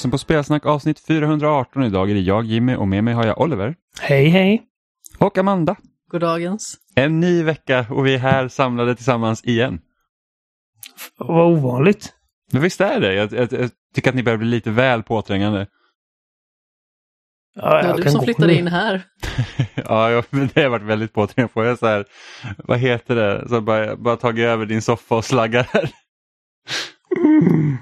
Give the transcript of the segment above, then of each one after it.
Lyssnar på Spelsnack avsnitt 418. Idag är det jag Jimmy och med mig har jag Oliver. Hej hej! Och Amanda. Goddagens. En ny vecka och vi är här samlade tillsammans igen. Vad ovanligt. Men visst är det? Jag, jag, jag tycker att ni börjar bli lite väl påträngande. Ja, Det var du som flyttade in här. ja, men det har varit väldigt påträngande på. Jag så här, vad heter det? Så bara, bara tagit över din soffa och slaggar här. Mm.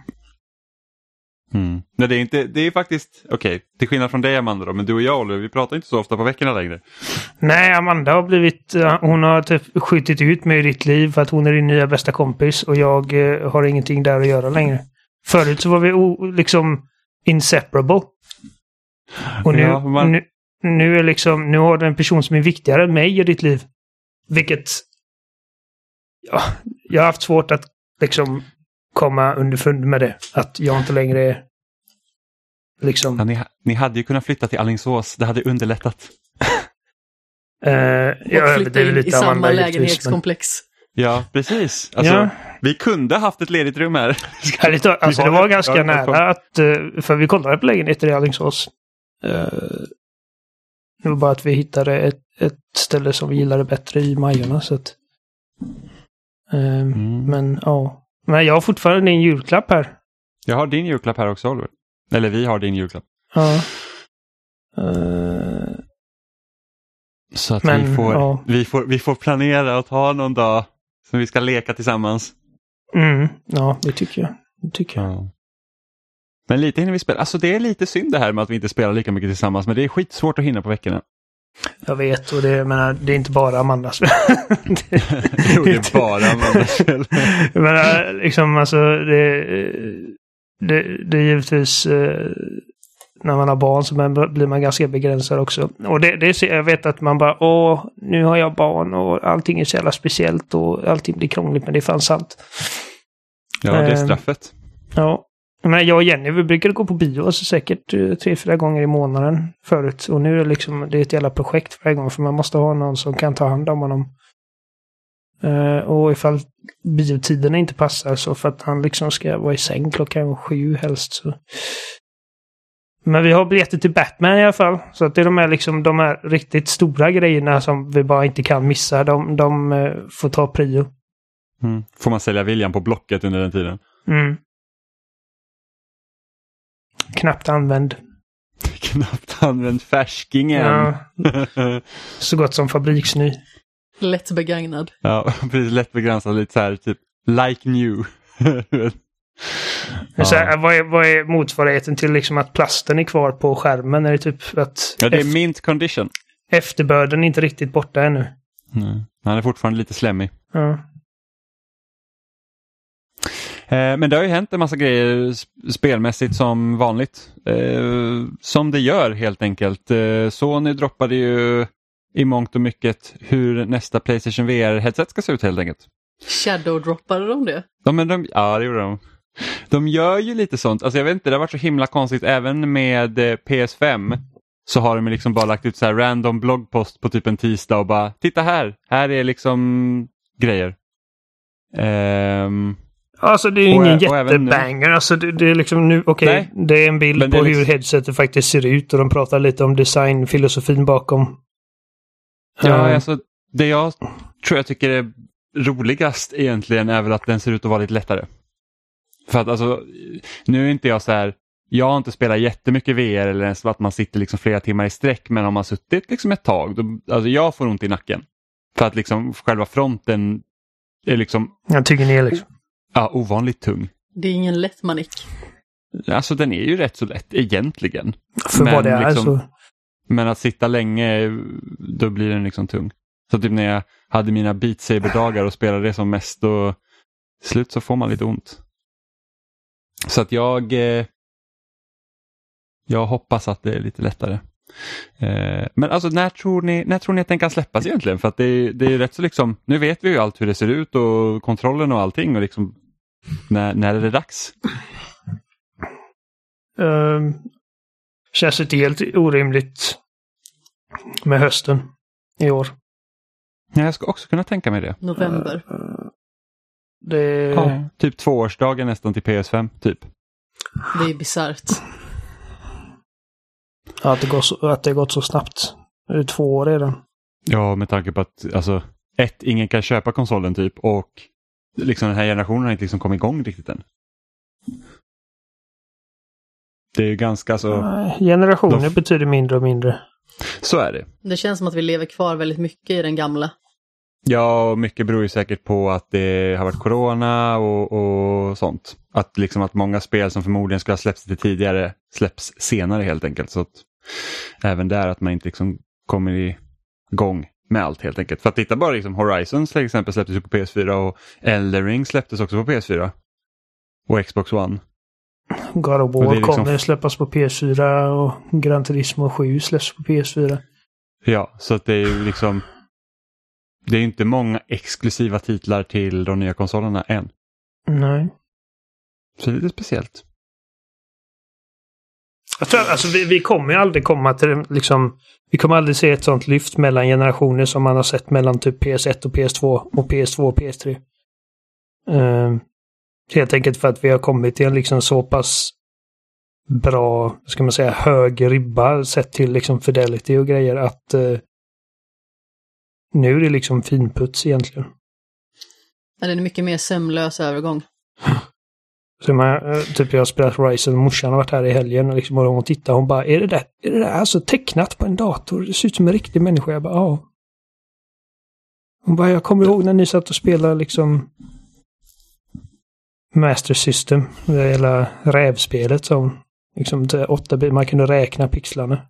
Mm. Nej, det är inte, det är faktiskt, okej, till skillnad från dig Amanda då, men du och jag Oliver, vi pratar inte så ofta på veckorna längre. Nej, Amanda har blivit... eh, Hon har typ skjutit ut mig i ditt liv för att hon är din nya bästa kompis och jag eh, har ingenting där att göra längre. Förut så var vi o, liksom inseparable. Och nu, Ja, man- nu, nu är liksom, nu har du en person som är viktigare än mig i ditt liv. Vilket... Ja, jag har haft svårt att liksom komma underfund med det. Att jag inte längre är liksom... Ja, ni, ni hade ju kunnat flytta till Alingsås, det hade underlättat. Uh, jag Och flytta in lite i samma men- lägenhetskomplex. Ja, precis. Alltså, Ja. Vi kunde haft ett ledigt rum här. Alltså det var ganska nära att... eh, För vi kollade på lägenheter i Alingsås. Eh, Det var bara att vi hittade ett, ett ställe som vi gillade bättre i Majorna så att... eh, Mm. Men ja. Men jag har fortfarande din julklapp här. Jag har din julklapp här också Oliver. Eller vi har din julklapp. Ja. Eh, Så att Men, vi, får, ja. vi, får, vi får planera och ta någon dag som vi ska leka tillsammans. mm, ja, det tycker jag. Det tycker jag. Ja. Men lite hinner vi spela. Alltså det är lite synd det här med att vi inte spelar lika mycket tillsammans. Men det är skitsvårt att hinna på veckorna. Jag vet och det, menar, det är inte bara Amandas. det, jo, det är bara Amandas fel. Menar, liksom alltså det, det, det är givetvis eh, när man har barn så man, blir man ganska begränsad också. Och det, det jag vet att man bara åh, nu har jag barn och allting är så jävla speciellt och allting blir krångligt men det är fan sant. Ja, det är Ehm. straffet. Ja. Men jag och Jenny vi brukade gå på bio alltså säkert eh, tre, fyra gånger i månaden förut. Och nu är det liksom, det är ett jävla projekt varje gång för man måste ha någon som kan ta hand om honom. Eh, och ifall biotiderna inte passar så för att han liksom ska vara i säng klockan sju helst så. Men vi har biljetter till Batman i alla fall. Så att det är de här liksom de här riktigt stora grejerna som vi bara inte kan missa. De, de eh, får ta prio. Mm. Får man sälja William på Blocket under den tiden? Mm. Knappt använd. Knappt använt färskingen. Ja, så gott som fabriksny. Lätt begagnad. Ja, precis. Lätt begränsad. Lite så här typ like new. Så här, vad, är, vad är motsvarigheten till liksom att plasten är kvar på skärmen? Är det typ att ja, det är mint condition. efterbörden är inte riktigt borta ännu? Mm. Han är fortfarande lite slemmig. Ja. Eh, men det har ju hänt en massa grejer sp- spelmässigt som vanligt. Eh, som det gör helt enkelt. Eh, Sony droppade ju i mångt och mycket hur nästa Playstation VR-headset ska se ut helt enkelt. Shadow-droppade de det? Ja, men de, ja, det gjorde de. De gör ju lite sånt. Alltså jag vet inte, det har varit så himla konstigt även med eh, PS5. Så har de liksom bara lagt ut så här random bloggpost på typ en tisdag och bara titta här, här är liksom grejer. Ehm, Alltså det är ju Och ingen jättebanger. Alltså det, det är liksom nu, okej, Nej. det är en bild det på är hur liksom- headsetet faktiskt ser ut och de pratar lite om designfilosofin bakom. Ja, Eh, alltså det jag tror jag tycker är roligast egentligen är väl att den ser ut att vara lite lättare. För att alltså, nu är inte jag så här, jag har inte spelat jättemycket VR eller ens att man sitter liksom flera timmar i sträck men om man suttit liksom ett tag, då, alltså jag får ont i nacken. För att liksom själva fronten är liksom Jag tycker ni är liksom. ja, ovanligt tung. Det är ingen lätt manik. Alltså den är ju rätt så lätt egentligen. För Men vad det är liksom- så. Men att sitta länge, då blir den liksom tung. Så typ när jag hade mina Beat Saber-dagar och spelade det som mest, då till slut så får man lite ont. Så att jag, eh, jag hoppas att det är lite lättare. Eh, men alltså när tror, ni, när tror ni att den kan släppas egentligen? För att det, är- det är rätt så liksom, nu vet vi ju allt hur det ser ut och kontrollen och allting och liksom när, när är det dags? Um, känns inte helt orimligt med hösten i år. Ja, jag ska också kunna tänka mig det. November. Det, Ja, typ tvåårsdagen nästan till PS5, typ. Det är bisarrt. Ja, att det, går så, att det gått så snabbt. Det är två år redan. Ja, med tanke på att alltså, ett, ingen kan köpa konsolen typ och liksom den här generationen har inte liksom kommit igång riktigt än. Det är ju ganska så, Generationer De- betyder mindre och mindre. så är det. Det känns som att vi lever kvar väldigt mycket i den gamla. Ja, och mycket beror ju säkert på att det har varit corona och, och sånt. Att, liksom att många spel som förmodligen skulle ha släppts lite tidigare släpps senare helt enkelt. Så att även där att man inte liksom kommer igång med allt helt enkelt. För att titta bara liksom Horizon till exempel släpptes ju på PS4 och Elden Ring släpptes också på PS4. Och Xbox One. God of War är liksom- kommer släppas på PS4 och Gran Turismo 7 släpps på PS4. Ja, så att det är ju liksom det är inte många exklusiva titlar till de nya konsolerna än. Nej. Så det är lite speciellt. Jag tror, alltså, vi, vi kommer ju aldrig komma till liksom, vi kommer aldrig se ett sånt lyft mellan generationer som man har sett mellan typ PS1 och PS2 och PS2 och PS3. Ehm, helt enkelt för att vi har kommit till en liksom så pass bra, ska man säga, hög ribba sett till liksom fidelity och grejer att eh, nu är det liksom finputs egentligen. Ja, Det är en mycket mer sömlös övergång. Så man, eh, typ jag har spelat Horizon, morsan har varit här i helgen och liksom, och hon tittar hon bara, är det där, är det där alltså tecknat på en dator? Det ser ut som en riktig människa. Jag bara, ja. Hon bara, jag kommer ihåg när ni satt och spelade liksom Master System, det hela rävspelet som liksom åtta bit, man kunde räkna pixlarna.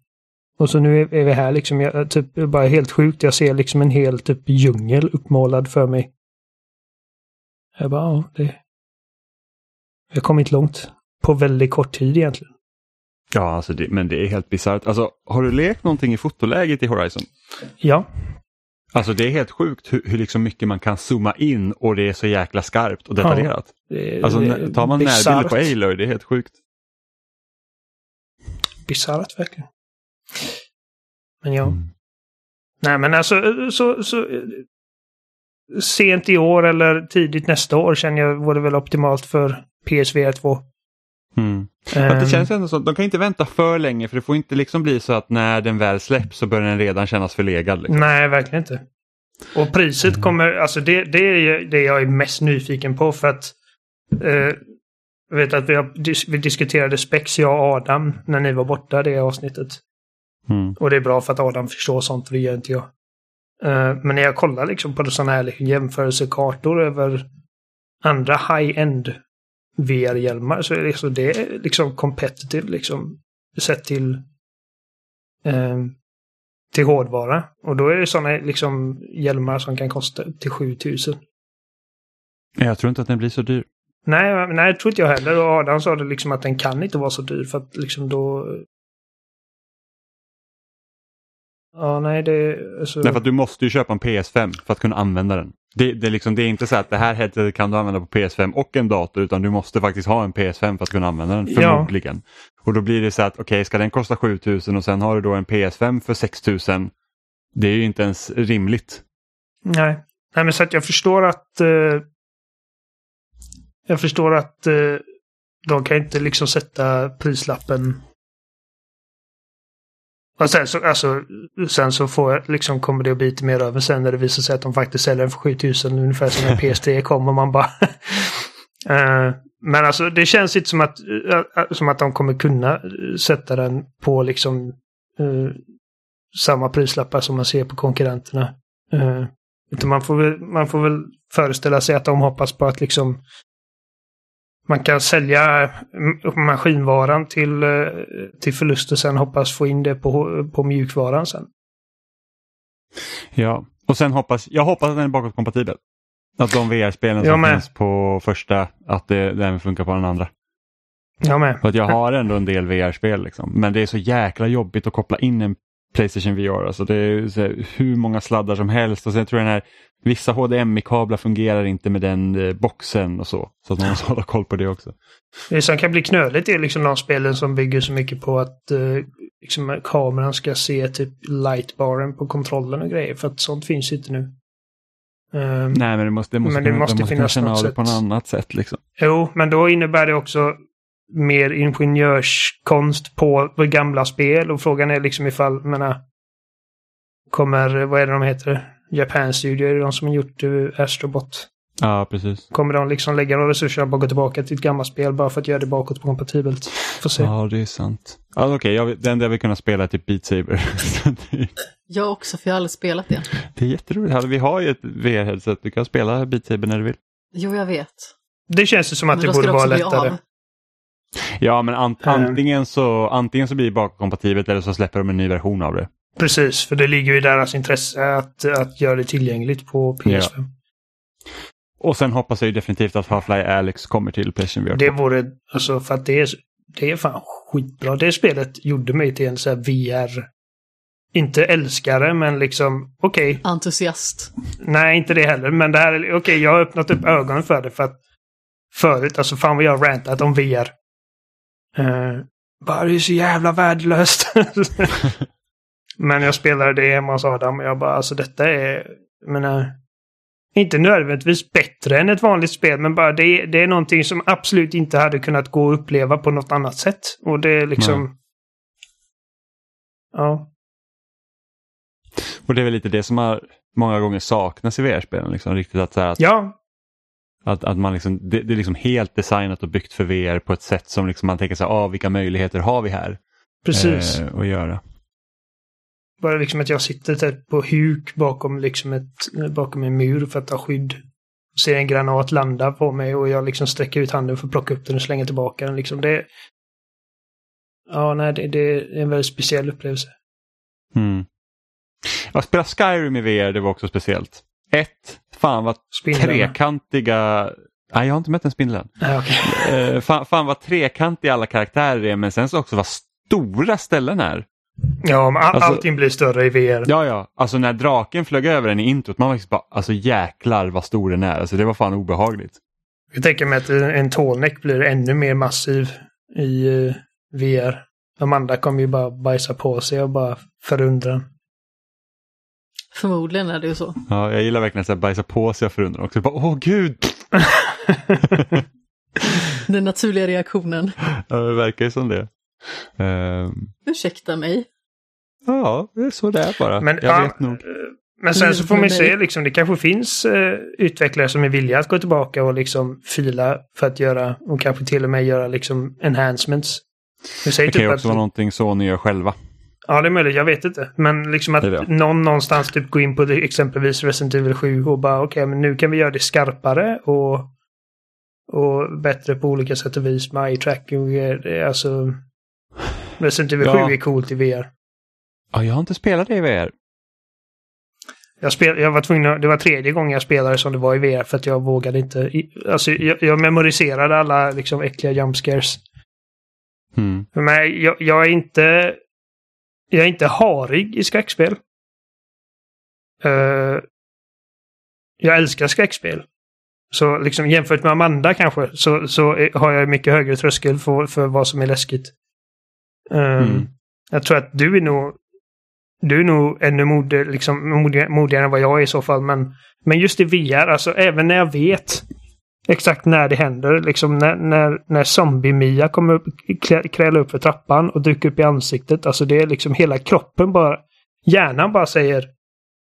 Och så nu är, vi här liksom, jag, typ, bara helt sjukt, jag ser liksom en hel typ djungel uppmålad för mig. Jag bara, ja, det, vi har kommit långt. På väldigt kort tid egentligen. Ja, alltså det, men det är helt bisarrt. Alltså, har du lekt någonting i fotoläget i Horizon? Ja. Alltså det är helt sjukt hur, hur liksom mycket man kan zooma in och det är så jäkla skarpt och detaljerat. Det, Alltså det- när- tar man närbilder på Aloy, det är helt sjukt. Bisarrt verkligen. Men ja. Mm. Nej men alltså så, så sent i år eller tidigt nästa år känner jag vore väl optimalt för PSVR 2. Mm. För att det känns ändå så, de kan inte vänta för länge för det får inte liksom bli så att när den väl släpps så börjar den redan kännas förlegad. Liksom. Nej, verkligen inte. Och priset kommer, alltså det, det är ju det jag är mest nyfiken på för att eh, jag vet att vi, har, vi diskuterade spex, jag och Adam, när ni var borta det avsnittet. Mm. Och det är bra för att Adam förstår sånt, och det gör inte jag. Eh, men när jag kollar liksom på sådana här liksom jämförelsekartor över andra high-end VR-hjälmar så är det, så det är liksom competitive liksom. Sett till eh, till hårdvara. Och då är det sådana liksom hjälmar som kan kosta upp till 7000. Jag tror inte att den blir så dyr. Nej, nej, det tror inte jag heller. Och Adam sa det liksom att den kan inte vara så dyr för att liksom då... Ja, nej, det... Alltså... Därför att du måste ju köpa en PS5 för att kunna använda den. Det, det, är liksom, det är inte så att det här headsetet kan du använda på PS5 och en dator utan du måste faktiskt ha en PS5 för att kunna använda den Ja. förmodligen. Och då blir det så att okej, ska den kosta 7000 och sen har du då en PS5 för 6000. Det är ju inte ens rimligt. Nej. Nej, men så att jag förstår att... eh, jag förstår att eh, de kan inte liksom sätta prislappen... Och sen så, alltså, sen så får jag, liksom kommer det att bli lite mer över sen när det visar sig att de faktiskt säljer den för 7000 ungefär som när PS3 kom och man bara... Eh, men alltså det känns inte som att, eh, som att de kommer kunna sätta den på liksom eh, samma prislappar som man ser på konkurrenterna. Eh, utan man får, väl, man får väl föreställa sig att de hoppas på att liksom man kan sälja m- maskinvaran till, eh, till förlust och sen hoppas få in det på, på mjukvaran sen. Ja, och sen hoppas jag hoppas att den är bakåtkompatibel. Att de VR-spelen som med. finns på första, att det, det även funkar på den andra. Jag med. För att jag har ändå en del VR-spel liksom. Men det är så jäkla jobbigt att koppla in en Playstation VR. Alltså det är här, hur många sladdar som helst och sen tror jag den här Vissa HDMI-kablar fungerar inte med den eh, boxen och så. Så att man måste hålla koll på det också. Det som kan bli knöligt är liksom de spelen som bygger så mycket på att eh, liksom, kameran ska se typ lightbaren på kontrollen och grejer. För att sånt finns inte nu. Ehm, Nej men det måste, det måste, Men det kunna, måste måste finnas något det på sätt. något annat sätt. Liksom. Jo, men då innebär det också mer ingenjörskonst på, gamla spel och frågan är liksom ifall, menar, kommer, vad är det de heter? Japan Studio, är det de som har gjort uh, Astrobot? Ja, precis. Kommer de liksom lägga några resurser på att gå tillbaka till ett gammalt spel bara för att göra det bakåt kompatibelt? Får se. Ja, det är sant. Ja, Okej, okay, det enda jag vill kunna spela är typ Beat Saber. jag också, för jag har aldrig spelat det. Det är jätteroligt. Vi har ju ett VR-headset. Du kan spela Beat Saber när du vill. Jo, jag vet. Det känns ju som att det borde vara lättare. Av. Ja, men an antingen, så, antingen så blir det bakåtkompatibelt eller så släpper de en ny version av det. Precis, för det ligger i deras intresse att, att göra det tillgängligt på PS5. Ja. Och sen hoppas jag ju definitivt att Half-Life Alyx kommer till Playstation VR. Det vore, alltså för att det är, det är fan skitbra. Det spelet gjorde mig till en här VR, inte älskare men liksom, okej. Okay. Entusiast. Nej, inte det heller. Men det här, okej, okay, jag har öppnat upp ögonen för det för att förut, alltså fan vad jag har rantat om VR. Uh, bara det är så jävla värdelöst. men jag spelade det hemma hos Adam och jag bara, alltså detta är, jag menar, inte nödvändigtvis bättre än ett vanligt spel, men bara det, det är någonting som absolut inte hade kunnat gå att uppleva på något annat sätt. Och det är liksom... Nej. Ja. Och det är väl lite det som har många gånger saknas i VR-spelen. Liksom, riktigt att, så att, ja. Att, att man liksom, det, det, är liksom helt designat och byggt för VR på ett sätt som liksom man tänker så här, ah, vilka möjligheter har vi här? Precis. Eh, att göra. Bara liksom att jag sitter typ på huk bakom, liksom ett, bakom en mur för att ha skydd. Och ser en granat landa på mig och jag liksom sträcker ut handen för att plocka upp den och slänga tillbaka den. Liksom det, ja, nej, det, det är en väldigt speciell upplevelse. Mm. Att spela Skyrim i VR, det var också speciellt. Ett, fan vad Spindlarna. trekantiga Nej, jag har inte mött en spindel än. Okay. uh, fan, fan vad trekantiga alla karaktärer är, men sen så också vad stora ställen är. Ja, men all, alltså, allting blir större i VR. Ja, ja. Alltså när draken flög över den i introt, man var liksom bara, alltså jäklar vad stor den är. Alltså det var fan obehagligt. Jag tänker mig att en tålnäck blir ännu mer massiv i uh, VR. Amanda kommer ju bara bajsa på sig och bara förundran. Förmodligen är det ju så. Ja, jag gillar verkligen att bajsa på sig och förundran också. Bara, Åh gud! Den naturliga reaktionen. Ja, det verkar ju som det. Um, Ursäkta mig. Ja, det är så det är bara. Men, jag ja, vet nog. Men sen så får man se, liksom, det kanske finns uh, utvecklare som är villiga att gå tillbaka och liksom fila för att göra, och kanske till och med göra liksom enhancements. Det kan typ ju också att, vara någonting Sony gör själva. Ja, det är möjligt. Jag vet inte. Men liksom att det någon någonstans typ går in på det, exempelvis Resident Evil 7 och bara okej, okay, men nu kan vi göra det skarpare och, och bättre på olika sätt och vis med eye tracking. Alltså, Resident Evil ja. 7 är coolt i VR. Ja, jag har inte spelat det i VR. Jag, spel, jag var tvungen, det var tredje gången jag spelade som det var i VR för att jag vågade inte. Alltså, jag, jag memoriserade alla liksom äckliga jump scares. Mm. Men jag, jag, är inte... Jag är inte harig i skräckspel. Uh, jag älskar skräckspel. Så liksom jämfört med Amanda kanske så, så har jag mycket högre tröskel för, för vad som är läskigt. Um, mm. Jag tror att du är nog du är nog ännu modig, liksom, modigare, modigare än vad jag är i så fall. Men, men just i VR, alltså även när jag vet exakt när det händer. Liksom när, när, när zombie-Mia kommer upp, kräla upp för trappan och dyker upp i ansiktet. Alltså det är liksom hela kroppen bara... Hjärnan bara säger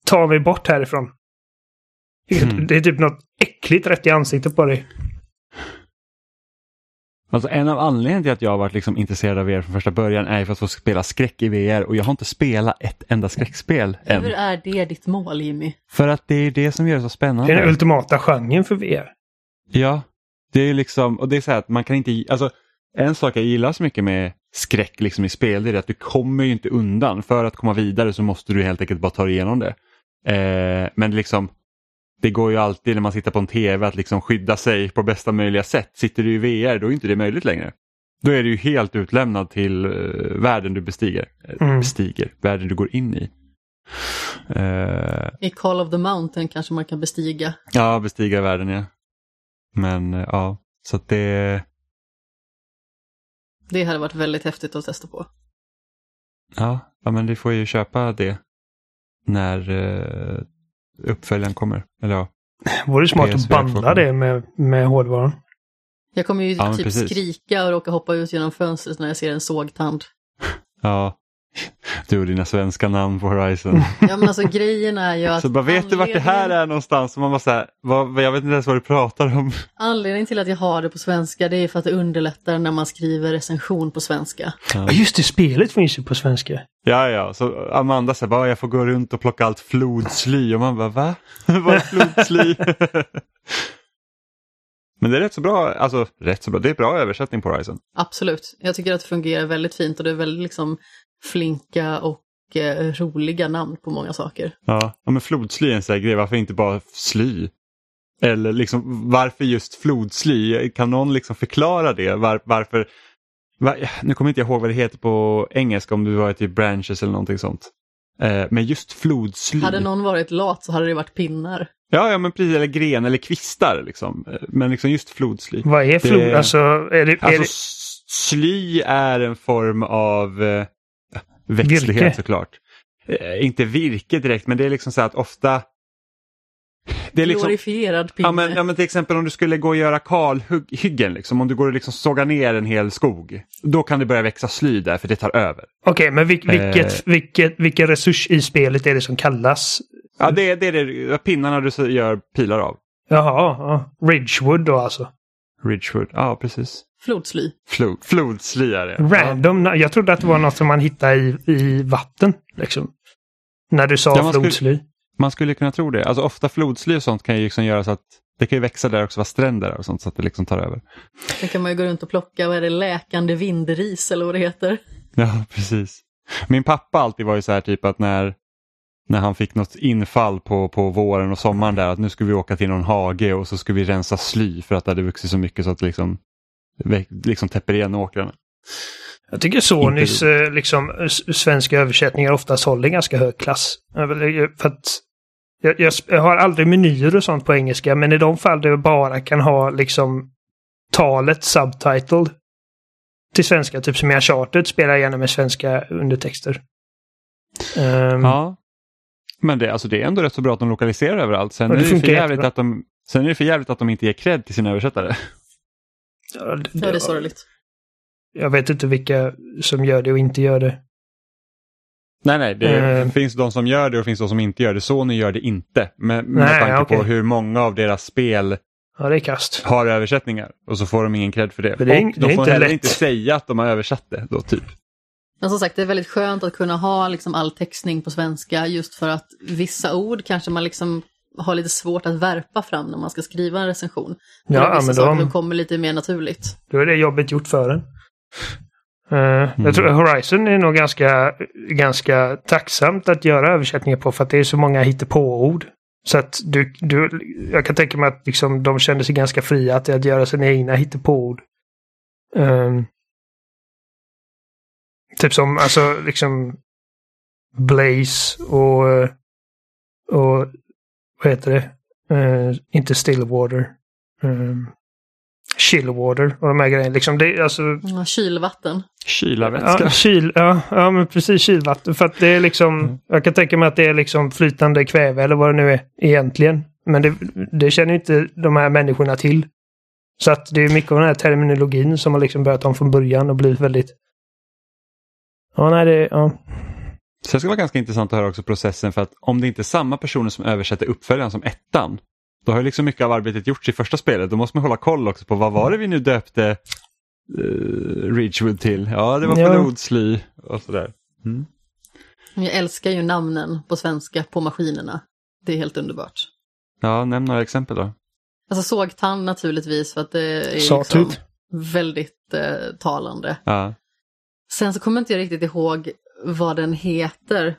Ta mig bort härifrån. Mm. Det är typ något äckligt rätt i ansiktet på dig. Alltså en av anledningarna till att jag har varit liksom intresserad av VR från första början är för att få spela skräck i VR och jag har inte spelat ett enda skräckspel än. Hur är det ditt mål Jimmy? För att det är det som gör det så spännande. Det är den ultimata genren för VR. Ja, det är liksom, och det är så här att man kan inte, alltså en sak jag gillar så mycket med skräck liksom i spel det är att du kommer ju inte undan. För att komma vidare så måste du helt enkelt bara ta dig igenom det. Eh, men liksom det går ju alltid när man sitter på en tv att liksom skydda sig på bästa möjliga sätt. Sitter du i VR då är inte det möjligt längre. Då är du ju helt utlämnad till uh, världen du bestiger. Eh, mm. Bestiger, världen du går in i. Uh, I Call of the Mountain kanske man kan bestiga. Ja, bestiga världen ja. Men uh, ja, så att det... Det hade varit väldigt häftigt att testa på. Ja, ja men vi får ju köpa det när uppföljaren kommer. Eller ja. Vore smart att banda det med, med hårdvaran. Jag kommer ju ja, typ precis. skrika och råka hoppa ut genom fönstret när jag ser en sågtand. Ja, du och dina svenska namn på Horizon. Ja men alltså grejen är ju att... Så bara, vet du vart det här är någonstans? Och man bara så här, vad, jag vet inte ens vad du pratar om. Anledningen till att jag har det på svenska det är för att det underlättar när man skriver recension på svenska. Ja. Just det, spelet finns ju på svenska. Ja, ja, så Amanda säger bara, jag får gå runt och plocka allt flodsly och man bara, va? vad är flodsly? Men det är rätt så bra, alltså rätt så bra, det är bra översättning på Horizon. Absolut, jag tycker att det fungerar väldigt fint och det är väldigt liksom flinka och eh, roliga namn på många saker. Ja, ja men flodsly är en sån här grej, varför inte bara sly? Eller liksom varför just flodsly? Kan någon liksom förklara det? Var, varför? Var, nu kommer inte jag ihåg vad det heter på engelska om det var typ branches eller någonting sånt. Eh, men just flodsly. Hade någon varit lat så hade det varit pinnar. Ja, ja men precis, eller gren eller kvistar liksom. Men liksom just flodsly. Vad är flod? Det, alltså, är det, är alltså, det... sly är en form av eh, växtlighet virke. såklart. Eh, inte virke direkt, men det är liksom så att ofta det är liksom, Glorifierad pinne. Ja men, ja men till exempel om du skulle gå och göra kalhyggen, liksom, om du går och liksom sågar ner en hel skog. Då kan det börja växa sly där för det tar över. Okej, okay, men vil, vilket, eh, vilket, vilken resurs i spelet är det som kallas? Ja, det, det är det, pinnarna du gör pilar av. Jaha, ja. Ridgewood då alltså? Ridgewood, ja precis. Flodsly. Flo, flodsly är det. Random, ja. jag trodde att det var något som man hittar i, i vatten. Liksom. När du sa ja, flodsly. Skulle, man skulle kunna tro det. Alltså ofta flodsly och sånt kan ju liksom göra så att det kan ju växa där också, vara stränder och sånt så att det liksom tar över. Sen kan man ju gå runt och plocka, vad är det, läkande vindris eller vad det heter. Ja, precis. Min pappa alltid var ju så här typ att när, när han fick något infall på, på våren och sommaren där att nu ska vi åka till någon hage och så ska vi rensa sly för att det hade vuxit så mycket så att liksom, liksom täpper igen åkrarna. Jag tycker Sonys eh, liksom, svenska översättningar oftast håller ganska hög klass. För jag, jag, jag, har aldrig menyer och sånt på engelska, men i de fall där jag bara kan ha liksom talet subtitled till svenska, typ som i Uncharted, spelar jag gärna med svenska undertexter. Um, ja. Men det, alltså det är ändå rätt så bra att de lokaliserar överallt. Sen, är det, det för jävligt att de, sen är det för jävligt att de inte ger cred till sina översättare. Ja, det, det, det är sorgligt. Jag vet inte vilka som gör det och inte gör det. Nej, nej, det uh, finns de som gör det och finns de som inte gör det. Sony gör det inte. Med, med nej, tanke okay. på hur många av deras spel ja, det är kast. har översättningar. Och så får de ingen cred för det. För det är, och de får heller lätt. inte säga att de har översatt det då, typ. Men som sagt, det är väldigt skönt att kunna ha liksom all textning på svenska just för att vissa ord kanske man liksom har lite svårt att värpa fram när man ska skriva en recension. Ja, vissa men saker de... kommer lite mer naturligt. Då är det jobbet gjort för en. Uh, mm. Jag tror Horizon är nog ganska, ganska tacksamt att göra översättningar på för att det är så många hittepå-ord. Så att du, du, jag kan tänka mig att liksom, de kände sig ganska fria att, att göra sina egna hittepå-ord. Um, typ som alltså liksom Blaze och, och vad heter det? Uh, inte Stillwater. Um, chillwater och de här grejerna. Liksom det, alltså... Ja, kylvatten. Kylarvätska. Ja, kyl, ja, ja, men precis kylvatten. För att det är liksom, mm. jag kan tänka mig att det är liksom flytande kväve eller vad det nu är egentligen. Men det, det känner inte de här människorna till. Så att det är mycket av den här terminologin som har liksom börjat om från början och blivit väldigt... Ja, nej, det... Ja. Så det ska vara ganska intressant att höra också processen för att om det inte är samma personer som översätter uppföljaren som ettan då har liksom mycket av arbetet gjorts i första spelet. Då måste man hålla koll också på vad var det vi nu döpte uh, Ridgewood till? Ja, det var ja. Flodsly och sådär. Mm. Jag älskar ju namnen på svenska på maskinerna. Det är helt underbart. Ja, nämn några exempel då. Alltså sågtand naturligtvis för att det är liksom väldigt eh, talande. Ja. Sen så kommer inte jag riktigt ihåg vad den heter.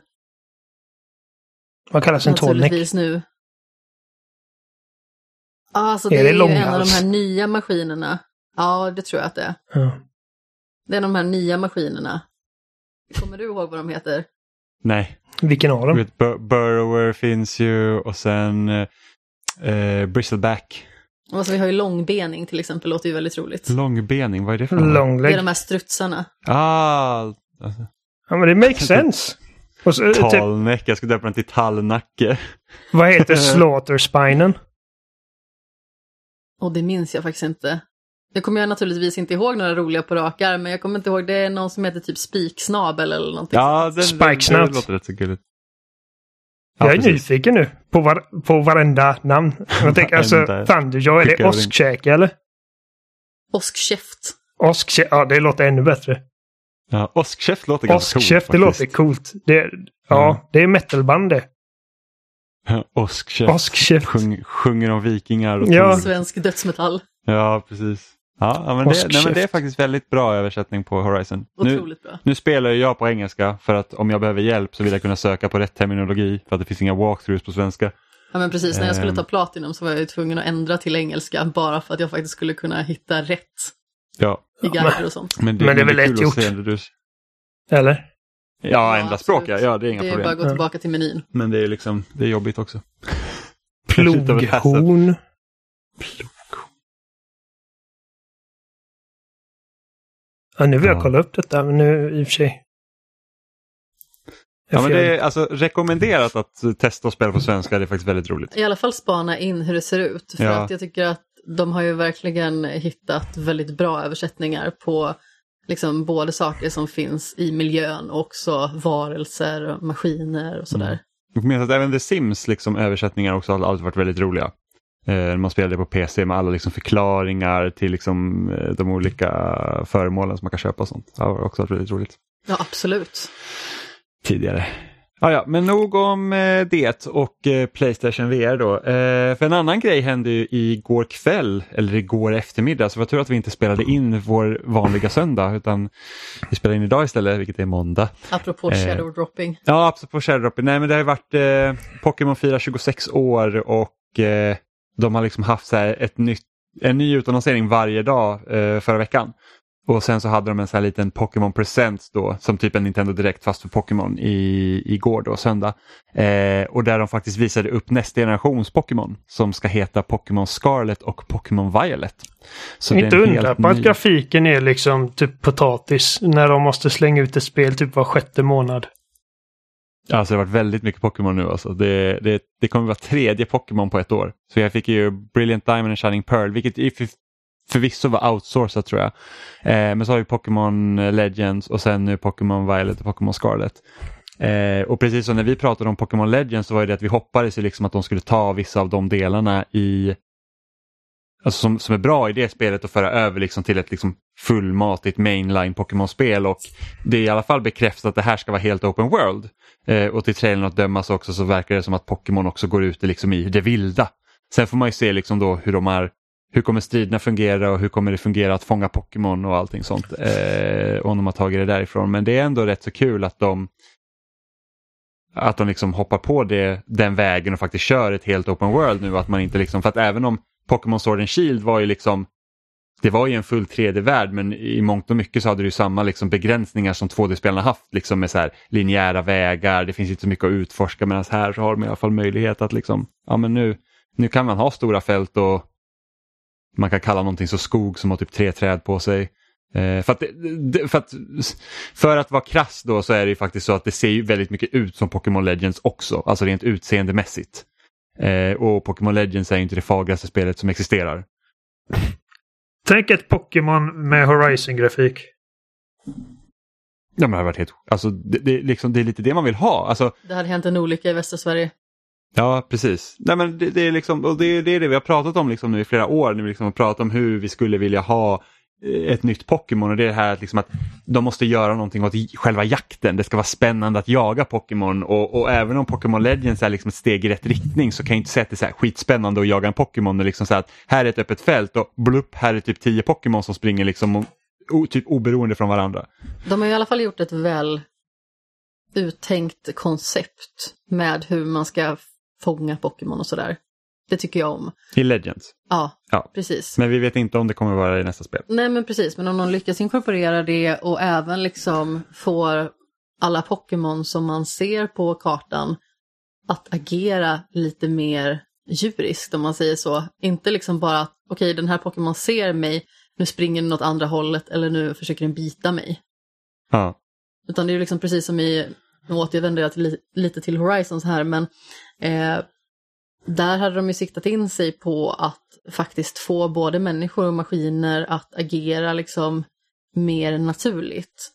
Vad kallas en tonic? nu. Alltså det är, det är en av de här nya maskinerna. Ja, det tror jag att det är. Ja. Det är de här nya maskinerna. Kommer du ihåg vad de heter? Nej. Vilken av dem? Vet, Bur Burrower finns ju och sen eh, Bristleback. Alltså, vi har ju långbening till exempel, låter ju väldigt roligt. Långbening, vad är det för något? Det är de här strutsarna. Ah! Ja men det makes sense. Och så, typ- Talnäck, jag ska döpa den till tallnacke. Vad heter slaughterspinen? Och det minns jag faktiskt inte. Nu kommer jag naturligtvis inte ihåg några roliga på rak arm, men jag kommer inte ihåg, det är någon som heter typ spiksnabel eller någonting. Ja, den, Spikesnout. det låter rätt så gulligt. Ja, jag är precis. nyfiken nu på, var, på varenda namn. Jag tänker alltså, Thunderjaw, är det åskkäke eller? Åskkäft. Åskkäft, ja det låter ännu bättre. Ja, åskkäft låter ganska coolt. Åskkäft, det låter coolt. Det, ja, mm. det är metalband det. Åskkäft. Åskkäft. Sjung, sjunger om vikingar. Och ja. Svensk dödsmetall. Ja, precis. Ja, men det, nej, men det är faktiskt väldigt bra översättning på Horizon. Otroligt nu, bra. Nu spelar jag på engelska för att om jag behöver hjälp så vill jag kunna söka på rätt terminologi för att det finns inga walkthroughs på svenska. Ja men precis, när jag skulle ta ehm. Platinum så var jag tvungen att ändra till engelska bara för att jag faktiskt skulle kunna hitta rätt ja. I guider och sånt. Men det, men det är väl lätt gjort? Du... Eller? Ja, ja ändra språk ja. ja, det är inga problem. Det är bara att gå tillbaka till menyn. Men det är liksom, det är jobbigt också. Ploghorn. Ja, nu vill jag kolla upp detta, men nu i och för sig. Ja, men det är alltså rekommenderat att testa att spela på svenska, det är faktiskt väldigt roligt. I alla fall spana in hur det ser ut. För ja. att jag tycker att de har ju verkligen hittat väldigt bra översättningar på liksom både saker som finns i miljön och också varelser och maskiner och sådär. Mm. att även The Sims liksom, översättningar också har alltid varit väldigt roliga. Eh, man spelade på PC med alla liksom förklaringar till liksom, eh, de olika föremålen som man kan köpa och sånt. Det har också varit väldigt roligt. Ja, absolut. Tidigare. Ah, ja, men nog om eh, det och eh, Playstation VR då. Eh, för en annan grej hände ju igår kväll, eller igår eftermiddag, så det var tur att vi inte spelade in vår vanliga söndag utan vi spelar in idag istället, vilket är måndag. Apropå eh, shadow dropping. Ja, apropå shadow dropping. Nej, men det har varit eh, Pokémon 4 26 år och eh, de har liksom haft så ett nytt, en ny utannonsering varje dag förra veckan. Och sen så hade de en sån här liten Pokémon Presents då, som typ en Nintendo Direkt fast för Pokémon i, igår då, söndag. Eh, och där de faktiskt visade upp nästa generations Pokémon som ska heta Pokémon Scarlet och Pokémon Violet. Så Inte undra på att grafiken är liksom typ potatis när de måste slänga ut ett spel typ var sjätte månad. Alltså det har varit väldigt mycket Pokémon nu alltså. Det, det, det kommer vara tredje Pokémon på ett år. Så jag fick ju Brilliant Diamond och Shining Pearl, vilket förvisso var outsourcat tror jag. Eh, men så har vi Pokémon Legends och sen nu Pokémon Violet och Pokémon Scarlet. Eh, och precis som när vi pratade om Pokémon Legends så var det att vi hoppades ju liksom att de skulle ta vissa av de delarna i alltså som, som är bra i det spelet och föra över liksom till ett liksom fullmatigt mainline Pokémon-spel och det är i alla fall bekräftat att det här ska vara helt open world. Eh, och till trailern att dömas också så verkar det som att Pokémon också går ut liksom i det vilda. Sen får man ju se liksom då hur de har hur kommer striderna fungera och hur kommer det fungera att fånga Pokémon och allting sånt. Eh, om de har tagit det därifrån. Men det är ändå rätt så kul att de att de liksom hoppar på det, den vägen och faktiskt kör ett helt open world nu. Att man inte liksom, för att även om Pokémon Sword and Shield var ju liksom det var ju en full 3D-värld men i mångt och mycket så hade du samma liksom begränsningar som 2D-spelarna haft liksom med så här linjära vägar, det finns inte så mycket att utforska medan här så har de i alla fall möjlighet att liksom, ja men nu, nu kan man ha stora fält och man kan kalla någonting så skog som har typ tre träd på sig. Eh, för, att, för, att, för att vara krass då så är det ju faktiskt så att det ser ju väldigt mycket ut som Pokémon Legends också, alltså rent utseendemässigt. Eh, och Pokémon Legends är inte det fagraste spelet som existerar. Tänk ett Pokémon med Horizon-grafik. Ja, men det, varit helt, alltså, det, det, liksom, det är lite det man vill ha. Alltså, det hade hänt en olycka i västra Sverige. Ja, precis. Nej, men det, det är liksom, och det, det, är det vi har pratat om liksom nu i flera år. När vi liksom har pratat om hur vi skulle vilja ha eh, ett nytt Pokémon och det är det här att, liksom att de måste göra någonting åt själva jakten. Det ska vara spännande att jaga Pokémon och, och, även om Pokémon Legends är liksom ett steg i rätt riktning så kan jag inte säga att det är så här skitspännande att jaga en Pokémon och liksom så att här är ett öppet fält och blupp, här är typ tio Pokémon som springer liksom o, typ oberoende från varandra. De har i alla fall gjort ett väl uttänkt koncept med hur man ska fånga Pokémon och sådär. Det tycker jag om. I Legends? Ja, ja, precis. Men vi vet inte om det kommer vara i nästa spel. Nej men precis, men om de lyckas inkorporera det och även liksom får alla Pokémon som man ser på kartan att agera lite mer djuriskt om man säger så. Inte liksom bara att okej okay, den här Pokémon ser mig, nu springer den åt andra hållet eller nu försöker den bita mig. Ja. Utan det är liksom precis som i, nu återvänder jag till, lite till Horizons här, men Eh, där hade de ju siktat in sig på att faktiskt få både människor och maskiner att agera liksom mer naturligt.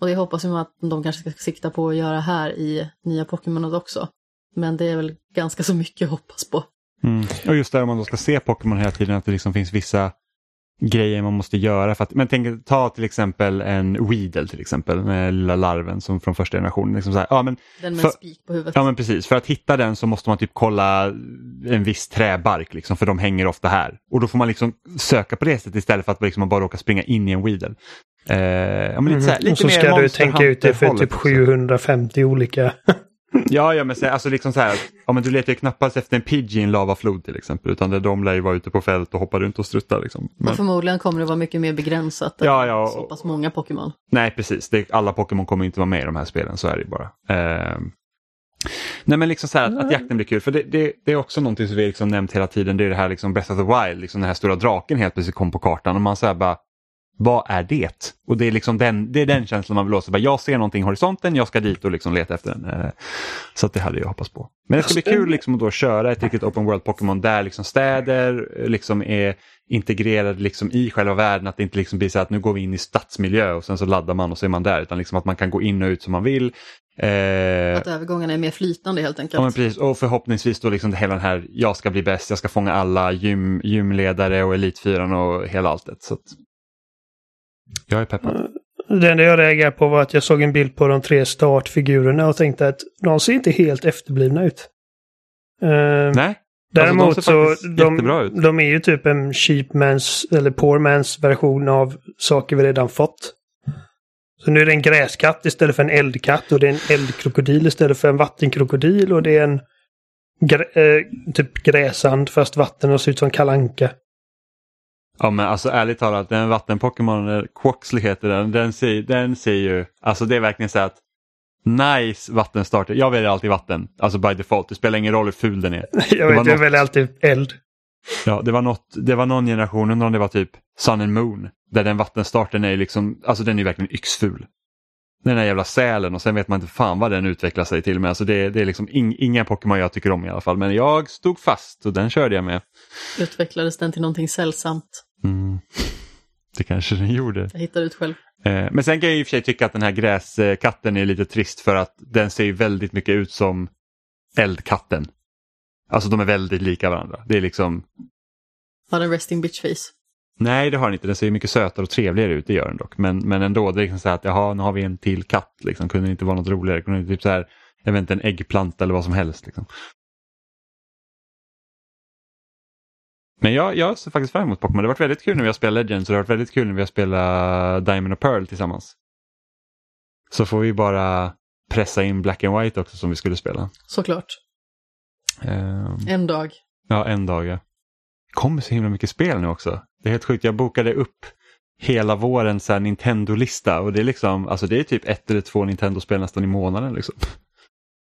Och det hoppas jag att de kanske ska sikta på att göra här i nya Pokémon också. Men det är väl ganska så mycket att hoppas på. Mm. Och just där om man då ska se Pokémon hela tiden att det liksom finns vissa grejer man måste göra. För att, men tänk, ta till exempel en Weedle till exempel med lilla larven som från första generationen. Liksom så här, ja, men den med för, spik på huvudet. Ja men precis, för att hitta den så måste man typ kolla en viss träbark liksom, för de hänger ofta här. Och då får man liksom söka på det sättet istället för att liksom bara råka springa in i en Weedle. Eh, ja, men lite så, här, lite mm. så ska du tänka ut det för typ 750 olika. Ja, ja, men så, alltså liksom så här, ja, men du letar ju knappast efter en Pidgey i en lavaflod till exempel, utan de lär ju vara ute på fält och hoppa runt och strutta. Liksom. Men... Och förmodligen kommer det vara mycket mer begränsat än ja, ja, så pass många Pokémon. Nej, precis. Det, alla Pokémon kommer inte vara med i de här spelen, så är det ju bara. Eh... Nej men liksom så här att, att jakten blir kul, för det, det, det, är också någonting som vi liksom nämnt hela tiden, det är det här liksom Breath of the Wild, liksom den här stora draken helt plötsligt kom på kartan och man säger bara vad är det? Och det är liksom den, det är den känslan man vill ha. jag ser någonting i horisonten, jag ska dit och liksom leta efter den. Eh, så det hade jag hoppats på. Men det ska bli kul liksom att då köra ett riktigt open world Pokémon där liksom städer eh, liksom är integrerade liksom i själva världen. Att det inte liksom blir så att nu går vi in i stadsmiljö och sen så laddar man och så är man där. Utan liksom att man kan gå in och ut som man vill. Eh, att övergångarna är mer flytande helt enkelt. Ja, men precis. Och förhoppningsvis då liksom hela den här, jag ska bli bäst, jag ska fånga alla gym, gymledare och elitfyran och hela alltet. Så jag är peppad. Eh, det enda jag reagerade på var att jag såg en bild på de tre startfigurerna och tänkte att de ser inte helt efterblivna ut. Uh, Nej. Däremot alltså, de så de, de är ju typ en cheapmans eller poormans version av saker vi redan fått. Så nu är det en gräskatt istället för en eldkatt och det är en eldkrokodil istället för en vattenkrokodil och det är en grä, äh, typ gräsand fast vatten och ser ut som kalanka. Ja men alltså ärligt talat, den vattenpokémon, Quoxley heter den, den ser, den ser ju, alltså det är verkligen så att Nice vattenstarter. Jag väljer alltid vatten, alltså by default. Det spelar ingen roll hur ful den är. jag vet, något... jag väljer alltid eld. Ja, det var, något, det var någon generation, undrar om det var typ Sun and Moon, där den vattenstarten är liksom, alltså den är verkligen yxful. Den där jävla sälen och sen vet man inte fan vad den utvecklar sig till med. Alltså det, det är liksom ing, inga Pokémon jag tycker om i alla fall. Men jag stod fast och den körde jag med. Utvecklades den till någonting sällsamt? Mm. Det kanske den gjorde. Jag hittar ut själv. Eh, men sen kan jag i och för sig tycka att den här gräskatten är lite trist för att den ser väldigt mycket ut som eldkatten. Alltså de är väldigt lika varandra. Det är liksom... Har den resting bitch face? Nej, det har den inte. Den ser mycket sötare och trevligare ut, det gör den dock. Men, men ändå, det är liksom så att jaha, nu har vi en till katt. Liksom. Kunde det inte vara något roligare? Kunde det typ så här, jag vet inte, en äggplanta eller vad som helst. Liksom. Men jag, jag ser faktiskt fram emot Pokémon. Det har varit väldigt kul när vi har spelat Legends och det har varit väldigt kul när vi har spelat Diamond och Pearl tillsammans. Så får vi bara pressa in Black and White också som vi skulle spela. Såklart. Um, en dag. Ja, en dag ja. Det kommer så himla mycket spel nu också. Det är helt sjukt. Jag bokade upp hela våren Nintendo-lista och det är liksom, alltså det är typ ett eller två Nintendo-spel nästan i månaden liksom.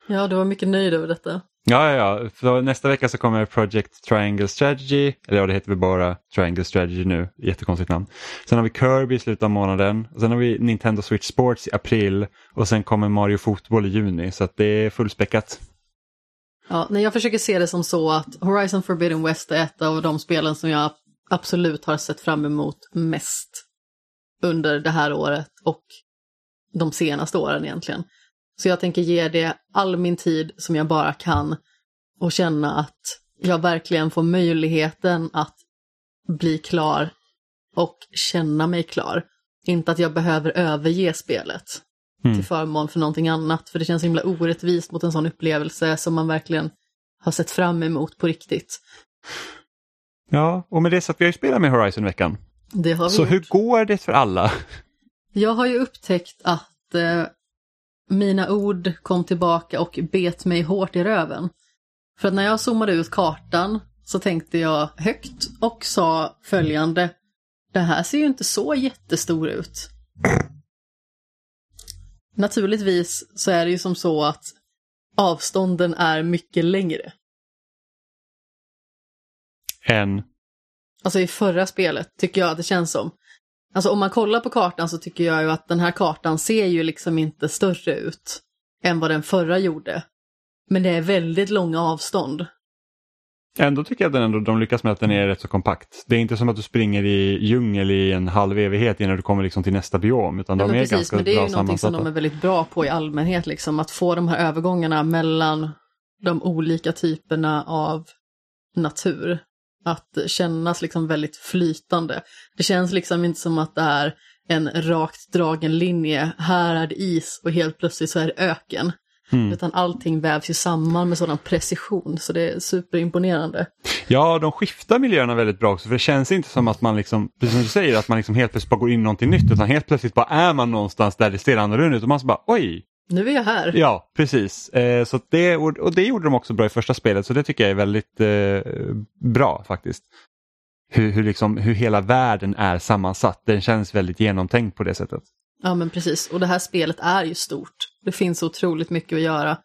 Ja, du var mycket nöjd över detta. Ja, ja, ja. För nästa vecka så kommer Project Triangle Strategy, eller ja, det heter väl bara Triangle Strategy nu, jättekonstigt namn. Sen har vi Kirby i slutet av månaden, sen har vi Nintendo Switch Sports i april och sen kommer Mario Fotboll i juni, så att det är fullspäckat. Ja, nej, jag försöker se det som så att Horizon Forbidden West är ett av de spelen som jag absolut har sett fram emot mest under det här året och de senaste åren egentligen. Så jag tänker ge det all min tid som jag bara kan och känna att jag verkligen får möjligheten att bli klar och känna mig klar. Inte att jag behöver överge spelet mm. till förmån för någonting annat, för det känns himla orättvist mot en sån upplevelse som man verkligen har sett fram emot på riktigt. Ja, och med det så att vi har ju spelat med Horizon-veckan. Det har vi Så gjort. hur går det för alla? Jag har ju upptäckt att eh, mina ord kom tillbaka och bet mig hårt i röven. För att när jag zoomade ut kartan så tänkte jag högt och sa följande. Det här ser ju inte så jättestor ut. Naturligtvis så är det ju som så att avstånden är mycket längre. Än? Alltså i förra spelet tycker jag att det känns som. Alltså om man kollar på kartan så tycker jag ju att den här kartan ser ju liksom inte större ut än vad den förra gjorde. Men det är väldigt långa avstånd. Ändå tycker jag att den ändå, de lyckas med att den är rätt så kompakt. Det är inte som att du springer i djungel i en halv evighet innan du kommer liksom till nästa biom. Utan ja, de är precis, ganska men det är ju någonting som de är väldigt bra på i allmänhet, liksom, att få de här övergångarna mellan de olika typerna av natur. Att kännas liksom väldigt flytande. Det känns liksom inte som att det är en rakt dragen linje. Här är det is och helt plötsligt så är det öken. Mm. Utan allting vävs ju samman med sådan precision så det är superimponerande. Ja, de skiftar miljöerna väldigt bra också för det känns inte som att man liksom, precis som du säger, att man liksom helt plötsligt bara går in i någonting nytt utan helt plötsligt bara är man någonstans där det ser annorlunda ut och man så bara oj, nu är jag här. Ja, precis. Eh, så det, och det gjorde de också bra i första spelet så det tycker jag är väldigt eh, bra faktiskt. Hur, hur, liksom, hur hela världen är sammansatt. Den känns väldigt genomtänkt på det sättet. Ja men precis, och det här spelet är ju stort. Det finns otroligt mycket att göra.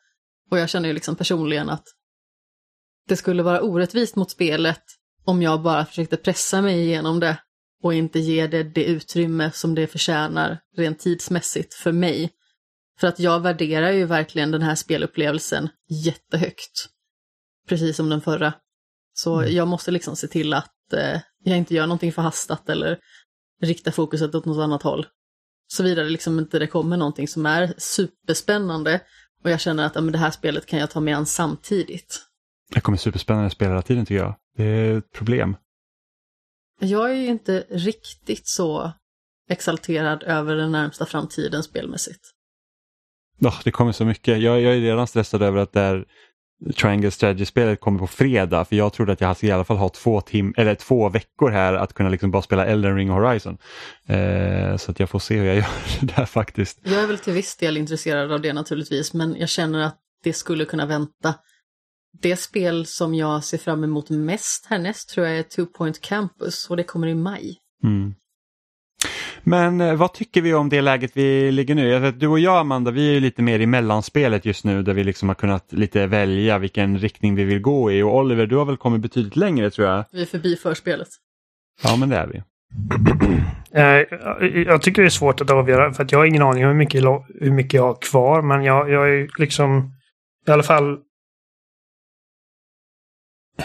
Och jag känner ju liksom personligen att det skulle vara orättvist mot spelet om jag bara försökte pressa mig igenom det och inte ge det det utrymme som det förtjänar rent tidsmässigt för mig. För att jag värderar ju verkligen den här spelupplevelsen jättehögt. Precis som den förra. Så mm. jag måste liksom se till att eh, jag inte gör någonting förhastat eller riktar fokuset åt något annat håll. Såvida det liksom inte det kommer någonting som är superspännande och jag känner att ja, men det här spelet kan jag ta mig an samtidigt. Det kommer superspännande spel hela tiden tycker jag. Det är ett problem. Jag är ju inte riktigt så exalterad över den närmsta framtiden spelmässigt. Oh, det kommer så mycket. Jag, jag är redan stressad över att det är Triangle Strategy-spelet kommer på fredag för jag trodde att jag i alla fall ha två, tim eller två veckor här att kunna liksom bara spela Elden Ring och Horizon. Eh, så att jag får se hur jag gör det där faktiskt. Jag är väl till viss del intresserad av det naturligtvis men jag känner att det skulle kunna vänta. Det spel som jag ser fram emot mest härnäst tror jag är Two Point Campus och det kommer i maj. Mm. Men eh, vad tycker vi om det läget vi ligger nu? Vet, du och jag Amanda, vi är lite mer i mellanspelet just nu där vi liksom har kunnat lite välja vilken riktning vi vill gå i och Oliver, du har väl kommit betydligt längre tror jag? Vi är förbi förspelet. Ja, men det är vi. Eh, jag tycker det är svårt att avgöra för att jag har ingen aning om hur mycket, hur mycket jag har kvar men jag, jag är liksom i alla fall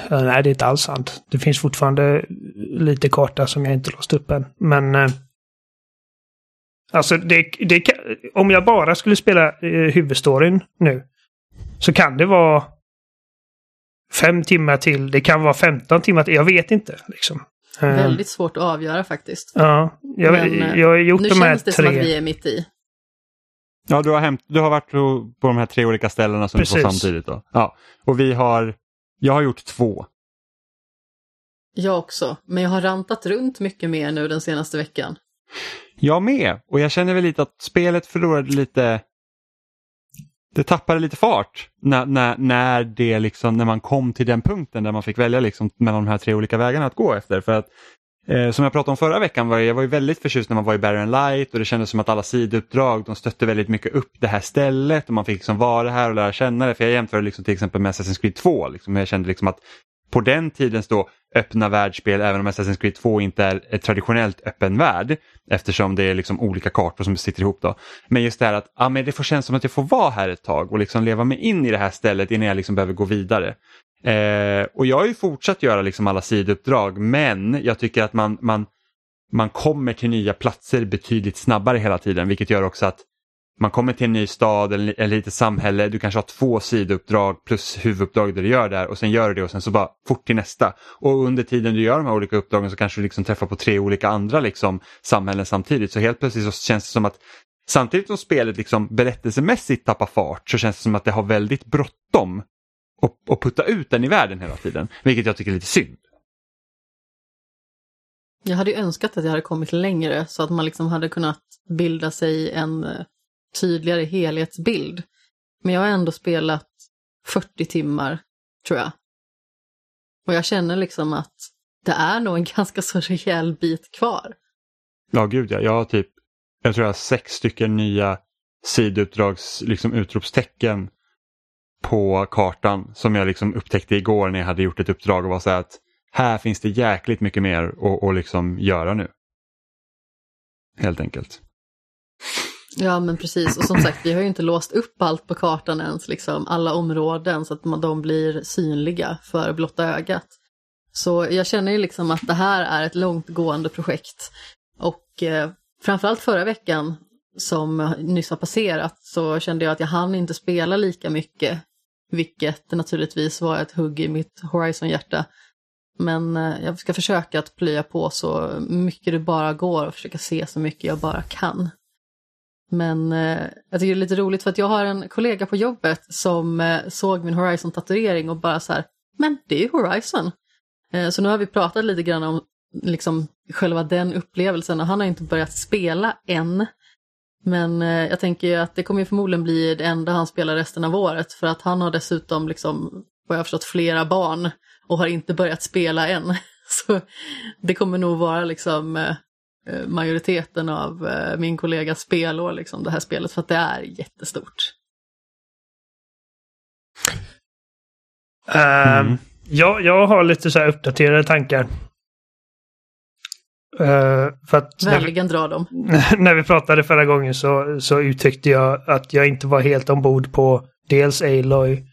eh, Nej, det är inte alls sant. Det finns fortfarande lite karta som jag inte låst upp än. Men Alltså, det, det, om jag bara skulle spela eh, huvudstoryn nu så kan det vara fem timmar till. Det kan vara 15 timmar till. Jag vet inte. Liksom. Eh. Väldigt svårt att avgöra faktiskt. Ja, jag, Men, eh, jag har gjort de här tre. Nu känns det som att vi är mitt i. Ja, du har, hämt, du har varit på, på de här tre olika ställena som Precis. du får samtidigt. Då. Ja, och vi har, jag har gjort två. Jag också, men jag har rantat runt mycket mer nu den senaste veckan. Jag med och jag känner väl lite att spelet förlorade lite det tappade lite fart när, när, när, det liksom, när man kom till den punkten där man fick välja liksom mellan de här tre olika vägarna att gå efter. För att eh, Som jag pratade om förra veckan var jag, jag var ju väldigt förtjust när man var i Barren Light och det kändes som att alla sidouppdrag de stötte väldigt mycket upp det här stället och man fick liksom vara här och lära känna det. För jag jämförde liksom till exempel med Assassin's Creed 2. Liksom, jag kände liksom att på den tidens då öppna världsspel, även om Assassin's Creed 2 inte är ett traditionellt öppen värld, eftersom det är liksom olika kartor som sitter ihop. då. Men just det här att ah, men det får kännas som att jag får vara här ett tag och liksom leva mig in i det här stället innan jag liksom behöver gå vidare. Eh, och jag har ju fortsatt göra liksom alla sidouppdrag, men jag tycker att man, man, man kommer till nya platser betydligt snabbare hela tiden, vilket gör också att man kommer till en ny stad eller, ett litet samhälle, du kanske har två sidouppdrag plus huvuduppdrag där du gör där och sen gör du det och sen så bara fort till nästa. Och under tiden du gör de här olika uppdragen så kanske du liksom träffar på tre olika andra liksom, samhällen samtidigt. Så helt plötsligt så känns det som att samtidigt som spelet liksom berättelsemässigt tappar fart så känns det som att det har väldigt bråttom att putta ut den i världen hela tiden. Vilket jag tycker är lite synd. Jag hade ju önskat att jag hade kommit längre så att man liksom hade kunnat bilda sig en eh, tydligare helhetsbild. Men jag har ändå spelat 40 timmar, tror jag. Och jag känner liksom att det är nog en ganska så rejäl bit kvar. Ja, gud ja. Jag har typ, jag tror jag har sex stycken nya sidouppdrags, liksom utropstecken på kartan som jag liksom upptäckte igår när jag hade gjort ett uppdrag och var så här att här finns det jäkligt mycket mer att, att liksom göra nu. Helt enkelt. Ja men precis och som sagt vi har ju inte låst upp allt på kartan ens, liksom alla områden så att de blir synliga för blotta ögat. Så jag känner ju liksom att det här är ett långtgående projekt. Och eh, framförallt förra veckan som nyss har passerat så kände jag att jag hann inte spela lika mycket. Vilket naturligtvis var ett hugg i mitt Horizon-hjärta. Men eh, jag ska försöka att plöja på så mycket det bara går och försöka se så mycket jag bara kan. Men eh, jag tycker det är lite roligt för att jag har en kollega på jobbet som eh, såg min Horizon-tatuering och bara så här, men det är ju Horizon. Eh, så nu har vi pratat lite grann om liksom själva den upplevelsen och han har inte börjat spela än. Men eh, jag tänker ju att det kommer förmodligen bli det enda han spelar resten av året för att han har dessutom, liksom, vad jag har förstått, flera barn och har inte börjat spela än. Så det kommer nog vara liksom eh, majoriteten av min kollegas spelår, liksom, det här spelet, för att det är jättestort. Um, Ja, jag har lite så här uppdaterade tankar. Uh, för att Vänligen dra dem. När vi pratade förra gången så, så uttryckte jag att jag inte var helt ombord på dels Aloy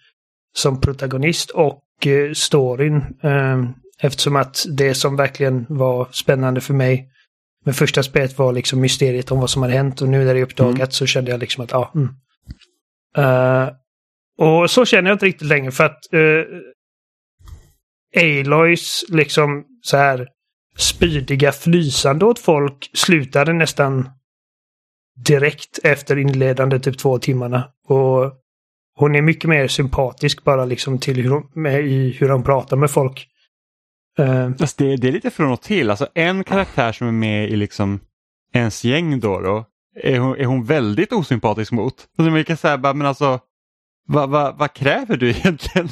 som protagonist och uh, storyn. Uh, eftersom att det som verkligen var spännande för mig med första spelet var liksom mysteriet om vad som hade hänt och nu när det är uppdagat mm. så kände jag liksom att ja. Mm. Uh, och så känner jag inte riktigt längre för att uh, Aloys liksom så här spydiga flysande åt folk slutade nästan direkt efter inledande typ två timmarna. Och hon är mycket mer sympatisk bara liksom till hur hon, med, i hur hon pratar med folk. Uh, alltså det, det, är lite från och till. Alltså en karaktär som är med i liksom ens gäng då, då är, hon, är hon väldigt osympatisk mot. Alltså man kan säga men alltså vad, vad, vad kräver du egentligen?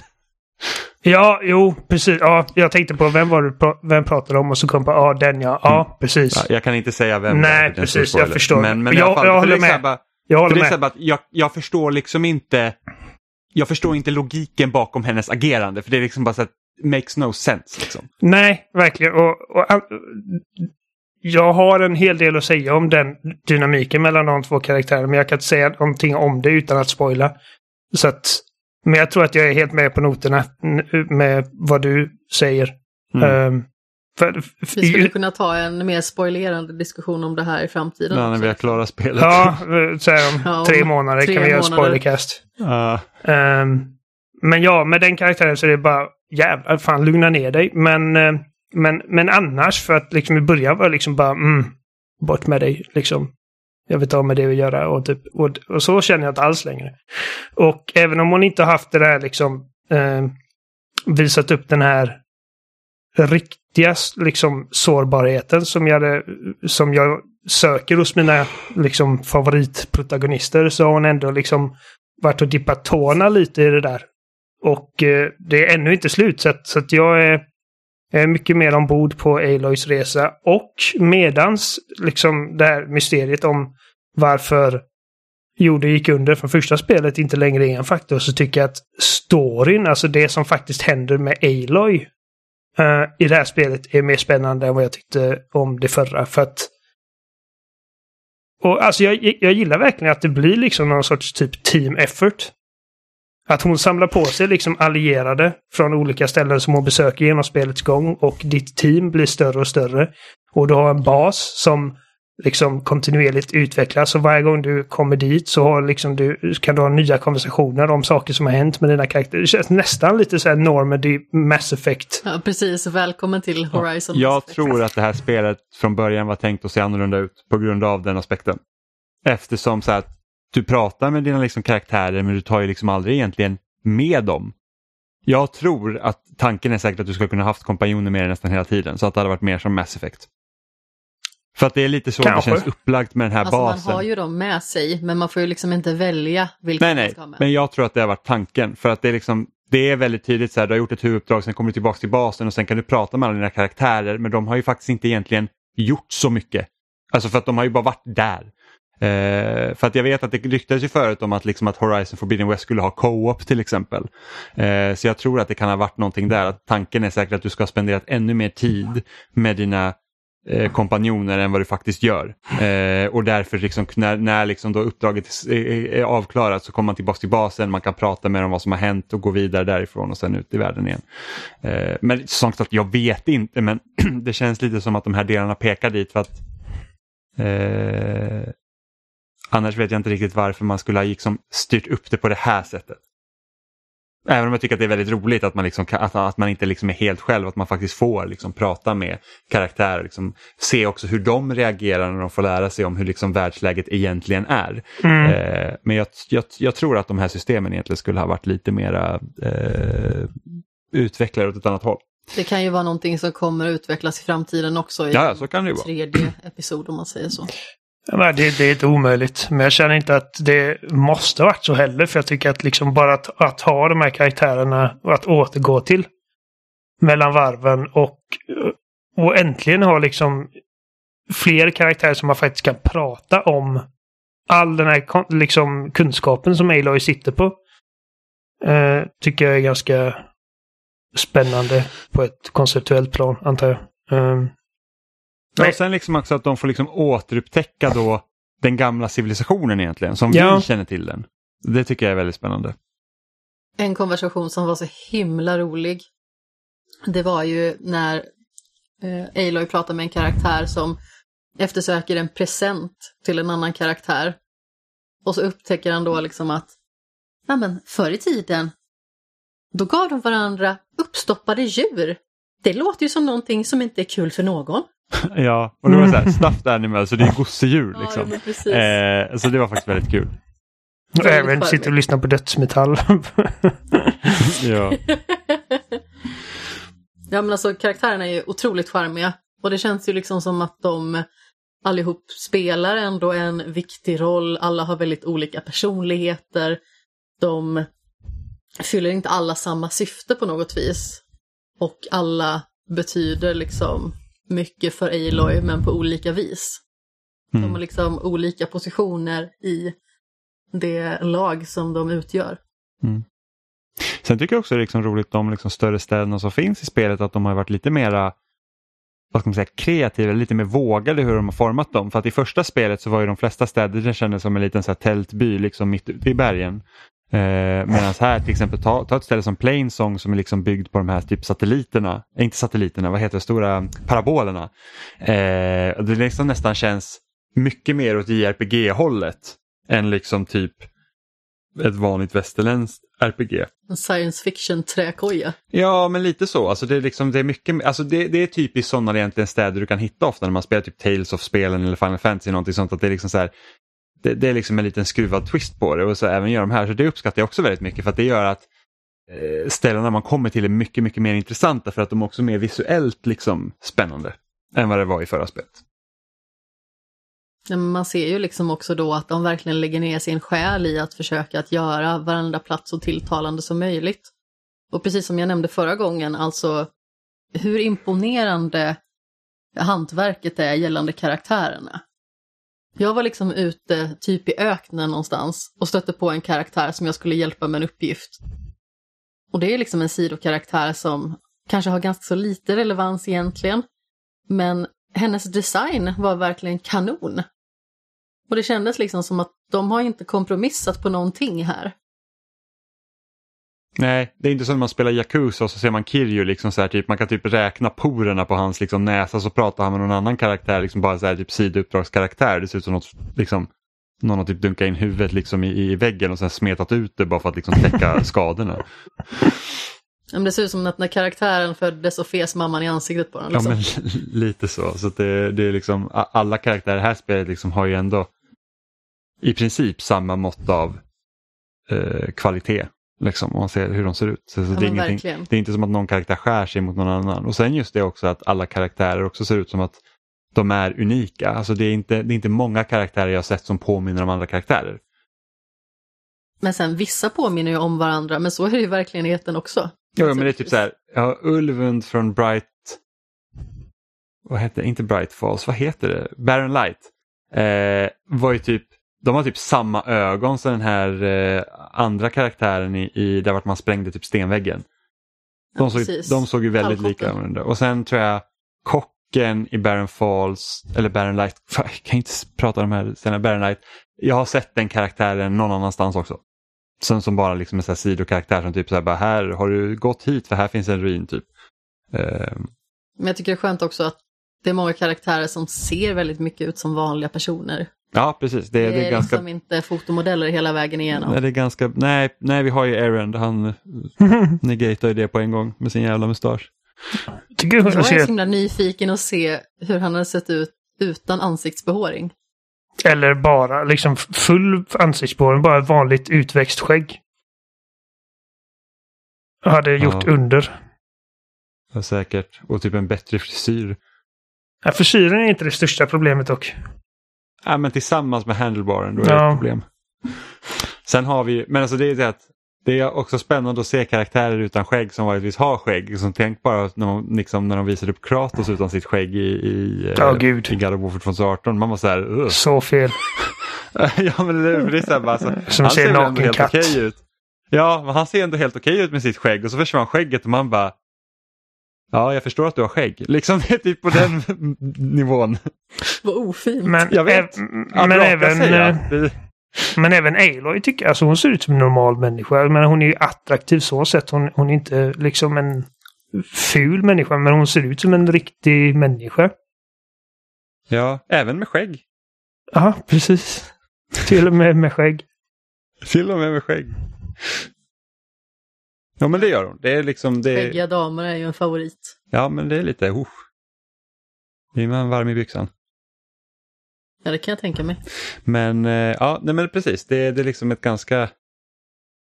Ja, jo, precis. Ja, jag tänkte på vem var det vem pratade om och så kom på ja, den ja. Ja, mm. precis. Ja, jag kan inte säga vem Nej, det är, precis. Jag förstår. Men, men jag, fall, jag håller med. Bara, jag håller med. Bara, jag, jag förstår liksom inte jag förstår inte logiken bakom hennes agerande för det är liksom bara så att makes no sense. Liksom. Nej, verkligen. Och, och, jag har en hel del att säga om den dynamiken mellan de två karaktärerna men jag kan inte säga någonting om det utan att spoila. Så att men jag tror att jag är helt med på noterna med vad du säger. Mm. Um, för, för, vi skulle kunna ta en mer spoilerande diskussion om det här i framtiden. Ja, när vi har klarat spelet. Ja, så här, om ja, tre månader tre kan vi göra spoilercast. Uh. Um, men ja, med den karaktären så är det bara jävlar, äh, fan lugna ner dig. Men, eh, men, men annars, för att liksom i början var det liksom bara mm, bort med dig. Liksom. Jag vet ha med det att göra och, typ, och, och, så känner jag inte alls längre. Och även om hon inte haft det där liksom eh, visat upp den här riktiga liksom sårbarheten som jag, som jag söker hos mina liksom favoritprotagonister så har hon ändå liksom varit och dippat tårna lite i det där. Och eh, det är ännu inte slut så att, jag är, mycket mer ombord på Aloys resa. Och medans liksom det här mysteriet om varför jorden gick under från första spelet inte längre är en faktor så tycker jag att storyn, alltså det som faktiskt händer med Aloy eh, i det här spelet är mer spännande än vad jag tyckte om det förra. För att och alltså jag, jag gillar verkligen att det blir liksom någon sorts typ team effort. Att hon samlar på sig liksom allierade från olika ställen som hon besöker genom spelets gång och ditt team blir större och större. Och du har en bas som liksom kontinuerligt utvecklas. Och varje gång du kommer dit så har liksom du, kan du ha nya konversationer om saker som har hänt med dina karaktärer. Det känns nästan lite så här Normandy Mass Effect. Ja, precis. Välkommen till Horizon. Ja, jag tror att det här spelet från början var tänkt att se annorlunda ut på grund av den aspekten. Eftersom så att du pratar med dina liksom karaktärer men du tar ju liksom aldrig egentligen med dem. Jag tror att tanken är säkert att du ska kunna haft kompanjoner med dig nästan hela tiden så att det hade varit mer som Mass Effect. För att det är lite så Kanske. det känns upplagt med den här alltså, basen. Man har ju dem med sig men man får ju liksom inte välja vilka nej, nej. man ska ha med. Men jag tror att det har varit tanken för att det är liksom det är väldigt tydligt så här, du har gjort ett huvuduppdrag, sen kommer du tillbaka till basen och sen kan du prata med alla dina karaktärer men de har ju faktiskt inte egentligen gjort så mycket. Alltså för att de har ju bara varit där. Eh, för att jag vet att det ryktades ju förut om att, liksom att Horizon Forbidden West skulle ha co-op till exempel. Eh, så jag tror att det kan ha varit någonting där. Att tanken är säkert att du ska ha spenderat ännu mer tid med dina eh, kompanjoner än vad du faktiskt gör. Eh, och därför liksom, när, när liksom då uppdraget är, avklarat så kommer man tillbaka till basen, man kan prata med dem vad som har hänt och gå vidare därifrån och sen ut i världen igen. Eh, men som sagt, jag vet inte men det känns lite som att de här delarna pekar dit för att eh, annars vet jag inte riktigt varför man skulle ha liksom styrt upp det på det här sättet. Även om jag tycker att det är väldigt roligt att man, liksom, att, att man inte liksom är helt själv, att man faktiskt får liksom prata med karaktärer. Liksom, se också hur de reagerar när de får lära sig om hur liksom världsläget egentligen är. Mm. Eh, men jag, jag, jag, tror att de här systemen egentligen skulle ha varit lite mera eh, utvecklade åt ett annat håll. Det kan ju vara någonting som kommer att utvecklas i framtiden också i ja, så kan det vara. tredje episod om man säger så. Ja, det, det, är inte omöjligt, men jag känner inte att det måste ha varit så heller. För jag tycker att liksom bara att, att ha de här karaktärerna och att återgå till mellan varven och, och äntligen ha liksom fler karaktärer som man faktiskt kan prata om all den här liksom, kunskapen som Aloy sitter på. Eh, tycker jag är ganska spännande på ett konceptuellt plan, antar jag. Eh, Ja, och sen liksom också att de får liksom återupptäcka då den gamla civilisationen egentligen, som ja. vi känner till den. Det tycker jag är väldigt spännande. En konversation som var så himla rolig, det var ju när eh, Aloy pratar med en karaktär som eftersöker en present till en annan karaktär. Och så upptäcker han då liksom att, ja men förr i tiden, då gav de varandra uppstoppade djur. Det låter ju som någonting som inte är kul för någon. Ja, och det var så här, stuffed animal, så det är gosedjur liksom. Ja, eh, så det var faktiskt väldigt kul. Och även sitter och lyssnar på dödsmetall. ja. ja men alltså karaktärerna är ju otroligt charmiga. Och det känns ju liksom som att de allihop spelar ändå en viktig roll. Alla har väldigt olika personligheter. De fyller inte alla samma syfte på något vis. Och alla betyder liksom mycket för Aloy men på olika vis. Mm. De har liksom olika positioner i det lag som de utgör. Mm. Sen tycker jag också det är liksom roligt de liksom större städerna som finns i spelet att de har varit lite mera vad ska man säga, kreativa, lite mer vågade hur de har format dem. För att i första spelet så var ju de flesta städer det kändes som en liten så här tältby liksom mitt ute i bergen. Eh, Medan här till exempel, ta, ta ett ställe som Plainsong som är liksom byggd på de här typ satelliterna, äh, inte satelliterna, vad heter det, stora parabolerna. Eh, det liksom nästan känns mycket mer åt JRPG-hållet än liksom typ ett vanligt västerländskt RPG. En science fiction träkoja. Ja, men lite så. Alltså det, är liksom, det, är mycket, alltså det, det är typiskt sådana egentligen städer du kan hitta ofta när man spelar typ Tales of-spelen eller Final Fantasy. Någonting sånt, att det är liksom så här, det, det, är liksom en liten skruvad twist på det och så även gör de här. Så det uppskattar jag också väldigt mycket för att det gör att eh, ställena man kommer till är mycket, mycket mer intressanta för att de också är mer visuellt liksom spännande än vad det var i förra spelet. man ser ju liksom också då att de verkligen lägger ner sin själ i att försöka att göra varenda plats så tilltalande som möjligt. Och precis som jag nämnde förra gången, alltså hur imponerande hantverket är gällande karaktärerna. Jag var liksom ute typ i öknen någonstans och stötte på en karaktär som jag skulle hjälpa med en uppgift. Och det är liksom en sidokaraktär som kanske har ganska så lite relevans egentligen. Men hennes design var verkligen kanon. Och det kändes liksom som att de har inte kompromissat på någonting här. Nej, det är inte som när man spelar Yakuza och så ser man Kiryu liksom så här, typ, man kan typ räkna porerna på hans liksom, näsa så pratar han med någon annan karaktär, liksom bara så här, typ sidouppdragskaraktär. Det ser ut som något, liksom, någon har typ dunkat in huvudet liksom i, i väggen och sen smetat ut det bara för att liksom täcka skadorna. Men det ser ut som att när karaktären föddes så fes mamman i ansiktet på den. Liksom. Ja, men lite så. så det, det är liksom, alla karaktärer i det här spelet liksom har ju ändå i princip samma mått av eh, kvalitet. Liksom, om man ser hur de ser ut. Så, ja, det, är det, är inte som att någon karaktär skär sig mot någon annan. Och sen just det också att alla karaktärer också ser ut som att de är unika. Alltså det är inte, det är inte många karaktärer jag sett som påminner om andra karaktärer. Men sen vissa påminner ju om varandra, men så är det ju verkligheten också. Ja, men det är typ så här, ja, Ulvund från Bright... Vad heter det? Inte Bright Falls, vad heter det? Baron Light. Eh, var ju typ de har typ samma ögon som den här eh, andra karaktären i, i där vart man sprängde typ stenväggen. De, ja, såg, de såg ju väldigt lika ut. Och sen tror jag kocken i Baron Falls, eller Baron Light, jag kan inte prata om de här scenerna, Baron Light. Jag har sett den karaktären någon annanstans också. Som, som bara liksom en sån här sidokaraktär som typ så här, bara här har du gått hit för här finns en ruin typ. Uh... Men jag tycker det är skönt också att det är många karaktärer som ser väldigt mycket ut som vanliga personer. Ja, precis. Det, det är, det är ganska... liksom inte fotomodeller hela vägen igenom. Nej, det är ganska... nej, nej, vi har ju Aaron, han negatar ju det på en gång med sin jävla mustasch. Tycker jag, jag är så himla nyfiken att se hur han hade sett ut utan ansiktsbehåring. Eller bara liksom full ansiktsbehåring, bara ett vanligt utväxt skägg. Hade gjort ja. under. Ja, säkert. Och typ en bättre frisyr. Ja, frisyren är inte det största problemet dock. Ja, men tillsammans med handlebaren, då är ja. det ett problem. Sen har vi, men alltså det är det att det är också spännande att se karaktärer utan skägg som vanligtvis har skägg. Som tänk bara när de, liksom, när de visade upp Kratos utan sitt skägg i, i, oh, Gud. i God of War 2018. Man var så här... Ugh. Så fel. ja men det, det är så här bara, så, som han ser, ser ändå helt okej ut. Ja, men han ser ändå helt okej ut med sitt skägg och så försvann skägget och man bara... Ja, jag förstår att du har skägg. Liksom det är typ på den nivån. Vad ofint. Men, jag vet. men även... Det, men även Aloy tycker jag, alltså hon ser ut som en normal människa. Men hon är ju attraktiv så sett. Hon, hon är inte liksom en ful människa, men hon ser ut som en riktig människa. Ja, även med skägg. Ja, precis. Till och med med skägg. Till och med med skägg. Ja, men det gör hon. Det är liksom... Det... Skäggiga damer är ju en favorit. Ja, men det är lite... Uh. Blir man varm i byxan. Ja, det kan jag tänka mig. Men eh, ja, nej, men precis. Det, det är liksom ett ganska,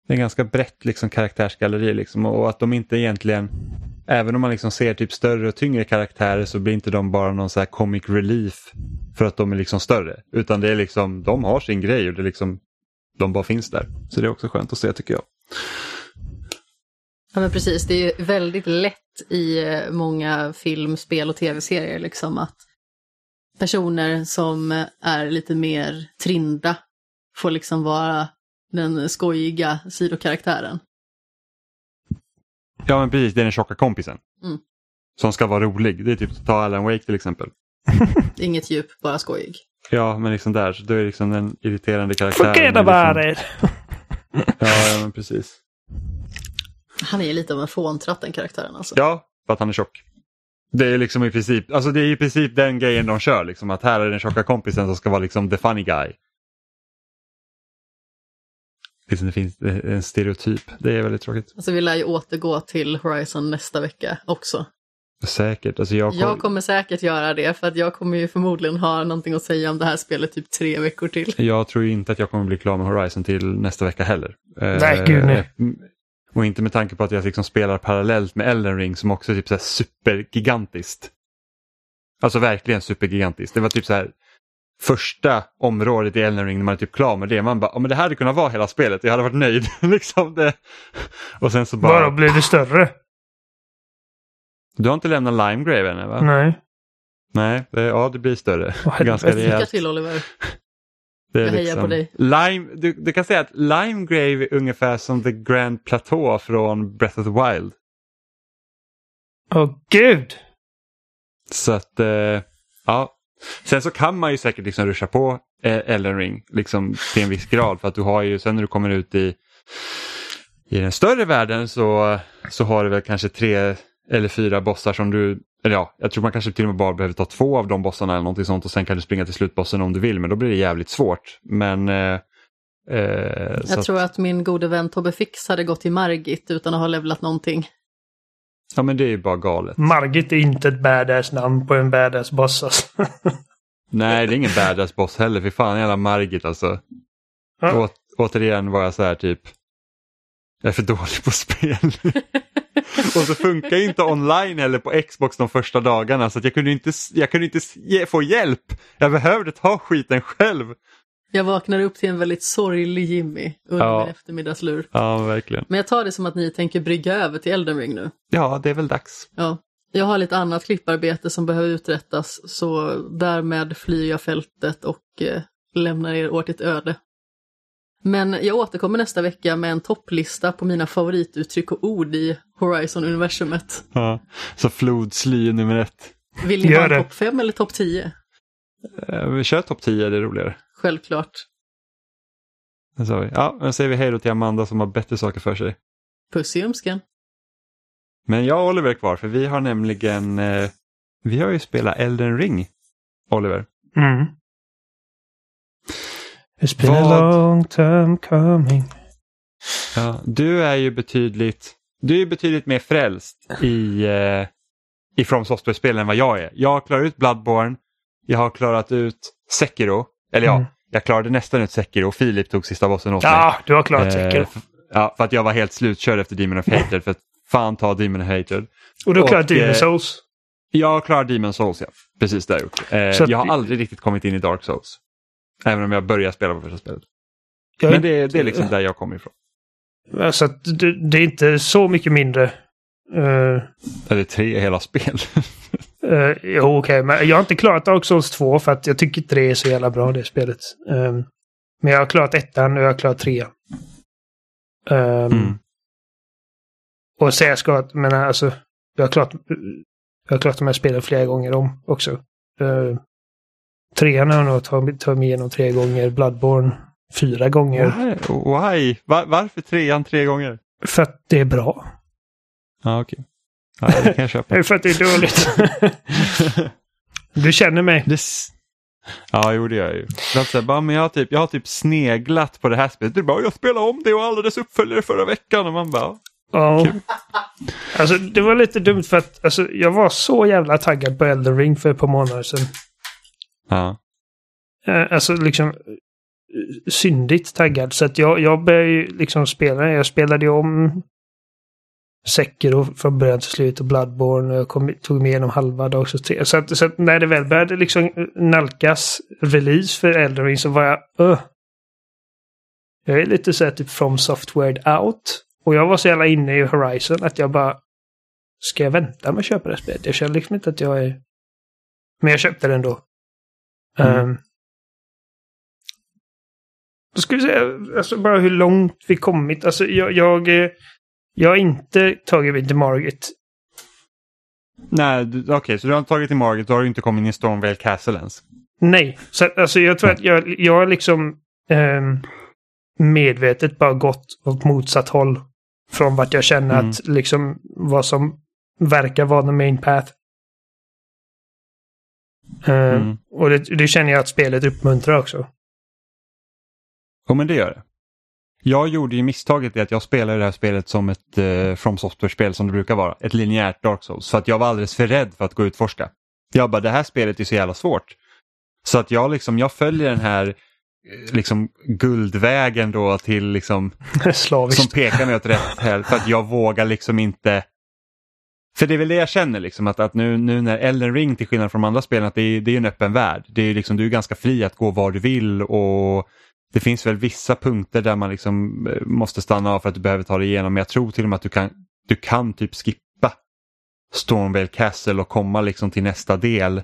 det är ganska brett liksom karaktärsgalleri liksom, och att de inte egentligen, även om man liksom ser typ större och tyngre karaktärer så blir inte de bara någon så här comic relief för att de är liksom större. Utan det är liksom, de har sin grej och det är liksom, de bara finns där. Så det är också skönt att se tycker jag. Ja men precis, det är väldigt lätt i eh, många film, spel och tv-serier liksom att personer som är lite mer trinda får liksom vara den skojiga sidokaraktären. Ja men precis, det är den tjocka kompisen. Mm. Som ska vara rolig. Det är typ ta Alan Wake till exempel. Inget djup, bara skojig. Ja, men liksom där, så då är det liksom den irriterande karaktären. Forget about liksom... it! ja, ja, men precis. Han är lite av en fåntratt den karaktären alltså. Ja, för att han är tjock. Det är liksom i princip, alltså det är i princip den grejen de kör. Liksom, att här är den tjocka kompisen som ska vara liksom the funny guy. Det finns en stereotyp. Det är väldigt tråkigt. Alltså vi lär ju återgå till Horizon nästa vecka också. Säkert. Alltså jag, kom... jag kommer säkert göra det för att jag kommer ju förmodligen ha någonting att säga om det här spelet typ tre veckor till. Jag tror inte att jag kommer bli klar med Horizon till nästa vecka heller. Nej, gud nej. Och inte med tanke på att jag liksom spelar parallellt med Elden Ring som också är typ så här supergigantiskt. Alltså verkligen supergigantiskt. Det var typ så här första området i Elden Ring när man är typ klar med det. Man bara, oh, men det här hade kunnat vara hela spelet. Jag hade varit nöjd. liksom det. Och sen så bara... Bara blir det större? Du har inte lämnat Limegrave än va? Nej. Nej, det, ja det blir större. Ganska rejält. Lycka till Oliver. Det är jag hejar liksom, på dig. Lime, du, du, kan säga att Limegrave är ungefär som The Grand Plateau från Breath of the Wild. Åh oh, gud! Så att, eh, ja. Sen så kan man ju säkert liksom ruscha på eh, Elden Ring liksom, till en viss grad. För att du har ju, sen när du kommer ut i, i den större världen så, så har du väl kanske tre eller fyra bossar som du eller ja, jag tror man kanske till och med bara behöver ta två av de bossarna eller någonting sånt och sen kan du springa till slutbossen om du vill men då blir det jävligt svårt. Men eh, eh, Jag tror att... att min gode vän Tobbe Fix hade gått till Margit utan att ha levlat någonting. Ja men det är ju bara galet. Margit är inte ett badass namn på en badass boss alltså. Nej det är ingen badass boss heller, för fan jävla Margit alltså. Ja. Å, återigen var jag så här typ, jag är för dålig på spel. Och så funkar inte online heller på Xbox de första dagarna så jag kunde inte, jag kunde inte få hjälp. Jag behövde ta skiten själv. Jag vaknar upp till en väldigt sorglig Jimmy under ja. min eftermiddagslur. Ja, verkligen. Men jag tar det som att ni tänker brygga över till Elden Ring nu. Ja, det är väl dags. Ja. Jag har lite annat klipparbete som behöver uträttas så därmed flyr jag fältet och eh, lämnar er åt ett öde. Men jag återkommer nästa vecka med en topplista på mina favorituttryck och ord i Horizon-universumet. Ja, så flodsly nummer ett. Vill ni ha en topp 5 eller topp 10? Uh, vi kör topp 10, det är roligare. Självklart. Det sa vi. Ja, nu säger vi hej då till Amanda som har bättre saker för sig. Puss i ömskan. Men jag och Oliver är kvar för vi har nämligen, eh, vi har ju spelat Elden Ring, Oliver. Mm. It's been Vad... a long time coming. Ja, du är ju betydligt, du är betydligt mer frälst i, eh, i From Software-spelen än vad jag är. Jag har klarat ut Bloodborne, jag har klarat ut Sekiro, eller ja, mm. jag klarade nästan ut Sekiro och Filip tog sista bossen åt mig. Ja, du har klarat Sekiro. Eh, ja, för att jag var helt slutkörd efter Demon of Hatred, för att fan ta Demon of Hatred. Och du har klarat Demon eh, Souls? Jag klarar Demon Souls, ja. Precis det har jag gjort. Eh, jag har aldrig riktigt kommit in i Dark Souls. Även om jag börjar spela på första spelet. Jag Men det, det är liksom där jag kommer ifrån. Alltså det, det är inte så mycket mindre. Uh, är det tre hela spel? uh, jo, okej, okay, men jag har inte klarat Dark Souls 2 för att jag tycker inte det är så jävla bra det spelet. Um, men jag har klarat ettan och jag har klarat trean. Um, mm. Och jag ska, men alltså, jag har klarat, jag har klarat de här spelen flera gånger om också. Uh, trean har jag nog tagit mig igenom tre gånger, Bloodborne fyra gånger. Why? Why? Var, varför trean tre gånger? För att det är bra. Ja, okej. Okay. Ja, det kan jag köpa. för att det är dåligt. du känner mig. Det... Ja, jo det gör jag ju. Alltså, bara, men jag, har typ, jag har typ sneglat på det här spelet. Du bara, jag spelade om det och alla dess uppföljare förra veckan. Och man bara, Ja. Alltså det var lite dumt för att alltså, jag var så jävla taggad på Elden Ring för ett par månader sedan. Ja. Eh, alltså liksom syndigt taggad. Så att jag, jag började ju liksom spela. Jag spelade ju om Sekiro från början till slut och Bloodborne. Jag kom, tog mig igenom halva dag också. Så att, så att när det väl började liksom nalkas release för Eldering så var jag uh. Jag är lite så här typ from software out. Och jag var så jävla inne i Horizon att jag bara Ska jag vänta med att köpa det spelet? Jag känner liksom inte att jag är... Men jag köpte det ändå. Mm. Um, då ska vi säga, alltså bara hur långt vi kommit. Alltså jag, jag, eh, jag har inte tagit mig till Margit. Nej, okej, okay, så du har inte tagit till Margit, då har du inte kommit in i Stormvale Castle ens? Nej, så alltså jag tror att jag, jag har liksom um, medvetet bara gått åt motsatt håll. Från vart jag känner mm. att liksom vad som verkar vara the main path. Uh, mm. Och det, det, känner jag att spelet uppmuntrar också. Jo, men det gör det. Jag gjorde ju misstaget i att jag spelade det här spelet som ett eh, From Software-spel som det brukar vara. Ett linjärt Dark Souls. För att jag var alldeles för rädd för att gå utforska. Jag bara, det här spelet är så jävla svårt. Så att jag liksom, jag följer den här eh, liksom guldvägen då till liksom som pekar mig åt rätt håll för att jag vågar liksom inte för det är väl det jag känner liksom att, att nu, nu när Elden Ring till skillnad från de andra spelen att det är, det är en öppen värld. Det är liksom, du är ganska fri att gå var du vill och det finns väl vissa punkter där man liksom eh, måste stanna av för att du behöver ta dig igenom. Men jag tror till och med att du kan, du kan typ skippa Stormvale Castle och komma liksom till nästa del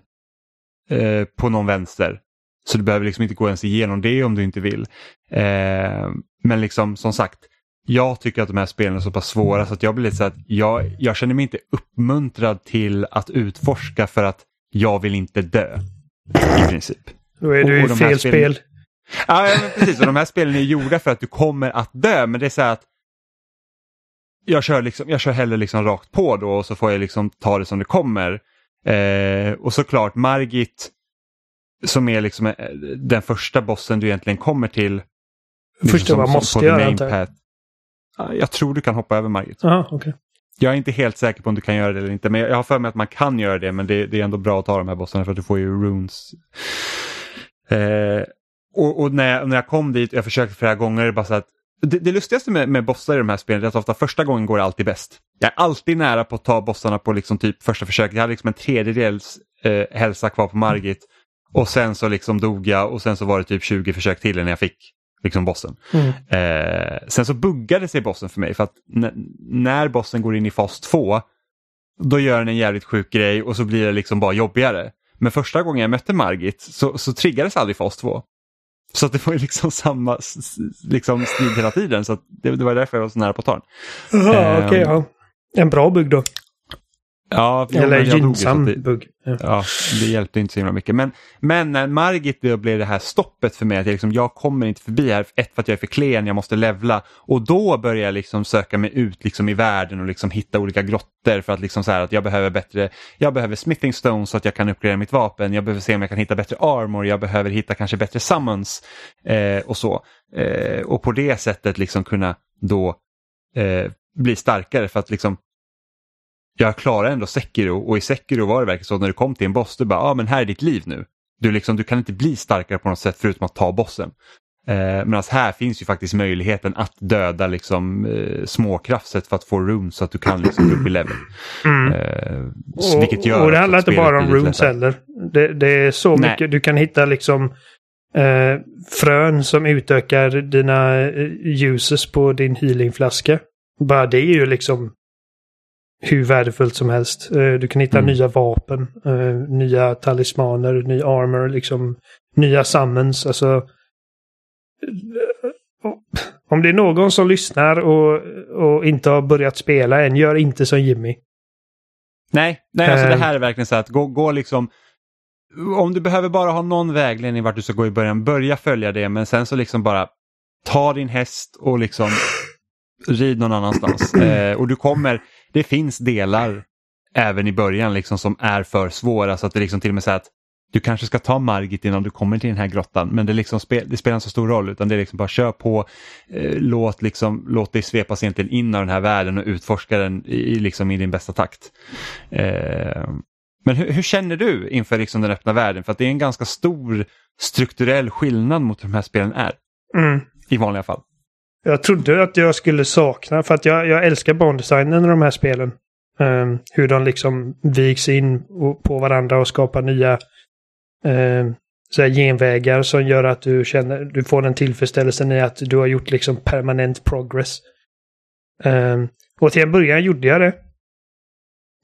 eh, på någon vänster. Så du behöver liksom inte gå ens igenom det om du inte vill. Eh, men liksom som sagt, jag tycker att de här spelen är så pass svåra så att jag blir lite så att jag, jag känner mig inte uppmuntrad till att utforska för att jag vill inte dö. I princip. Då är du i fel spel. Ja, men precis. Och de här spelen är gjorda för att du kommer att dö. Men det är så här att jag kör, liksom, jag kör hellre liksom rakt på då och så får jag liksom ta det som det kommer. Eh, och såklart Margit som är liksom eh, den första bossen du egentligen kommer till. Liksom första man måste göra antar jag. tror du kan hoppa över Margit. Aha, okay. Jag är inte helt säker på om du kan göra det eller inte men jag har för mig att man kan göra det men det, det är ändå bra att ta de här bossarna för att du får ju runes. Eh, och, och, när, jag, när jag kom dit, jag försökte flera gånger, bara så att det, det lustigaste med, med bossar i de här spelen är att ofta första gången går det alltid bäst. Jag är alltid nära på att ta bossarna på liksom typ första försöket. Jag hade liksom en tredjedels eh, hälsa kvar på Margit. Och sen så liksom dog jag och sen så var det typ 20 försök till innan jag fick liksom bossen. Mm. Eh, sen så buggade sig bossen för mig för att när bossen går in i fas 2 då gör den en jävligt sjuk grej och så blir det liksom bara jobbigare. Men första gången jag mötte Margit så, så triggades aldrig fas 2. Så det var ju liksom samma liksom, stil hela tiden. Så det, det, var därför jag var så nära på att ta den. Jaha, um, okej. Okay, ja. En bra bugg då. Ja, Eller gynnsam bugg. Ja. ja. det hjälpte inte så himla mycket. Men, men när Margit blev det här stoppet för mig, att jag, liksom, jag kommer inte förbi här, ett för att jag är för klen, jag måste levla. Och då börjar jag liksom söka mig ut liksom i världen och liksom hitta olika grottor för att liksom så här att jag behöver bättre, jag behöver smithing stones så att jag kan uppgradera mitt vapen, jag behöver se om jag kan hitta bättre armor, jag behöver hitta kanske bättre summons eh, och så. Eh, och på det sättet liksom kunna då eh, bli starkare för att liksom jag klarar ändå Sekiro och i Sekiro var det verkligen så när du kom till en boss, du bara, ja ah, men här är ditt liv nu. Du, liksom, du kan inte bli starkare på något sätt förutom att ta bossen. Eh, Medan här finns ju faktiskt möjligheten att döda liksom, eh, småkrafset för att få runes så att du kan liksom, gå upp i level. Mm. Eh, och, vilket gör och det handlar inte bara om runes heller. Det, det, är så Nej. mycket, du kan hitta liksom eh, frön som utökar dina eh, uses på din healingflaska. Bara det är ju liksom hur värdefullt som helst. Eh, du kan hitta mm. nya vapen, eh, nya talismaner, ny armor, liksom nya summons. Alltså, eh, om det är någon som lyssnar och, och inte har börjat spela än, gör inte som Jimmy. Nej, nej alltså det här är verkligen så att gå, gå liksom om du behöver bara ha någon vägledning vart du ska gå i början, börja följa det men sen så liksom bara ta din häst och liksom rid någon annanstans. Eh, och du kommer, det finns delar även i början liksom som är för svåra så att det liksom till och med säger att du kanske ska ta Margit innan du kommer till den här grottan men det, liksom spel, det spelar inte så stor roll utan det är liksom bara kör på, eh, låt, liksom, låt dig svepas egentligen in av den här världen och utforska den i, liksom, i din bästa takt. Eh, men hur, hur, känner du inför liksom, den öppna världen? För att det är en ganska stor strukturell skillnad mot hur de här spelen är. Mm. I vanliga fall. Jag trodde att jag skulle sakna, för att jag, jag älskar bandesignen i de här spelen. Um, hur de liksom viks in på varandra och skapar nya um, så här genvägar som gör att du känner, du får den tillfredsställelsen i att du har gjort liksom permanent progress. Um, och till en början gjorde jag det.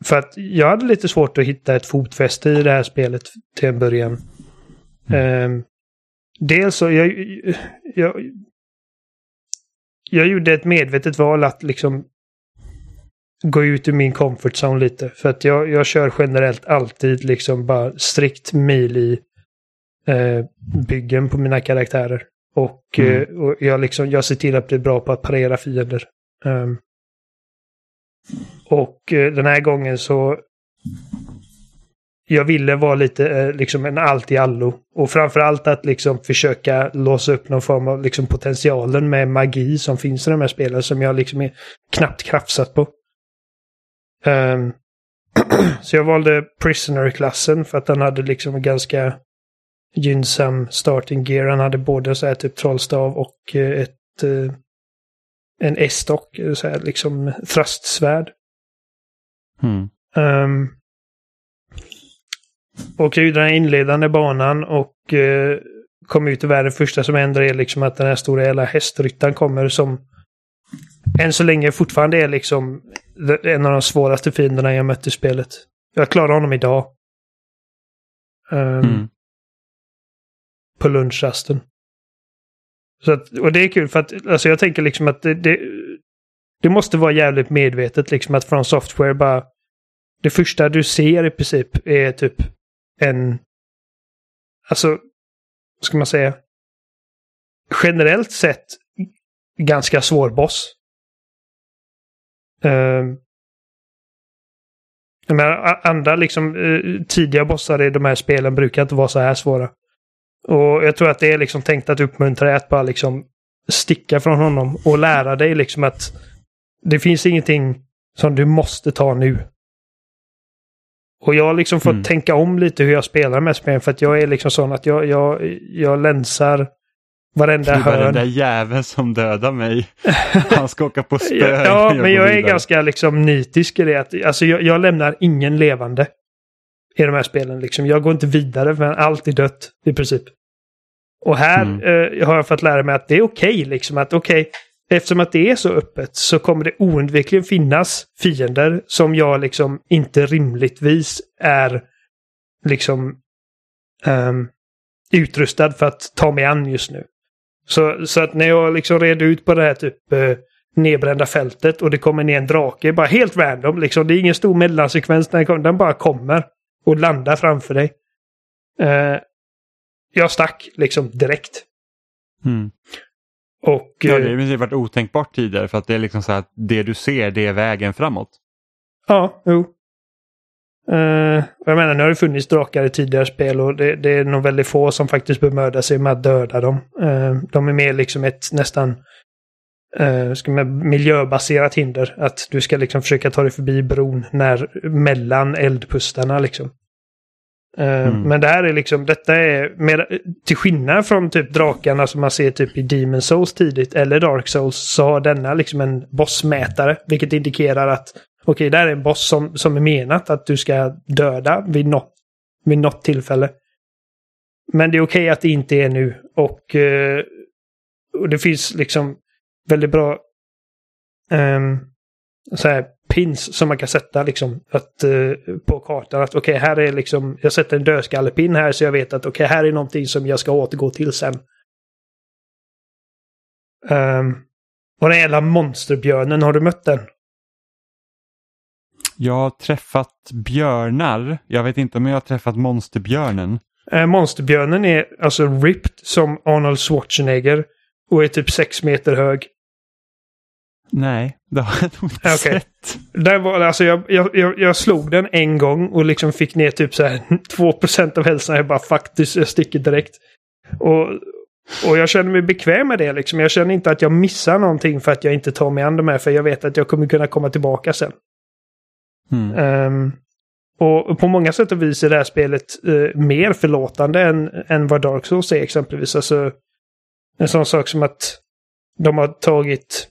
För att jag hade lite svårt att hitta ett fotfäste i det här spelet till en början. Mm. dels så, jag, jag, jag gjorde ett medvetet val att liksom gå ut ur min comfort zone lite. För att jag, jag kör generellt alltid liksom bara strikt mil i eh, byggen på mina karaktärer. Och, mm. eh, och, jag, liksom, jag ser till att bli bra på att parera fiender. Um, och eh, den här gången så jag ville vara lite eh, liksom en allt i allo. Och framförallt att liksom försöka låsa upp någon form av liksom potentialen med magi som finns i de här spelen som jag liksom är knappt krafsat på. Um, så jag valde Prisoner-klassen för att den hade liksom en ganska gynnsam starting gear. Han hade både så här typ trollstav och eh, ett uh, en S-stock, så här liksom thrustsvärd. Mm. Um, och jag gjorde den inledande banan och eh, kom ut i världen. Första som händer är liksom att den här stora jävla hästryttaren kommer som än så länge fortfarande är liksom en av de svåraste fienderna jag mött i spelet. Jag klarade honom idag. Um, mm. På lunchrasten. Så att, och det är kul för att alltså jag tänker liksom att det, det, det måste vara jävligt medvetet liksom att från software bara det första du ser i princip är typ en... Alltså, vad ska man säga? Generellt sett ganska svår boss. Ehm, uh, men andra liksom uh, tidiga bossar i de här spelen brukar inte vara så här svåra. Och jag tror att det är liksom tänkt att uppmuntra dig att bara liksom sticka från honom och lära dig liksom att det finns ingenting som du måste ta nu. Och jag har liksom fått mm. tänka om lite hur jag spelar med spelen för att jag är liksom sån att jag, jag, jag länsar varenda hörn. Den där jäveln som dödar mig. Han ska åka på spö. ja, ja men jag är ganska liksom nitisk i det. Att, alltså jag, jag, lämnar ingen levande i de här spelen. Liksom. Jag går inte vidare för allt är dött i princip. Och här mm. eh, har jag fått lära mig att det är okej. Okay, liksom, att okej, okay, eftersom att det är så öppet så kommer det oundvikligen finnas fiender som jag liksom inte rimligtvis är liksom um, utrustad för att ta mig an just nu. Så, så att när jag liksom red ut på det här typ uh, nedbrända fältet och det kommer ner en drake. Bara helt random liksom. Det är ingen stor mellansekvens. Den, den bara kommer och landar framför dig. Uh, jag stack liksom direkt. Mm. Och, ja, det har varit otänkbart tidigare för att det är liksom så att det du ser det är vägen framåt. Ja, jo. Uh, jag menar, nu har det funnits drakar i tidigare spel och det, det, är nog väldigt få som faktiskt bemödar sig med att döda dem. Uh, de är mer liksom ett nästan uh, ska man, miljöbaserat hinder. Att du ska liksom försöka ta dig förbi bron när, mellan eldpustarna liksom. Mm. Men det här är liksom, detta är mer, till skillnad från typ drakarna som man ser typ i Demon Souls tidigt eller Dark Souls så har denna liksom en bossmätare. Vilket indikerar att okej, det här är en boss som, som är menat att du ska döda vid något, vid något tillfälle. Men det är okej att det inte är nu. Och, eh, och det finns liksom väldigt bra um, så här, pins som man kan sätta liksom att, uh, på kartan. Att okej, okay, här är liksom, jag sätter en dödskallepin här så jag vet att okej, okay, här är någonting som jag ska återgå till sen. Um, och den jävla monsterbjörnen, har du mött den? Jag har träffat björnar. Jag vet inte om jag har träffat monsterbjörnen. Äh, monsterbjörnen är alltså ripped som Arnold Schwarzenegger och är typ sex meter hög. Nej, det har jag nog inte okay. sett. Den var, alltså jag, jag, jag, slog den en gång och liksom fick ner typ så här 2% av hälsan. Jag bara faktiskt, jag sticker direkt. Och, och jag känner mig bekväm med det liksom. Jag känner inte att jag missar någonting för att jag inte tar mig an de här. För jag vet att jag kommer kunna komma tillbaka sen. Mm. Um, och på många sätt och vis är det här spelet uh, mer förlåtande än, än vad Dark Souls är exempelvis. Alltså, en sån sak som att de har tagit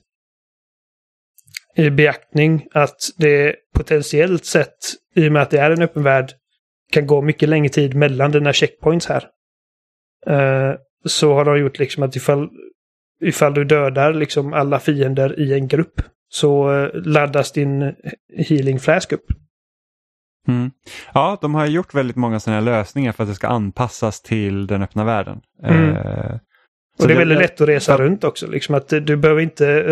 i beaktning att det potentiellt sett, i och med att det är en öppen värld, kan gå mycket längre tid mellan dina checkpoints här. Uh, så har de gjort liksom att ifall, ifall du dödar liksom alla fiender i en grupp så uh, laddas din healing flask upp. Mm. Ja, de har gjort väldigt många sådana lösningar för att det ska anpassas till den öppna världen. Mm. Uh, och det är väldigt lätt att resa ja. runt också. Liksom att du behöver inte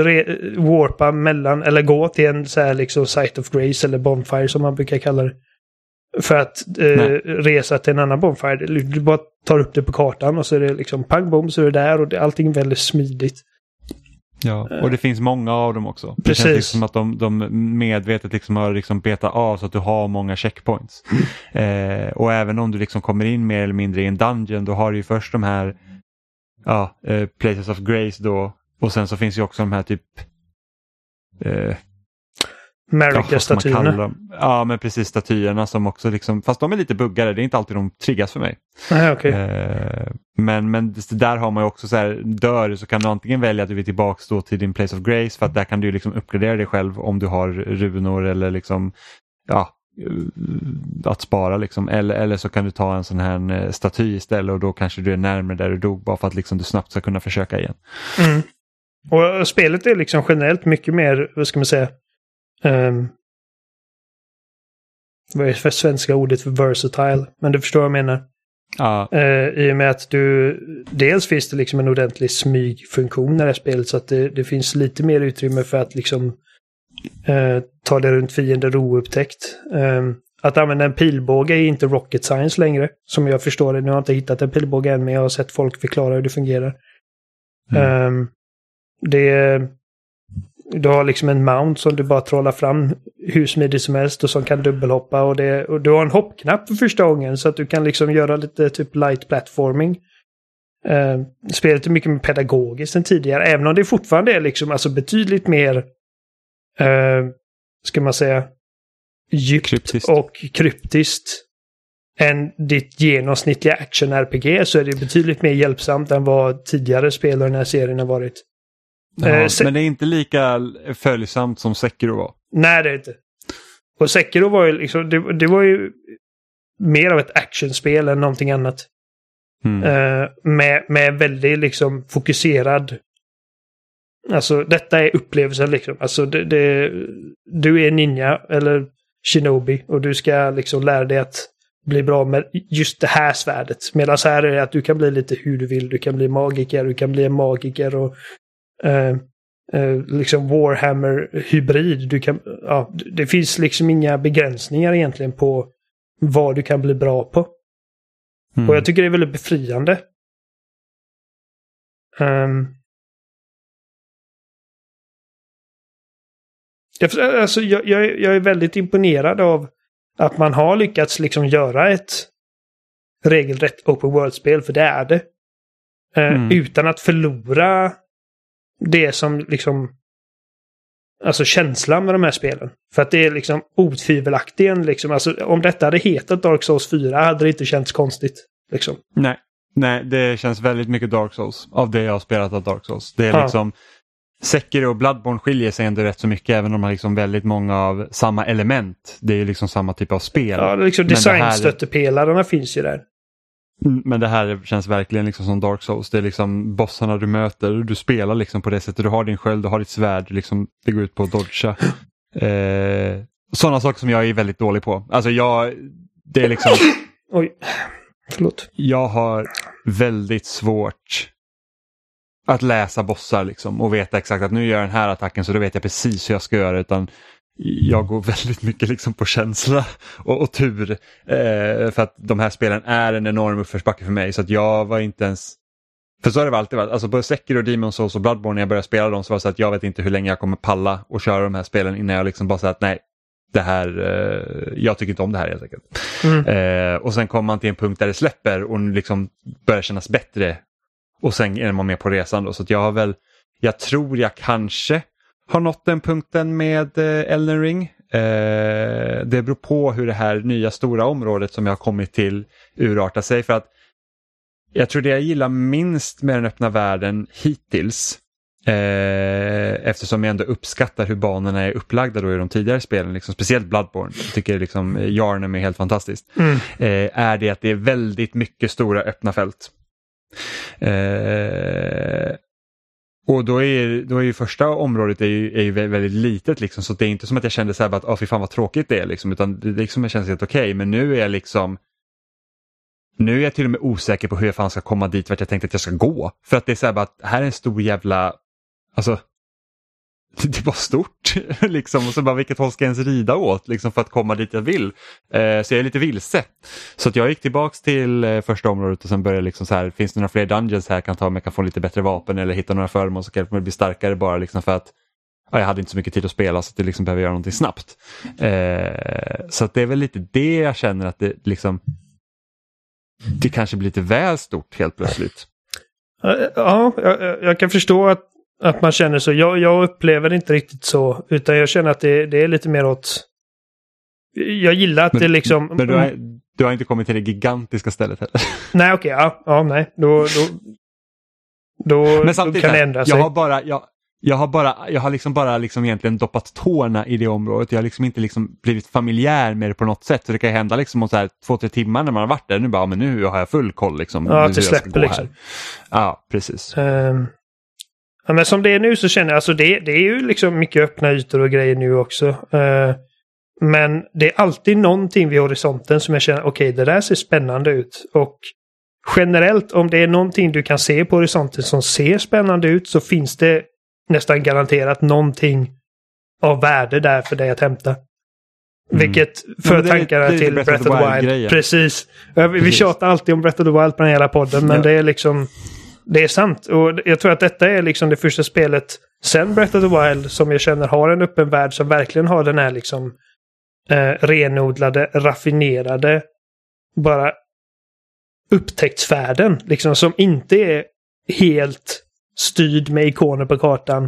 warpa mellan eller gå till en så här liksom site of grace eller bonfire som man brukar kalla det. För att eh, resa till en annan bonfire. Du bara tar upp det på kartan och så är det liksom pang bom så är det där och det, allting är väldigt smidigt. Ja, och det finns många av dem också. Precis. Det känns liksom som att de, de medvetet liksom har liksom betat av så att du har många checkpoints. Mm. Eh, och även om du liksom kommer in mer eller mindre i en dungeon då har du ju först de här ja, eh, Places of Grace då. Och sen så finns ju också de här typ eh, America-statyerna. Ja, ja, men precis statyerna som också liksom, fast de är lite buggade, det är inte alltid de triggas för mig. Nej, okay. eh, men, men där har man ju också så här, dör så kan du antingen välja att du vill tillbaka då till din place of grace för att där kan du liksom uppgradera dig själv om du har runor eller liksom ja, att spara liksom. Eller, eller så kan du ta en sån här eh, staty istället och då kanske du är närmare där du dog bara för att liksom du snabbt ska kunna försöka igen. Mm. Och spelet är liksom generellt mycket mer, vad ska man säga, um, vad är det för svenska ordet för versatile? Men du förstår vad jag menar. Ja. Uh, I och med att du, dels finns det liksom en ordentlig smygfunktion i det här spelet så att det, det finns lite mer utrymme för att liksom eh, ta det runt fiender oupptäckt. Eh, att använda en pilbåge är inte rocket science längre, som jag förstår det. Nu har jag inte hittat en pilbåge än, men jag har sett folk förklara hur det fungerar. Mm. Eh, det, du har liksom en mount som du bara trollar fram hur smidigt som helst och som kan dubbelhoppa. Och, det, och du har en hoppknapp för första gången så att du kan liksom göra lite typ light platforming. Uh, spelet är mycket mer pedagogiskt än tidigare, även om det fortfarande är liksom alltså betydligt mer eh, ska man säga, djupt kryptiskt. och kryptiskt än ditt genomsnittliga action-RPG så är det betydligt mer hjälpsamt än vad tidigare spel i den här serien har varit. Ja, eh, men det är inte lika följsamt som Sekiro var. Nej, det är inte. Och Sekiro var ju liksom, det, det var ju mer av ett actionspel än någonting annat. Mm. Uh, med, med väldigt liksom fokuserad Alltså detta är upplevelsen liksom. Alltså det, det, du är ninja eller shinobi och du ska liksom lära dig att bli bra med just det här svärdet. Medan här är det att du kan bli lite hur du vill. Du kan bli magiker, du kan bli en magiker och uh, eh, liksom Warhammer-hybrid. Du kan, ja, det finns liksom inga begränsningar egentligen på vad du kan bli bra på. Mm. Och jag tycker det är väldigt befriande. Um, jag, alltså, jag, jag, jag är väldigt imponerad av att man har lyckats liksom göra ett regelrätt open world-spel, för det är det. Uh, mm. Utan att förlora det som liksom... Alltså känslan med de här spelen. För att det är liksom otvivelaktigen liksom. Alltså om detta hade hetat Dark Souls 4 hade det inte känts konstigt. Liksom. Nej. Nej, det känns väldigt mycket Dark Souls av det jag har spelat av Dark Souls. Det är ja. liksom Sekiro och Bloodborne skiljer sig ändå rätt så mycket även om de har liksom väldigt många av samma element. Det är liksom samma typ av spel. Ja, liksom designstöttepelarna här... finns ju där. Mm, men det här känns verkligen liksom som Dark Souls. Det är liksom bossarna du möter, du spelar liksom på det sättet. Du har din sköld, du har ditt svärd, liksom, det går ut på att dodga. Eh, sådana saker som jag är väldigt dålig på. Alltså jag, det är liksom... Oj, förlåt. Jag har väldigt svårt att läsa bossar liksom och veta exakt att nu gör jag den här attacken så då vet jag precis hur jag ska göra. Utan jag går väldigt mycket liksom på känsla och, och tur. Eh, för att de här spelen är en enorm uppförsbacke för mig så att jag var inte ens för så har det alltid varit. Alltså på Sekiro, Demon Souls och Bloodborne när jag började spela dem så var det så att jag vet inte hur länge jag kommer palla och köra de här spelen innan jag liksom bara säger att nej, det här, eh, jag tycker inte om det här helt enkelt. Mm. Eh, och sen kommer man till en punkt där det släpper och liksom börjar kännas bättre. Och sen är man med på resan då. Så jag har väl, jag tror jag kanske har nått den punkten med eh, Elden Ring. Eh, det beror på hur det här nya stora området som jag har kommit till urartar sig. För att jag tror det jag gillar minst med den öppna världen hittills Eh, eftersom jag ändå uppskattar hur banorna är upplagda då i de tidigare spelen, liksom, speciellt Bloodborne. Jag tycker liksom, Jarnem är helt fantastiskt. Mm. Eh, är det att det är väldigt mycket stora öppna fält. Eh, och då är, då är ju första området är ju, är ju väldigt litet liksom, så det är inte som att jag kände så här att oh, fy fan vad tråkigt det är liksom, utan det liksom känns helt okej. Okay. Men nu är jag liksom nu är jag till och med osäker på hur jag fan ska komma dit vart jag tänkte att jag ska gå. För att det är så här bara att här är en stor jävla, alltså det var stort liksom och så bara vilket håll ska jag ens rida åt liksom för att komma dit jag vill. Eh, så jag är lite vilse. Så att jag gick tillbaks till eh, första området och sen började liksom så här, finns det några fler dungeons här jag kan ta om jag kan få lite bättre vapen eller hitta några föremål som kan hjälpa mig bli starkare bara liksom för att ja, jag hade inte så mycket tid att spela så att jag liksom behöver göra någonting snabbt. Eh, så att det är väl lite det jag känner att det liksom det kanske blir lite väl stort helt plötsligt. Ja, jag, jag kan förstå att att man känner så. Jag, jag upplever det inte riktigt så. Utan jag känner att det, det är lite mer åt... Jag gillar att men, det liksom... Men du har, du har inte kommit till det gigantiska stället heller? Nej, okej. Okay, ja, ja, nej. Då, då, då, men samtidigt, då kan det ändra sig. Jag har bara, jag, jag har bara, jag har liksom bara liksom egentligen doppat tårna i det området. Jag har liksom inte liksom blivit familjär med det på något sätt. Så det kan hända liksom om så här två, tre timmar när man har varit där. Nu bara, men nu har jag full koll liksom. Ja, att det släpper liksom. Ja, precis. Um, Ja, men som det är nu så känner jag, alltså det, det är ju liksom mycket öppna ytor och grejer nu också. Uh, men det är alltid någonting vid horisonten som jag känner, okej okay, det där ser spännande ut. Och generellt, om det är någonting du kan se på horisonten som ser spännande ut så finns det nästan garanterat någonting av värde där för dig att hämta. Mm. Vilket för tankarna till Breath of the Wild. Wild Precis. Vi Precis. tjatar alltid om Breath of the Wild på den hela podden, men ja. det är liksom det är sant. Och jag tror att detta är liksom det första spelet sen Breath of the Wild som jag känner har en öppen värld som verkligen har den här liksom eh, renodlade, raffinerade, bara upptäcktsfärden. Liksom som inte är helt styrd med ikoner på kartan.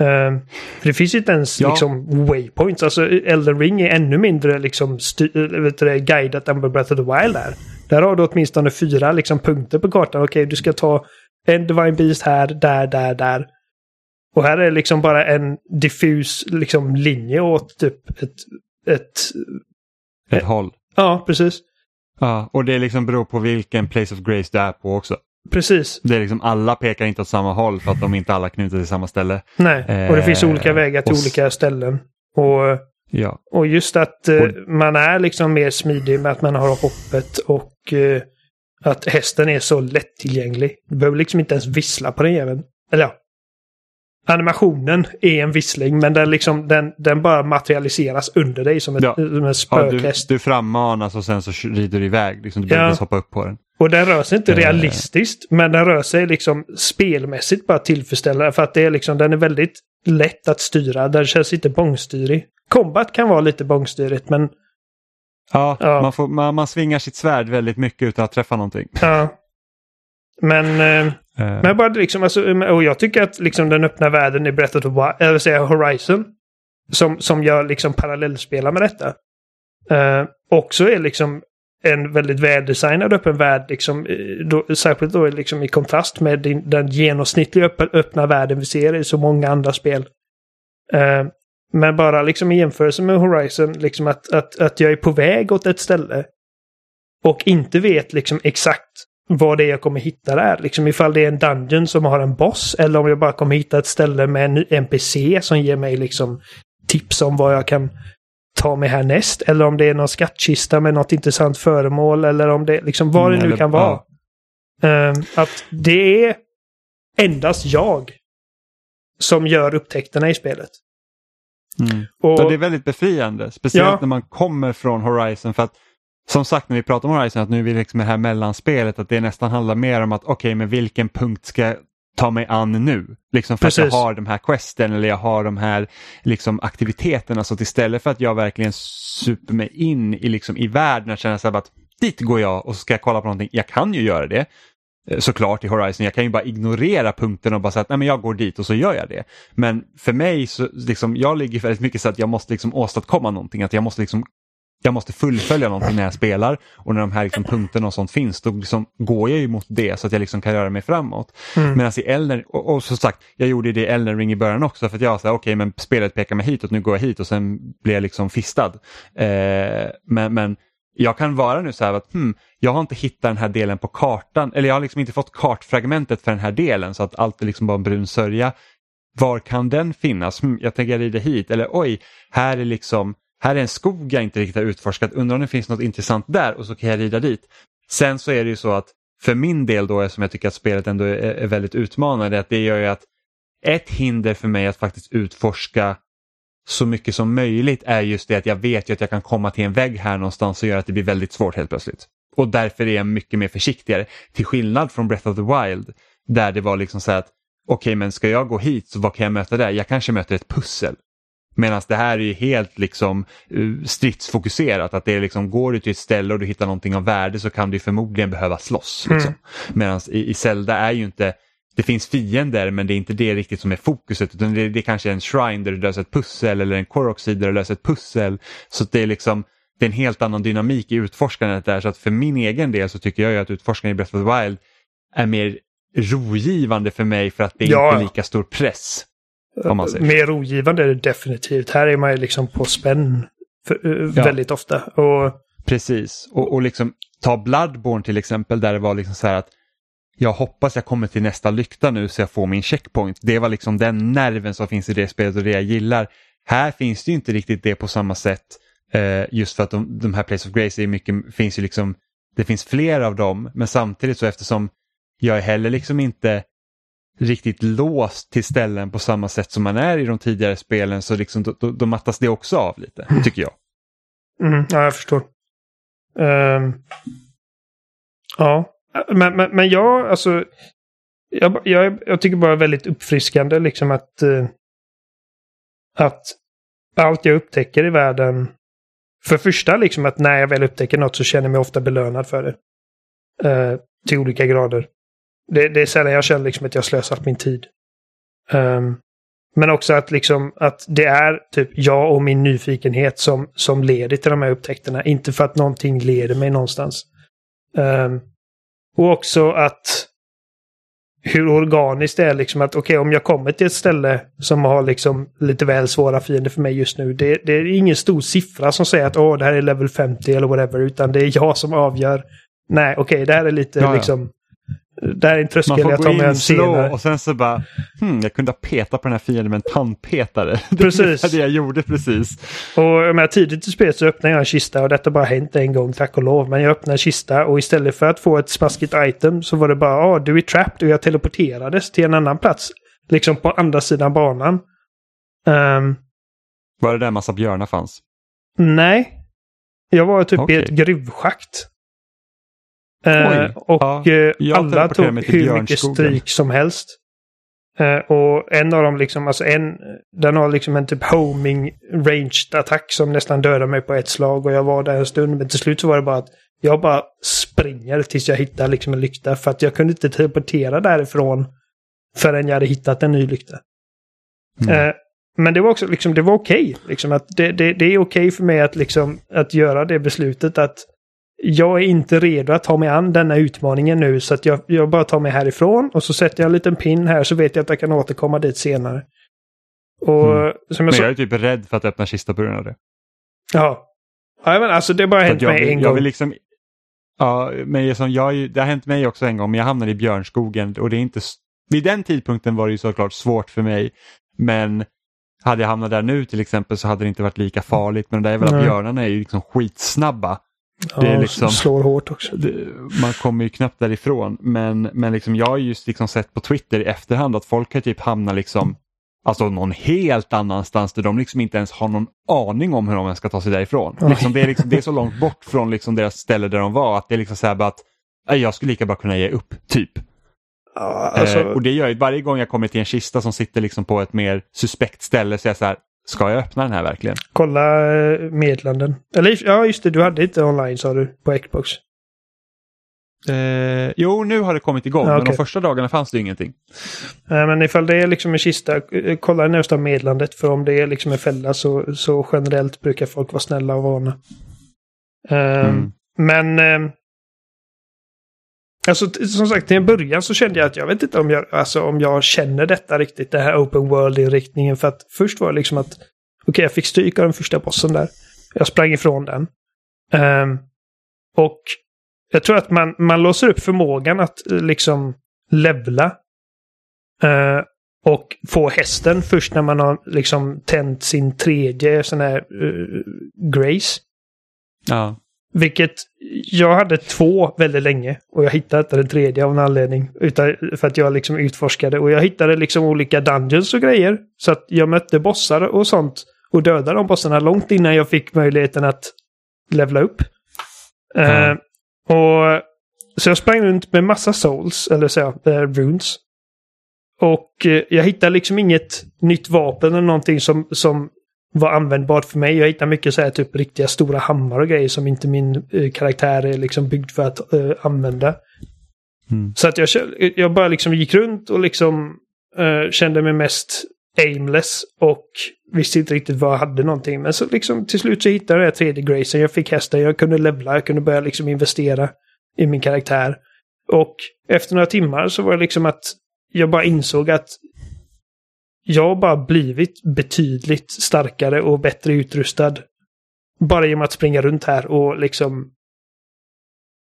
Uh, för det finns ju inte ens ja. liksom, waypoints. Alltså Elden Ring är ännu mindre liksom, vet du, guidat än Breath of the Wild är. Där har du åtminstone fyra liksom, punkter på kartan. Okej, okay, du ska ta en Divine Beast här, där, där, där. Och här är liksom bara en diffus liksom, linje åt typ ett... Ett, ett håll. Ja, precis. Ja, och det liksom beror på vilken place of grace du är på också. Precis. Det är liksom alla pekar inte åt samma håll för att de inte alla knuter till samma ställe. Nej, och det finns olika eh, vägar till olika ställen. Och, ja. och just att eh, och... man är liksom mer smidig med att man har hoppet och eh, att hästen är så lättillgänglig. Du behöver liksom inte ens vissla på den jäveln. Eller ja. animationen är en vissling men den, liksom, den, den bara materialiseras under dig som, ett, ja. som en spökhäst. Ja, du, du frammanas och sen så rider du iväg. Liksom, du behöver ja. hoppa upp på den. Och den rör sig inte eh. realistiskt men den rör sig liksom spelmässigt bara tillfredsställande för att det är liksom, den är väldigt lätt att styra. Den känns inte bångstyrig. Combat kan vara lite bångstyrigt men... Ja, ja. Man, får, man, man svingar sitt svärd väldigt mycket utan att träffa någonting. Ja. Men, eh, uh. men bara liksom, alltså, och jag tycker att liksom den öppna världen i Breath of the Wild, eller säga Horizon, som, som gör liksom parallellspelar med detta, uh, också är liksom en väldigt väldesignad öppen värld, liksom, då, särskilt då liksom i kontrast med din, den genomsnittliga öppna, öppna världen vi ser i så många andra spel. Uh, men bara liksom i jämförelse med Horizon, liksom att, att, att jag är på väg åt ett ställe och inte vet liksom exakt vad det är jag kommer hitta där. Liksom ifall det är en dungeon som har en boss eller om jag bara kommer hitta ett ställe med en NPC som ger mig liksom tips om vad jag kan ta mig härnäst. Eller om det är någon skattkista med något intressant föremål eller om det liksom vad det nu mm, kan vara. Um, att det är endast jag som gör upptäckterna i spelet. Mm. Och, det är väldigt befriande, speciellt ja. när man kommer från Horizon. för att som sagt när vi pratar om Horizon att nu är vi liksom det här mellanspelet att det nästan handlar mer om att okej okay, men vilken punkt ska jag ta mig an nu? Liksom för Precis. att jag har de här questen eller jag har de här liksom, aktiviteterna så att istället för att jag verkligen super mig in i, liksom, i världen och känner så att dit går jag och så ska jag kolla på någonting. Jag kan ju göra det såklart i Horizon. Jag kan ju bara ignorera punkten och bara säga att Nej, men jag går dit och så gör jag det. Men för mig så liksom, jag ligger väldigt mycket så att jag måste liksom åstadkomma någonting. Att jag måste liksom jag måste fullfölja någonting när jag spelar och när de här liksom punkterna och sånt finns då liksom går jag ju mot det så att jag liksom kan röra mig framåt. Mm. Medan i Elden, och, och som sagt, jag gjorde det i Elden Ring i början också för att jag sa okej okay, men spelet pekar mig hitåt, nu går jag hit och sen blir jag liksom fistad. Eh, men, men jag kan vara nu så här att hmm, jag har inte hittat den här delen på kartan eller jag har liksom inte fått kartfragmentet för den här delen så att allt är liksom bara en brun sörja. Var kan den finnas? Hmm, jag tänker rida hit eller oj, här är liksom här är en skog jag inte riktigt har utforskat, undrar om det finns något intressant där och så kan jag rida dit. Sen så är det ju så att för min del då, som jag tycker att spelet ändå är, är väldigt utmanande, att det gör ju att ett hinder för mig att faktiskt utforska så mycket som möjligt är just det att jag vet ju att jag kan komma till en vägg här någonstans och göra att det blir väldigt svårt helt plötsligt. Och därför är jag mycket mer försiktigare. Till skillnad från Breath of the Wild där det var liksom så att okej okay, men ska jag gå hit så vad kan jag möta där? Jag kanske möter ett pussel. Medan det här är helt liksom uh, stridsfokuserat, att det är liksom, går du till ett ställe och du hittar någonting av värde så kan du förmodligen behöva slåss. Liksom. Mm. Medan i, i Zelda är ju inte, det finns fiender men det är inte det riktigt som är fokuset utan det, det är kanske en shrine där du löser ett pussel eller en koroxid där du löser ett pussel. Så det är liksom det är en helt annan dynamik i utforskandet där så att för min egen del så tycker jag ju att utforskandet i Breath of the Wild är mer rogivande för mig för att det är ja. inte lika stor press. Mer rogivande är det definitivt. Här är man ju liksom på spänn för, uh, ja. väldigt ofta. Och... Precis, och, och liksom ta Bloodborne till exempel där det var liksom så här att jag hoppas jag kommer till nästa lykta nu så jag får min checkpoint. Det var liksom den nerven som finns i det spelet och det jag gillar. Här finns det ju inte riktigt det på samma sätt. Eh, just för att de, de här Place of Grace är mycket, finns ju liksom, det finns fler av dem men samtidigt så eftersom jag är heller liksom inte riktigt låst till ställen på samma sätt som man är i de tidigare spelen så liksom, då, då, då mattas det också av lite, mm. tycker jag. Mm, ja, jag förstår. Um, ja, men, men, men jag, alltså, jag, jag, jag tycker bara väldigt uppfriskande liksom att, uh, att allt jag upptäcker i världen, för första liksom att när jag väl upptäcker något så känner jag mig ofta belönad för det. Uh, till olika grader. Det, det är sällan jag känner liksom att jag slösat min tid. Um, men också att, liksom, att det är typ jag och min nyfikenhet som, som leder till de här upptäckterna. Inte för att någonting leder mig någonstans. Um, och också att hur organiskt det är liksom att okej okay, om jag kommer till ett ställe som har liksom lite väl svåra fiender för mig just nu. Det, det är ingen stor siffra som säger att åh det här är level 50 eller whatever. Utan det är jag som avgör. Nej okej okay, det här är lite ja. liksom det här är en tröskel jag tar med en senare. och sen så bara, hmm, jag kunde ha petat på den här fienden med en tandpetare. Precis. det var det jag gjorde precis. Och jag menar, tidigt i spelet så öppnade jag en kista och detta bara hänt en gång, tack och lov. Men jag öppnade en kista och istället för att få ett smaskigt item så var det bara, ja, ah, du är trapped och jag teleporterades till en annan plats. liksom på andra sidan banan. Um, var det där massa björnar fanns? Nej. Jag var typ okay. i ett gruvschakt. Uh, och ja, alla tog hur mycket stryk som helst. Uh, och en av dem liksom, alltså en, den har liksom en typ homing ranged attack som nästan dödar mig på ett slag och jag var där en stund men till slut så var det bara att jag bara springer tills jag hittar liksom en lykta för att jag kunde inte teleportera därifrån förrän jag hade hittat en ny lykta. Mm. Uh, men det var också liksom, det var okej. Okay, liksom det, det, det är okej okay för mig att, liksom, att göra det beslutet att jag är inte redo att ta mig an denna utmaningen nu så att jag, jag bara tar mig härifrån och så sätter jag en liten pin här så vet jag att jag kan återkomma dit senare. Och, mm. som jag men jag är typ rädd för att öppna kista på grund av det. Ja. ja men alltså det har bara hänt mig en gång. Vill liksom, ja, men som jag, det har hänt mig också en gång men jag hamnade i björnskogen och det är inte... Vid den tidpunkten var det ju såklart svårt för mig men hade jag hamnat där nu till exempel så hade det inte varit lika farligt. Men de där jävla björnarna är ju liksom skitsnabba. Ja, det är liksom, slår hårt också. Det, man kommer ju knappt därifrån. Men, men liksom, jag har just liksom sett på Twitter i efterhand att folk har typ hamnat liksom Alltså någon helt annanstans där de liksom inte ens har någon aning om hur de ska ta sig därifrån. Liksom, det, är liksom, det är så långt bort från liksom deras ställe där de var att det är liksom så här att jag skulle lika bra kunna ge upp, typ. Ja, alltså... eh, och det gör ju varje gång jag kommer till en kista som sitter liksom på ett mer suspekt ställe så är jag så här, ska jag öppna den här verkligen? Kolla eh, meddelanden. Eller ja, just det, du hade inte online sa du på Xbox. Eh, jo, nu har det kommit igång, ja, okay. men de första dagarna fanns det ingenting. Eh, men ifall det är liksom en kista, eh, kolla närmsta meddelandet. För om det är liksom en fälla så, så generellt brukar folk vara snälla och vana. Eh, mm. Men eh, Alltså som sagt till en början så kände jag att jag vet inte om jag, alltså, om jag känner detta riktigt, det här open world-inriktningen. För att först var det liksom att, okej okay, jag fick stryk av den första bossen där. Jag sprang ifrån den. Um, och jag tror att man, man låser upp förmågan att eh, liksom levla. Uh, och få hästen först när man har liksom tänt sin tredje sån här uh, Grace. Ja. Vilket jag hade två väldigt länge och jag hittade inte den tredje av en anledning. Utan för att jag liksom utforskade och jag hittade liksom olika dungeons och grejer. Så att jag mötte bossar och sånt och dödade de bossarna långt innan jag fick möjligheten att levla upp. Mm. Uh, och Så jag sprang runt med massa souls, eller så, uh, runes. Och uh, jag hittade liksom inget nytt vapen eller någonting som, som var användbart för mig. Jag hittade mycket så här typ riktiga stora hammar och grejer som inte min uh, karaktär är liksom byggd för att uh, använda. Mm. Så att jag, jag bara liksom gick runt och liksom uh, kände mig mest aimless och visste inte riktigt vad jag hade någonting. Men så liksom till slut så hittade jag tredje gracen. Jag fick hästar, jag kunde levla, jag kunde börja liksom investera i min karaktär. Och efter några timmar så var det liksom att jag bara insåg att jag har bara blivit betydligt starkare och bättre utrustad. Bara genom att springa runt här och liksom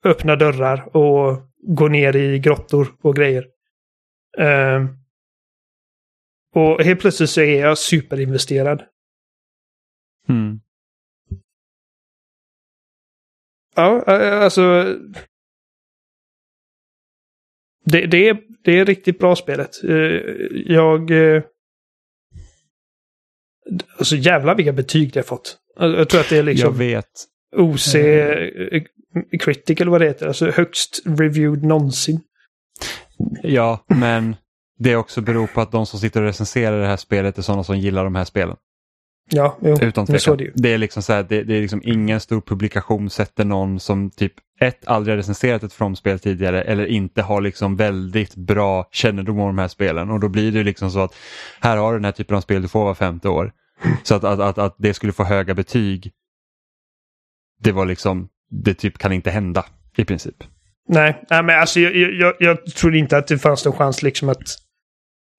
öppna dörrar och gå ner i grottor och grejer. Uh, och helt plötsligt så är jag superinvesterad. Mm. Ja, alltså... Det, det, är, det är riktigt bra spelet. Eh, jag... Eh, Alltså jävlar vilka betyg det har fått. Jag tror att det är liksom... Jag vet. OC mm. Critical vad det heter. Alltså högst reviewed någonsin. Ja, men det också beror på att de som sitter och recenserar det här spelet är sådana som gillar de här spelen. Ja, jo, Utan tvekan. Det, det, är liksom så här, det, det, är liksom ingen stor publikation sätter någon som typ ett, aldrig har recenserat ett From-spel tidigare eller inte har liksom väldigt bra kännedom om de här spelen och då blir det liksom så att här har du den här typen av spel du får var femte år. Så att, att, att, att det skulle få höga betyg det var liksom, det typ kan inte hända i princip. Nej, nej men alltså jag, jag, jag tror inte att det fanns någon chans liksom att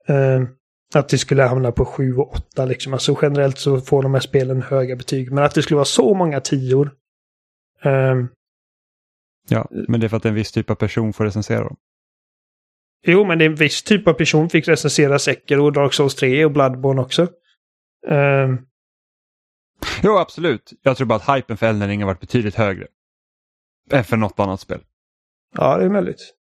uh, att det skulle hamna på 7 och 8 liksom. Alltså generellt så får de här spelen höga betyg. Men att det skulle vara så många tior. Um, Ja, men det är för att en viss typ av person får recensera dem. Jo, men det är en viss typ av person fick recensera Sekiro och Dark Souls 3 och Bloodborne också. Um... Jo, absolut. Jag tror bara att hypen för Elden Ring har varit betydligt högre. Än för något annat spel. Ja, det är möjligt.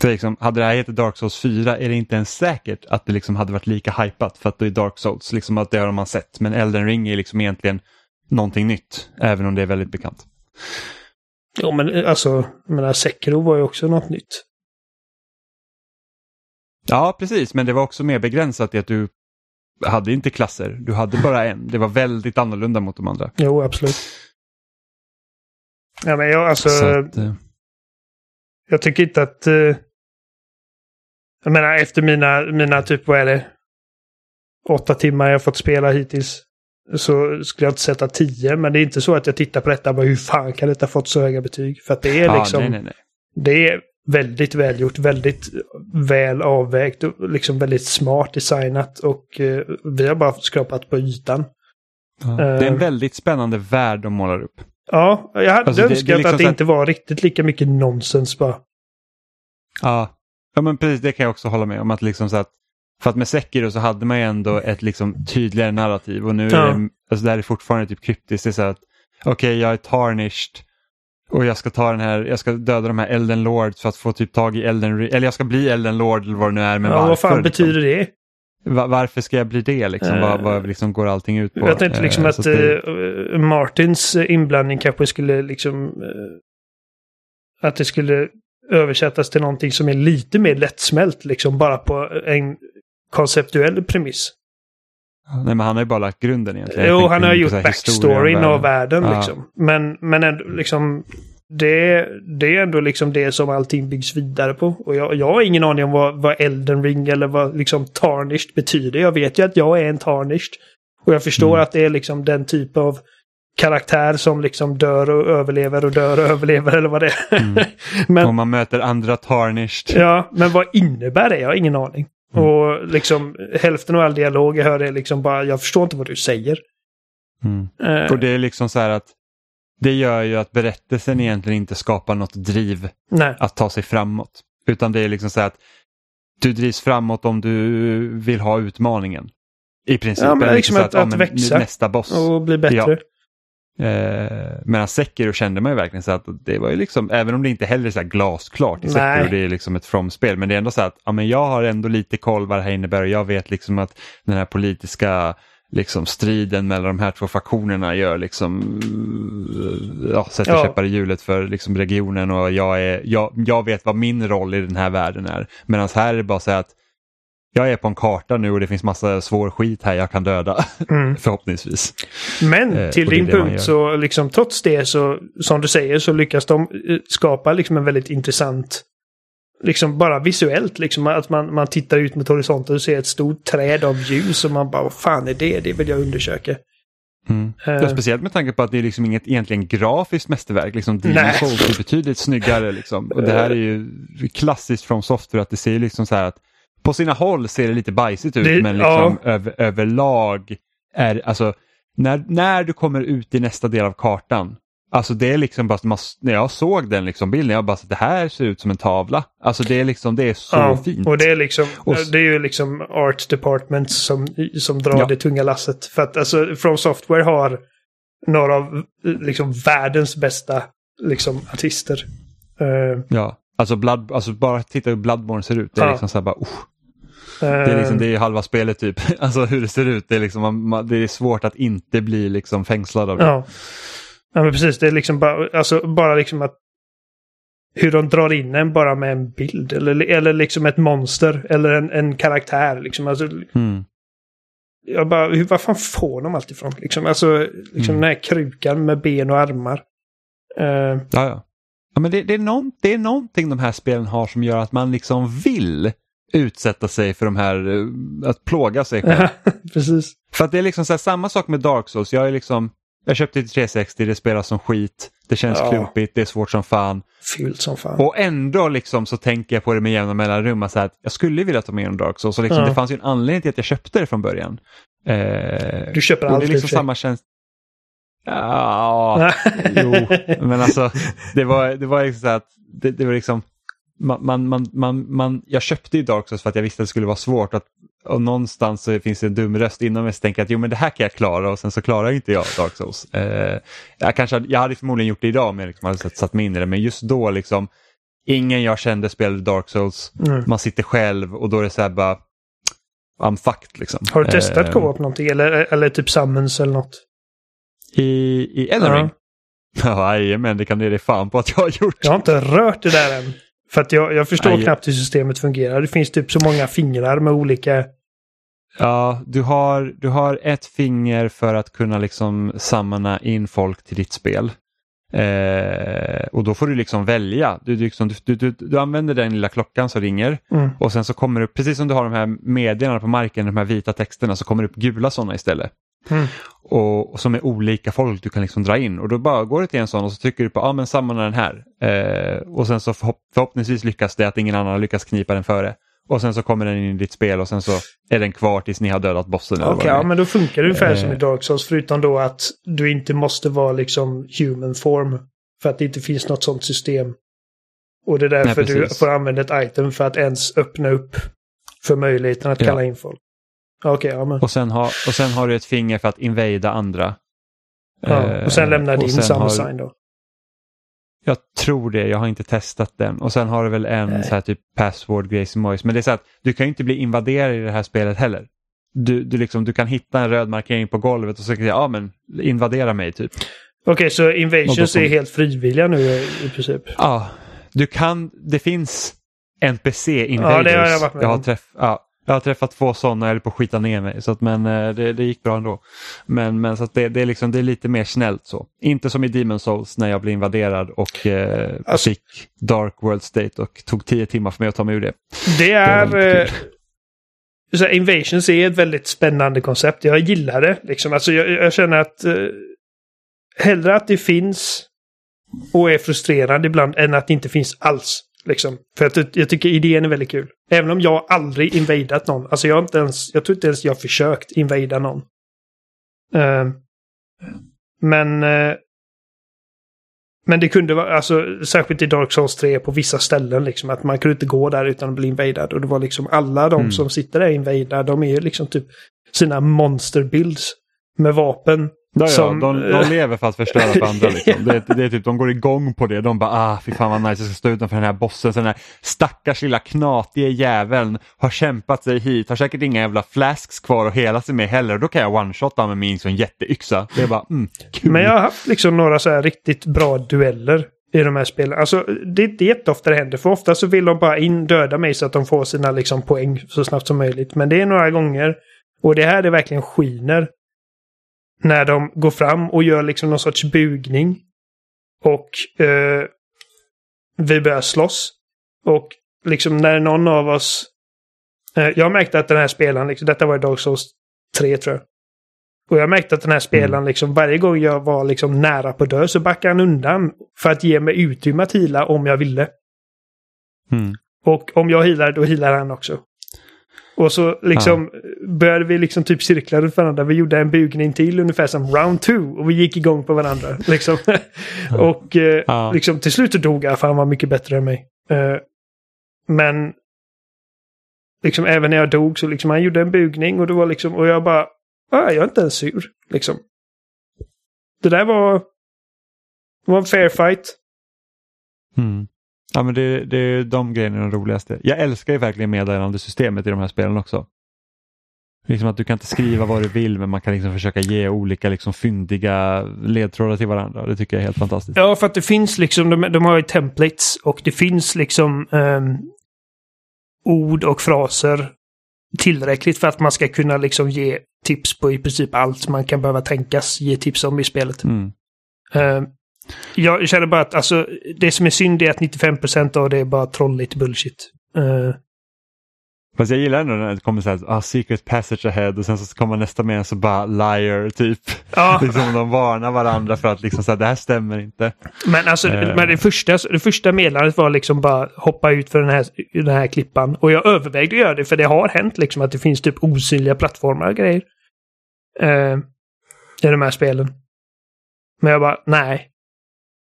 För liksom, hade det här hetat Dark Souls 4 är det inte ens säkert att det liksom hade varit lika hypat för att det är Dark Souls, liksom att det har man sett. Men Elden Ring är liksom egentligen någonting nytt, även om det är väldigt bekant. Jo, men alltså, jag menar, Sekiro var ju också något nytt. Ja, precis, men det var också mer begränsat i att du hade inte klasser, du hade bara en. Det var väldigt annorlunda mot de andra. Jo, absolut. Ja, men jag alltså... Att, uh... Jag tycker inte att... Uh, jag menar, efter mina, mina typ, vad är det? Åtta timmar jag fått spela hittills. Så skulle jag inte sätta tio, men det är inte så att jag tittar på detta och bara hur fan kan detta fått så höga betyg? För att det är liksom... Ah, nej, nej, nej. Det är väldigt välgjort, väldigt väl avvägt och liksom väldigt smart designat och uh, vi har bara skrapat på ytan. Ja, det är en uh, väldigt spännande värld de målar upp. Ja, jag hade alltså, önskat det, det liksom att det inte var riktigt lika mycket nonsens bara. Ja. ja, men precis det kan jag också hålla med om. att liksom så att För att med Sekiro så hade man ju ändå ett liksom tydligare narrativ och nu ja. är det, alltså det här är fortfarande typ kryptiskt. Det är så att okej, okay, jag är tarnished och jag ska ta den här, jag ska döda de här Elden Lords för att få typ tag i Elden Eller jag ska bli Elden Lord eller vad det nu är. Men ja, varför, vad fan liksom? betyder det? Varför ska jag bli det liksom? Vad, vad liksom går allting ut på? Jag tänkte liksom uh, att det... uh, Martins inblandning kanske skulle liksom... att det skulle översättas till någonting som är lite mer lättsmält liksom bara på en konceptuell premiss. Nej men han har ju bara lagt grunden egentligen. Jo, han har gjort backstoryn av världen ja. liksom. Men, men ändå, liksom det, det är ändå liksom det som allting byggs vidare på. Och jag, jag har ingen aning om vad, vad Elden Ring eller vad liksom tarnished betyder. Jag vet ju att jag är en tarnished. Och jag förstår mm. att det är liksom den typ av karaktär som liksom dör och överlever och dör och överlever eller vad det är. Mm. men, och man möter andra tarnished. Ja, men vad innebär det? Jag har ingen aning. Mm. Och liksom hälften av all dialog jag hör är liksom bara, jag förstår inte vad du säger. Mm. Uh, och det är liksom så här att det gör ju att berättelsen egentligen inte skapar något driv Nej. att ta sig framåt. Utan det är liksom så att du drivs framåt om du vill ha utmaningen. I princip. Ja, men liksom, liksom att, att, att, växa nästa boss. och bli bättre. Ja. Eh, medan Sekiro kände man ju verkligen så att det var ju liksom, även om det inte heller är så glasklart i Sekiro, det är liksom ett from-spel, men det är ändå så att ja, men jag har ändå lite koll vad det här innebär och jag vet liksom att den här politiska liksom striden mellan de här två faktionerna gör liksom, ja, sätter ja. käppar i hjulet för liksom regionen och jag, är, jag, jag vet vad min roll i den här världen är. Medan här är det bara så att jag är på en karta nu och det finns massa svår skit här jag kan döda. Mm. Förhoppningsvis. Men eh, till din punkt så liksom trots det så som du säger så lyckas de eh, skapa liksom en väldigt intressant liksom bara visuellt liksom att man, man tittar ut mot horisonten och ser ett stort träd av ljus och man bara vad fan är det? Det vill jag undersöka. Mm. Uh, speciellt med tanke på att det är liksom inget egentligen grafiskt mästerverk. Liksom Demon Souls är betydligt snyggare. Liksom. Och det här är ju klassiskt från software att det ser liksom så här att på sina håll ser det lite bajsigt ut det, men liksom ja. över, överlag är alltså när, när du kommer ut i nästa del av kartan Alltså det är liksom bara, när jag såg den liksom bilden, jag bara så det här ser ut som en tavla. Alltså det är liksom, det är så ja, fint. Och det är liksom, och, det är ju liksom art department som, som drar ja. det tunga lasset. För att alltså From Software har några av liksom världens bästa liksom artister. Uh, ja, alltså, Blood, alltså bara titta hur Bloodborne ser ut. Det är ja. liksom så här bara, uh. Det är, liksom, det är halva spelet typ. Alltså hur det ser ut. Det är, liksom, man, det är svårt att inte bli liksom fängslad av det. Ja. Ja men precis, det är liksom bara, alltså, bara liksom att hur de drar in en bara med en bild eller, eller liksom ett monster eller en, en karaktär. Liksom. Alltså, mm. Jag bara, hur, var fan får de allt ifrån? Liksom, alltså, liksom mm. den här krukan med ben och armar. Uh, ja, ja. ja men det, det, är någon, det är någonting de här spelen har som gör att man liksom vill utsätta sig för de här, uh, att plåga sig själv. Precis. För att det är liksom så här, samma sak med Dark Souls. Jag är liksom, jag köpte till 360, det spelas som skit, det känns ja. klumpigt, det är svårt som fan. Fult som fan. Och ändå liksom så tänker jag på det med jämna mellanrum, så att jag skulle vilja ta med en Dark Souls. Så liksom, ja. Det fanns ju en anledning till att jag köpte det från början. Eh, du köper allt Det är liksom samma känsla. Ja, jo, men alltså det var, det var liksom så att det, det var liksom man, man, man, man, jag köpte ju Dark Souls för att jag visste att det skulle vara svårt att och någonstans så finns det en dum röst inom mig som tänker att jo men det här kan jag klara och sen så klarar inte jag Dark Souls. Eh, jag, kanske, jag hade förmodligen gjort det idag om jag liksom hade satt mig in i det men just då liksom ingen jag kände spelade Dark Souls. Mm. Man sitter själv och då är det så här bara I'm fucked liksom. Har du testat uh, co-op någonting eller, eller typ Summons eller något? I, i Elden Ring? Ja, men det kan dig fan på att jag har gjort. Jag har inte rört det där än. För att jag, jag förstår Aj. knappt hur systemet fungerar. Det finns typ så många fingrar med olika... Ja, du har, du har ett finger för att kunna liksom sammana in folk till ditt spel. Eh, och då får du liksom välja. Du, du, liksom, du, du, du, använder den lilla klockan som ringer mm. och sen så kommer det upp, precis som du har de här meddelandena på marken, de här vita texterna, så kommer det upp gula sådana istället. Mm. Och, och, som är olika folk du kan liksom dra in och då bara går du till en sån och så trycker du på ja ah, men samman den här. Eh, och sen så förhopp förhoppningsvis lyckas det att ingen annan lyckas knipa den före. Och sen så kommer den in i ditt spel och sen så är den kvar tills ni har dödat bossen. Okej, okay, ja, men då funkar det ungefär eh. som i Dark Souls förutom då att du inte måste vara liksom human form. För att det inte finns något sånt system. Och det är därför Nej, du får använda ett item för att ens öppna upp för möjligheten att ja. kalla in folk. Okay, ja, men. och, sen har, och sen har du ett finger för att invada andra. Ja, och sen lämnar eh, din samma sign då? Jag tror det, jag har inte testat den. Och sen har du väl en Nej. så här typ password grej som Men det är så att du kan ju inte bli invaderad i det här spelet heller. Du, du, liksom, du kan hitta en röd markering på golvet och så säga ja men invadera mig typ. Okej, okay, så invasions som... är helt frivilliga nu i princip? Ja, du kan, det finns NPC invaders. Ja, det har jag varit med jag har träff, ja, jag har träffat två sådana, jag höll på att skita ner mig. Så att, men eh, det, det gick bra ändå. Men, men så det, det, är liksom, det är lite mer snällt så. Inte som i Demon Souls när jag blev invaderad och eh, alltså, fick Dark World State och tog tio timmar för mig att ta mig ur det. Det är... Det eh, så Invasions är ett väldigt spännande koncept. Jag gillar det. Liksom. Alltså, jag, jag känner att eh, hellre att det finns och är frustrerande ibland än att det inte finns alls. Liksom. För att jag tycker idén är väldigt kul. Även om jag aldrig invadat någon. Alltså jag inte ens, jag tror inte ens jag försökt invada någon. Uh, men... Uh, men det kunde vara, alltså särskilt i Dark Souls 3 på vissa ställen liksom, att man kunde inte gå där utan att bli invadad. Och det var liksom alla de mm. som sitter där invadade, de är ju liksom typ sina monsterbilds med vapen Ja, som, ja, de, de lever för att förstöra för andra. Liksom. det, det, är typ, de går igång på det. De bara ah, fy fan vad nice, jag ska stå utanför den här bossen. Så den här stackars lilla knatige jäveln har kämpat sig hit, har säkert inga jävla flasks kvar att hela sig med heller. Då kan jag one-shotta med min sån jätteyxa. Det är bara mm, kul. Men jag har haft liksom några så här riktigt bra dueller i de här spelen. Alltså det, är jätteofta det händer. För ofta så vill de bara in döda mig så att de får sina liksom, poäng så snabbt som möjligt. Men det är några gånger. Och det här är verkligen skiner när de går fram och gör liksom någon sorts bugning. Och eh, vi börjar slåss. Och liksom när någon av oss... Eh, jag märkte att den här spelaren, liksom, detta var i Dark Souls 3 tror jag. Och jag märkte att den här spelaren, mm. liksom, varje gång jag var liksom nära på dö så backade han undan. För att ge mig utrymme att hila om jag ville. Mm. Och om jag healar, då healar han också. Och så liksom ja. började vi liksom typ cirkla runt varandra. Vi gjorde en bugning till ungefär som round two. Och vi gick igång på varandra. Liksom. Och eh, ja. liksom till slut dog jag för han var mycket bättre än mig. Eh, men liksom även när jag dog så liksom han gjorde en bugning och det var liksom och jag bara ah, jag är inte ens sur. Liksom. Det där var, det var en fair fight. Mm. Ja, men det, det är de grejerna de roligaste. Jag älskar ju verkligen meddelandesystemet i de här spelen också. Liksom att du kan inte skriva vad du vill men man kan liksom försöka ge olika liksom fyndiga ledtrådar till varandra. Det tycker jag är helt fantastiskt. Ja, för att det finns liksom, de, de har ju templates och det finns liksom um, ord och fraser tillräckligt för att man ska kunna liksom ge tips på i princip allt man kan behöva tänkas ge tips om i spelet. Mm. Um, jag känner bara att alltså, det som är synd är att 95% av det är bara trolligt bullshit. Uh. Fast jag gillar ändå när det kommer så här, ah, secret passage ahead och sen så kommer nästa mening så bara liar typ. Ja. liksom de varnar varandra för att liksom så här, det här stämmer inte. Men alltså uh. men det, första, det första meddelandet var liksom bara hoppa ut för den här, den här klippan. Och jag övervägde att göra det för det har hänt liksom att det finns typ osynliga plattformar och grejer. Uh, I de här spelen. Men jag bara, nej.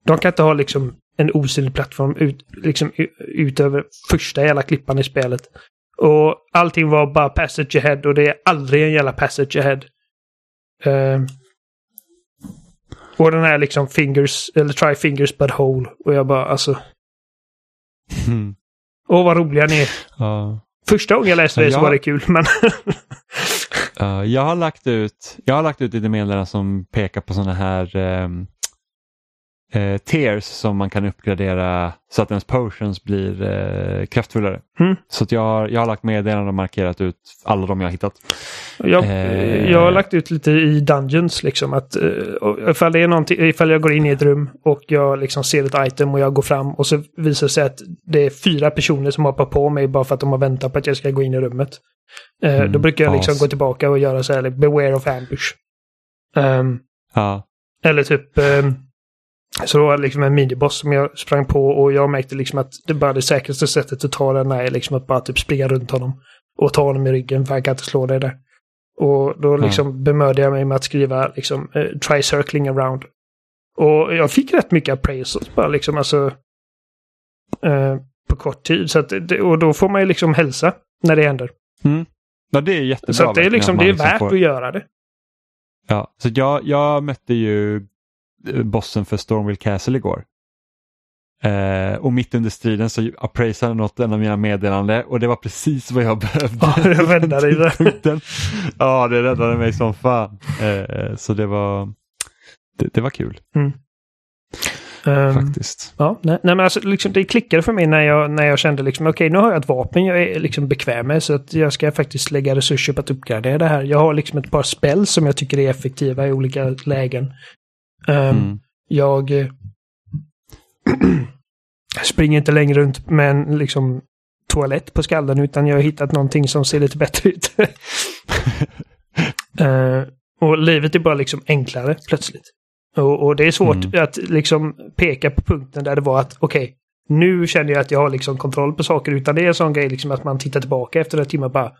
De kan inte ha liksom en osynlig plattform ut, liksom, utöver första jävla klippan i spelet. Och allting var bara passage ahead och det är aldrig en jävla passage ahead. Uh, och den här liksom fingers, eller try fingers but hole. Och jag bara alltså. Mm. Åh, vad roliga ni är. Ja. Första gången jag läste det så var det kul, men... uh, jag, har lagt ut, jag har lagt ut lite meddelanden som pekar på sådana här um, eh, tiers som man kan uppgradera så att ens potions blir eh, kraftfullare. Mm. Så att jag, har, jag har lagt meddelanden och markerat ut alla de jag har hittat. Jag, eh, jag har lagt ut lite i Dungeons liksom att uh, ifall, det är någonting, ifall jag går in i ett rum och jag liksom ser ett item och jag går fram och så visar det sig att det är fyra personer som hoppar på mig bara för att de har väntat på att jag ska gå in i rummet. Uh, mm, då brukar jag liksom gå tillbaka och göra så här, like, beware of ambush. Um, ja. Eller typ um, så det var liksom en miniboss som jag sprang på och jag märkte liksom att det bara det säkraste sättet att ta den är liksom att bara typ springa runt honom. Och ta honom i ryggen för han kan inte slå dig där. Och då liksom mm. bemödde jag mig med att skriva liksom uh, try circling around. Och jag fick rätt mycket appraisals bara liksom alltså uh, på kort tid. Så att, och då får man ju liksom hälsa när det händer. Mm. Ja, det är jättebra. Så det är liksom, det är liksom värt får... att göra det. Ja, så jag, jag mötte ju bossen för Stormville Castle igår. Eh, och mitt under striden så appraisade något en av mina meddelande och det var precis vad jag behövde. Ja, det räddade dig ja, det räddade mig som fan. Eh, så det var, det, det var kul. Mm. Um, Faktiskt. Ja, nej, nej, men alltså, liksom, det klickade för mig när jag, när jag kände liksom, okej, okay, nu har jag ett vapen jag är liksom bekväm med så att jag ska faktiskt lägga resurser på att uppgradera det här. Jag har liksom ett par spel som jag tycker är effektiva i olika lägen. Um, mm. Jag springer inte längre runt med en liksom, toalett på skallen utan jag har hittat någonting som ser lite bättre ut. uh, och livet är bara liksom enklare plötsligt. Och, och det är svårt mm. att liksom peka på punkten där det var att okej, okay, nu känner jag att jag har liksom kontroll på saker utan det är en sån grej liksom att man tittar tillbaka efter några timmar bara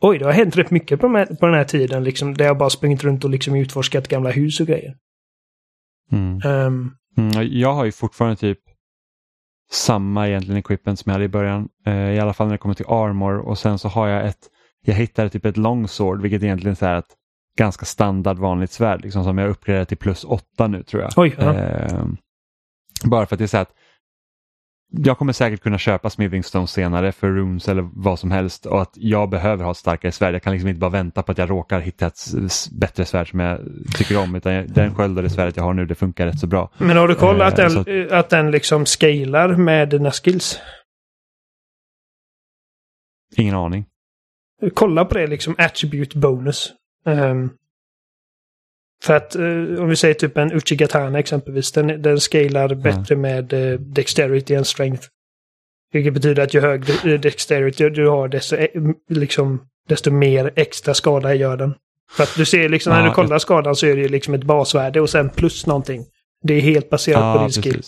Oj, det har hänt rätt mycket på, med, på den här tiden liksom där jag bara sprungit runt och liksom utforskat gamla hus och grejer. Mm. Um, mm, jag har ju fortfarande typ samma egentligen equipment som jag hade i början. Uh, I alla fall när det kommer till armor och sen så har jag ett, jag hittade typ ett longsword vilket egentligen är ett ganska standard vanligt svärd liksom, som jag uppgraderat till plus 8 nu tror jag. Oj, uh, bara för att det är så att jag kommer säkert kunna köpa Smithing Stone senare för runes eller vad som helst och att jag behöver ha ett starkare svärd. Jag kan liksom inte bara vänta på att jag råkar hitta ett bättre svärd som jag tycker om utan den sköld och det svärdet jag har nu det funkar rätt så bra. Men har du kollat eh, den, att den liksom scalar med dina skills? Ingen aning. Kolla på det liksom attribute bonus. Um, för att uh, om vi säger typ en Uchigatana exempelvis, den, den scalar bättre mm. med uh, Dexterity än Strength. Vilket betyder att ju högre uh, Dexterity du har, desto, liksom, desto mer extra skada gör den. För att du ser liksom ja, när du kollar skadan så är det liksom ett basvärde och sen plus någonting. Det är helt baserat ja, på din skill.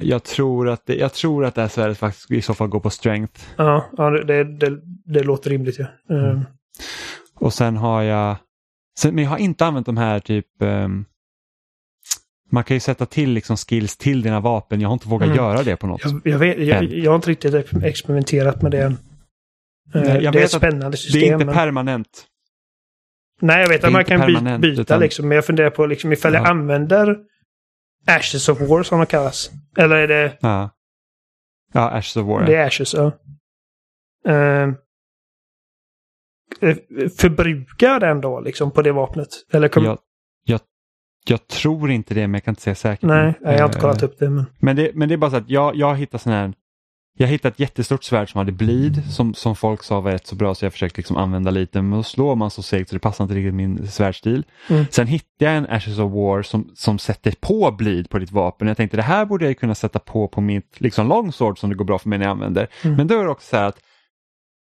Jag tror, att det, jag tror att det här svärdet faktiskt i så fall går på strength. Ja, ja det, det, det låter rimligt. Ja. Mm. Och sen har jag Sen, men jag har inte använt de här typ um, man kan ju sätta till liksom skills till dina vapen. Jag har inte vågat mm. göra det på något jag, jag, vet, jag, jag, har inte riktigt experimenterat med det än. Nej, det är ett spännande system. Det är inte men... permanent. Nej, jag vet att man kan byta, byta utan... liksom. Men jag funderar på liksom, ifall ja. jag använder Ashes of War som de kallas. Eller är det... Ja, ja Ashes of War. Det är Ashes, ja. Uh, Eh, förbrukar den då liksom på det vapnet? Eller kom... jag, jag, jag, tror inte det men jag kan inte säga säkert. Nej, jag har inte kollat upp det. Men, men, det, men det är bara så att jag, jag har hittat sån här jag hittade ett jättestort svärd som hade bleed som, som folk sa var rätt så bra så jag försökte liksom använda lite men då slår man så segt så det passar inte riktigt min svärdstil. Mm. Sen hittade jag en Ashes of War som, som sätter på bleed på ditt vapen. Jag tänkte det här borde jag kunna sätta på på mitt liksom longsword som det går bra för mig när jag använder. Mm. Men då är det också så här att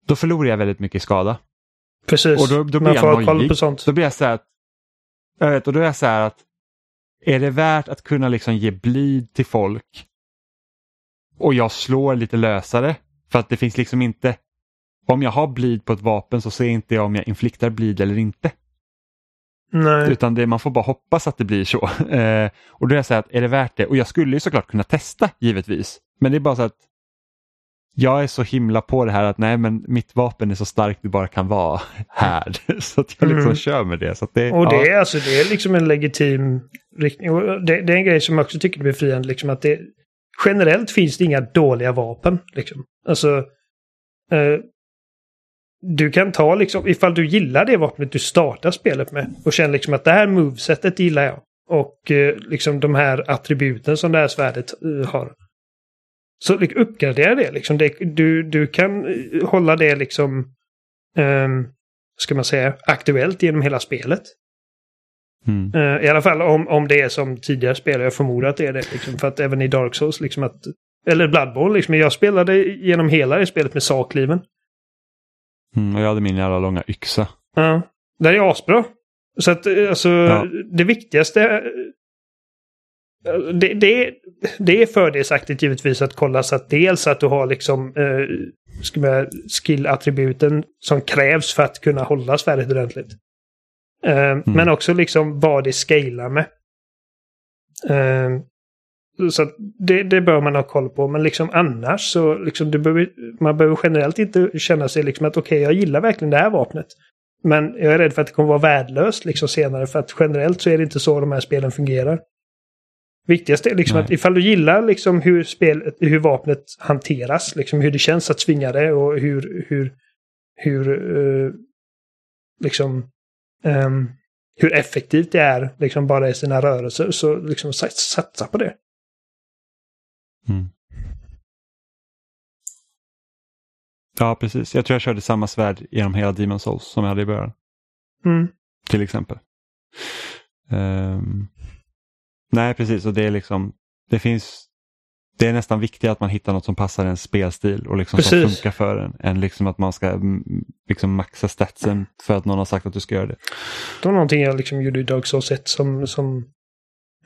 då förlorar jag väldigt mycket skada. Precis, och då, då blir på sånt. Då blir jag så här, jag vet, och då är jag så här att är det värt att kunna liksom ge blid till folk och jag slår lite lösare? För att det finns liksom inte, om jag har blid på ett vapen så ser inte jag om jag infliktar blid eller inte. Nej. Utan det, man får bara hoppas att det blir så. Eh, och då är jag så här, att är det värt det? Och jag skulle ju såklart kunna testa givetvis. Men det är bara så att jag är så himla på det här att nej men mitt vapen är så starkt det bara kan vara här. Så att jag liksom mm. kör med det. Så det och det, ja. är, alltså, det är liksom en legitim riktning. Och det, det, är en grej som jag också tycker är befriande. Liksom att det, generellt finns det inga dåliga vapen. Liksom. Alltså, eh, du kan ta liksom, ifall du gillar det vapnet du startar spelet med och känner liksom att det här movesetet gillar jag. Och eh, liksom de här attributen som det här svärdet eh, har. Så uppgradera det liksom. Det, du, du kan eh, hålla det liksom, eh, ska man säga, aktuellt genom hela spelet. Mm. Uh, I alla fall om, om det är som tidigare spel. Jag förmodar att det är det. Liksom, för att även i Dark Souls, liksom att, eller Bloodborne, liksom, jag spelade genom hela det spelet med sakliven. Mm, och jag hade min jävla långa yxa. Ja, uh, det är asbra. Så att eh, alltså, ja. det viktigaste... Eh, det, det, det är fördelsaktigt givetvis att kolla så att dels att du har liksom eh, skill-attributen som krävs för att kunna hålla svärdet ordentligt. Uh, mm. Men också liksom vad det scalar med. Uh, så det, det bör man ha koll på. Men liksom annars så liksom du behöver, man behöver generellt inte känna sig liksom att okej, okay, jag gillar verkligen det här vapnet. Men jag är rädd för att det kommer vara värdelöst liksom senare. För att generellt så är det inte så de här spelen fungerar. Viktigast är liksom Nej. att ifall du gillar liksom hur, spel, hur vapnet hanteras, liksom hur det känns att svinga det och hur, hur, hur uh, liksom um, hur effektivt det är liksom bara i sina rörelser. Så liksom satsa på det. Mm. Ja, precis. Jag tror jag körde samma svärd genom hela Demon Souls som jag hade i början. Mm. Till exempel. Um, nej, precis. Och det är liksom, det finns det är nästan viktigare att man hittar något som passar en spelstil och liksom som funkar för en. Än liksom att man ska mm, liksom maxa statsen för att någon har sagt att du ska göra det. Det var någonting jag liksom gjorde i Dark Souls 1 som, som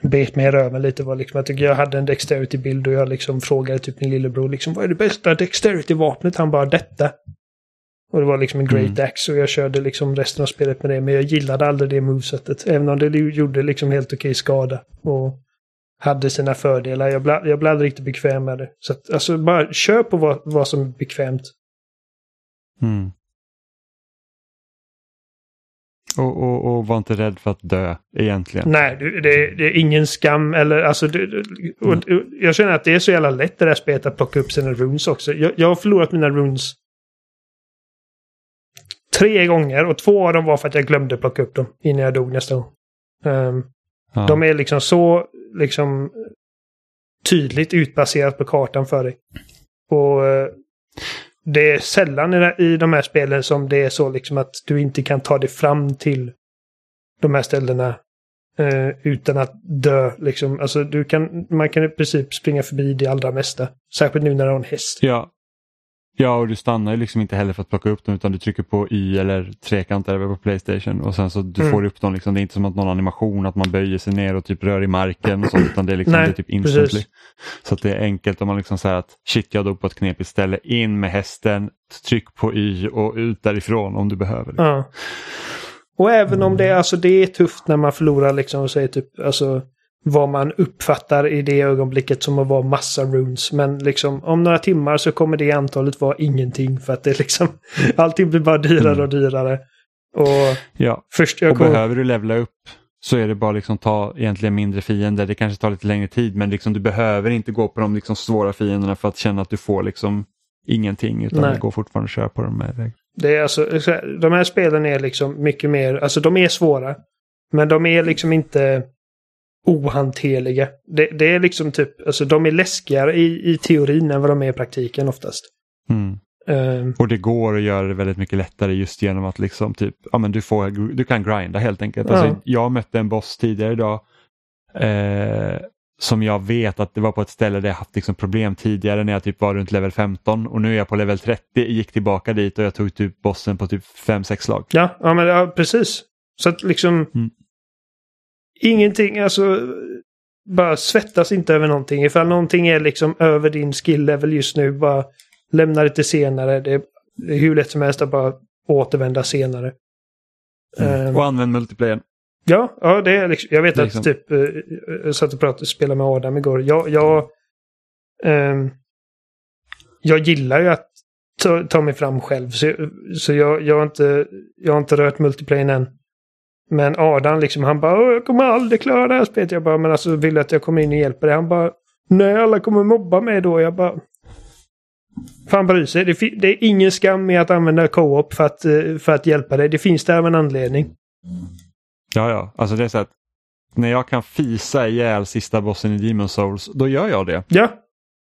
bet mig i röven lite. Var liksom, jag tycker jag hade en dexterity-bild och jag liksom frågade typ min lillebror liksom, vad är det bästa dexterity-vapnet? Han bara detta. Och det var liksom en Great mm. Axe och jag körde liksom resten av spelet med det. Men jag gillade aldrig det movesetet. Även om det gjorde liksom helt okej skada. Och hade sina fördelar. Jag blev, jag blev aldrig riktigt bekväm med det. Så att, alltså bara kör på vad, vad som är bekvämt. Mm. Och, och, och, var inte rädd för att dö egentligen. Nej, det, det är ingen skam eller alltså. Det, och, mm. Jag känner att det är så jävla lätt det där spelet att plocka upp sina runes också. Jag, jag har förlorat mina runes tre gånger och två av dem var för att jag glömde plocka upp dem innan jag dog nästa gång. Um, ja. De är liksom så liksom tydligt utbaserat på kartan för dig. Och eh, det är sällan i de här spelen som det är så liksom att du inte kan ta dig fram till de här ställena eh, utan att dö. Liksom. Alltså, du kan, man kan i princip springa förbi det allra mesta. Särskilt nu när du har en häst. Ja, Ja, och du stannar ju liksom inte heller för att plocka upp dem utan du trycker på Y eller trekant eller på Playstation och sen så du mm. får upp dem. Liksom. Det är inte som att någon animation att man böjer sig ner och typ rör i marken och sånt utan det är, liksom, Nej, det är typ instantly. Precis. Så att det är enkelt om man liksom säger att shit jag dog på ett knepigt ställe, in med hästen, tryck på Y och ut därifrån om du behöver. Liksom. Ja. Och även om det, alltså, det är tufft när man förlorar liksom och säger typ alltså vad man uppfattar i det ögonblicket som att vara massa runes. Men liksom om några timmar så kommer det antalet vara ingenting för att det liksom allting blir bara dyrare mm. och dyrare. Och, ja. först, och kommer... behöver du levla upp så är det bara liksom ta egentligen mindre fiender. Det kanske tar lite längre tid men liksom du behöver inte gå på de liksom svåra fienderna för att känna att du får liksom ingenting utan Nej. det går fortfarande att köra på dem. Det är alltså, de här spelen är liksom mycket mer, alltså de är svåra. Men de är liksom inte ohanterliga. Det, det, är liksom typ, alltså de är läskigare i, i teorin än vad de är i praktiken oftast. Mm. Um, och det går att göra det väldigt mycket lättare just genom att liksom typ, ja men du, får, du kan grinda helt enkelt. Ja. Alltså, jag mötte en boss tidigare idag eh, som jag vet att det var på ett ställe där jag haft liksom problem tidigare när jag typ var runt level 15 och nu är jag på level 30, gick tillbaka dit och jag tog typ bossen på typ 5-6 slag. Ja, ja men ja, precis. Så att liksom mm ingenting, alltså bara svettas inte över någonting. Ifall någonting är liksom över din skill level just nu, bara lämna det till senare. Det är, det är hur lätt som helst att bara återvända senare. Mm. Um, och använd multiplayer. Ja, ja det är liksom, jag vet att liksom. typ, uh, jag satt och pratade, spelade med Adam igår. Jag, jag, um, jag gillar ju att ta, ta mig fram själv. Så, så jag, jag, har inte, jag har inte rört multiplayer än. Men Adam liksom, han bara jag kommer aldrig klara det här spelet. Jag bara, men alltså vill du att jag kommer in och hjälper dig? Han bara, Nej, alla kommer mobba mig då. Jag bara... Fan bryr sig. Det, det, är ingen skam med att använda co-op för att, eh, för att hjälpa dig. Det finns där av en anledning. Ja, ja. Alltså det är så att när jag kan fisa ihjäl sista bossen i Demon Souls, då gör jag det. Ja.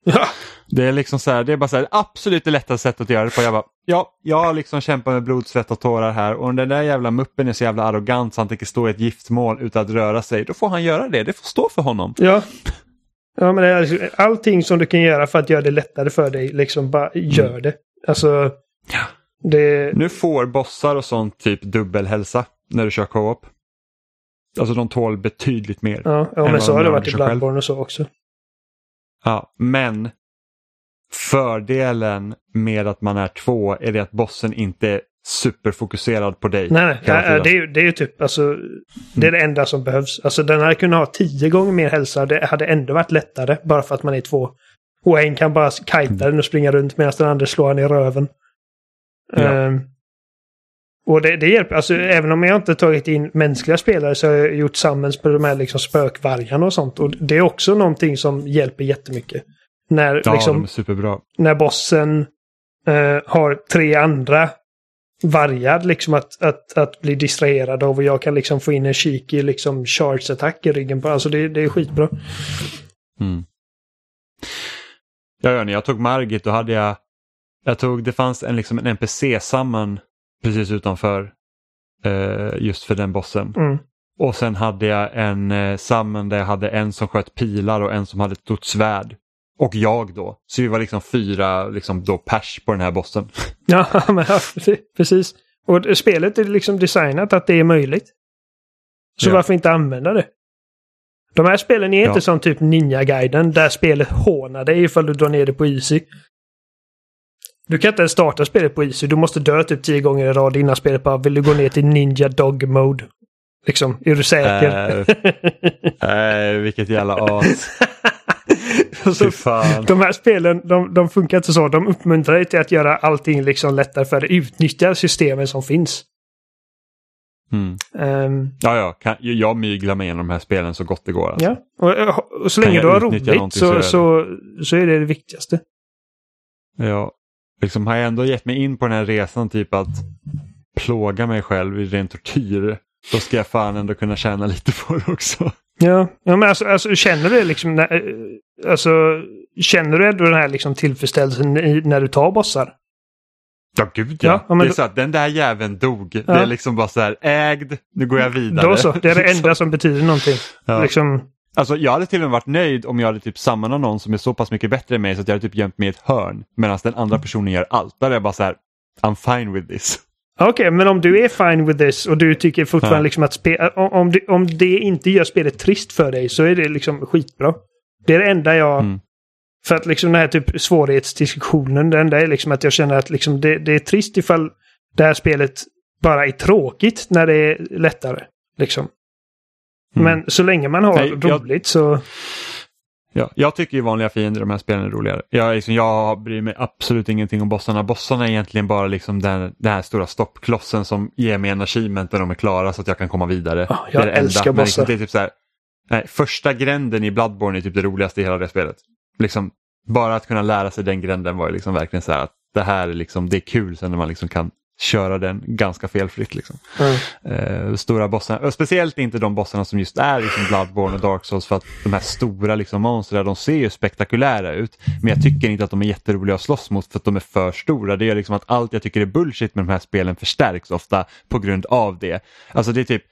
ja. Det är liksom så här, det är bara så här, absolut det lättaste sättet att göra det på. Jag bara, ja, jag har liksom kämpat med blod, svett och tårar här och om den där jävla muppen är så jävla arrogant så han tänker stå i ett giftmål utan att röra sig, då får han göra det. Det får stå för honom. Ja. Ja, men det är liksom, allting som du kan göra för att göra det lättare för dig, liksom bara gör mm. det. Alltså... Ja. Det... Nu får bossar och sånt typ dubbelhälsa när du kör co-op. Alltså de tål betydligt mer. Ja, ja men så har det varit i Bloodborne och så också. Ja, men fördelen med att man är två är det att bossen inte är superfokuserad på dig. Nej, nej. det, är, det är ju typ alltså, det är det enda som behövs. Alltså den hade kunnat ha tio gånger mer hälsa. Det hade ändå varit lättare bara för att man är två. Och en kan bara kajta den och springa runt medan den andra slår han i röven. Ja. Um, och det, det, hjälper, alltså även om jag inte tagit in mänskliga spelare så har jag gjort summons på de här liksom spökvargarna och sånt. Och det är också någonting som hjälper jättemycket. När, ja, liksom. När bossen uh, har tre andra vargar liksom att, att, att bli distraherad av och jag kan liksom få in en cheeky liksom charge-attack i ryggen på. Alltså det, det är skitbra. Mm. Ja, jag tog Margit och hade jag, jag tog, det fanns en, liksom en NPC samman precis utanför eh, just för den bossen. Mm. Och sen hade jag en eh, samman där jag hade en som sköt pilar och en som hade ett stort svärd. Och jag då. Så vi var liksom fyra liksom då pers på den här bossen. Ja, men, ja, precis. Och spelet är liksom designat att det är möjligt. Så ja. varför inte använda det? De här spelen är ja. inte som typ Ninja-guiden där spelet hånar dig ifall du drar ner det på Easy. Du kan inte ens starta spelet på Easy. Du måste dö typ tio gånger i rad innan spelet bara vill du gå ner till Ninja Dog Mode. Liksom, är du säker? Nej, äh, äh, vilket jävla as. alltså, de här spelen, de, de, funkar inte så. De uppmuntrar dig till att göra allting liksom lättare för dig. Utnyttja systemen som finns. Mm. Um, ja, ja. Kan, jag myglar mig igenom de här spelen så gott det går. Alltså. Ja, och, och så länge du har roligt så, så, så, är det det viktigaste. Ja, liksom har jag ändå gett mig in på den här resan typ att plåga mig själv i ren tortyr. Då ska jag fan ändå kunna tjäna lite på det också. Ja, ja men alltså, alltså känner du liksom, alltså, känner du ändå den här liksom tillfredsställelsen när du tar bossar? Ja, gud ja. ja det är så att den där jäveln dog. Ja. Det är liksom bara så här, ägd, nu går jag vidare. Då så, det är det enda som betyder någonting. Ja. Liksom... Alltså jag hade till och med varit nöjd om jag hade typ sammanat någon som är så pass mycket bättre än mig så att jag hade typ gömt mig i ett hörn. Medan den andra personen gör allt. Där är jag bara så här, I'm fine with this. Okej, okay, men om du är fine with this och du tycker fortfarande ja. liksom att spela, om, det, om det inte gör spelet trist för dig så är det liksom skitbra. Det är det enda jag... Mm. För att liksom den här typ svårighetsdiskussionen, det enda är liksom att jag känner att liksom det, det är trist ifall det här spelet bara är tråkigt när det är lättare. Liksom. Mm. Men så länge man har Nej, roligt jag... så... Ja, jag tycker ju vanliga fiender de här spelen är roligare. Jag, liksom, jag bryr mig absolut ingenting om bossarna. Bossarna är egentligen bara liksom den, den här stora stoppklossen som ger mig en achievement när de är klara så att jag kan komma vidare. Oh, jag det är det älskar enda. bossar. Liksom, det är typ så här, nej, första gränden i Bloodborne är typ det roligaste i hela det spelet. Liksom, bara att kunna lära sig den gränden var ju liksom verkligen så här att det här är, liksom, det är kul sen när man liksom kan köra den ganska felfritt. Liksom. Mm. Uh, stora bossarna, speciellt inte de bossarna som just är liksom Bloodborne och Dark Souls för att de här stora liksom, monstren de ser ju spektakulära ut. Men jag tycker inte att de är jätteroliga att slåss mot för att de är för stora. Det gör liksom att allt jag tycker är bullshit med de här spelen förstärks ofta på grund av det. Alltså det är typ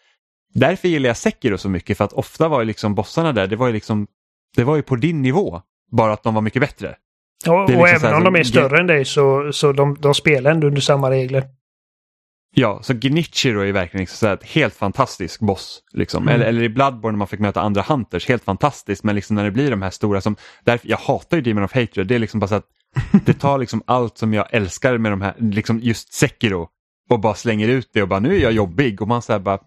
Därför gillar jag Sekiro så mycket för att ofta var ju liksom bossarna där, det var ju liksom det var ju på din nivå. Bara att de var mycket bättre. Och, liksom och även om de är större än dig så, så de, de spelar ändå under samma regler. Ja, så Gnichiro är verkligen liksom så ett helt fantastisk boss. Liksom. Mm. Eller, eller i Bloodborne när man fick möta andra hunters, helt fantastiskt. Men liksom när det blir de här stora som, därför, jag hatar ju Demon of Hatred, det är liksom bara så att det tar liksom allt som jag älskar med de här, liksom just Sekiro och bara slänger ut det och bara nu är jag jobbig och man säger bara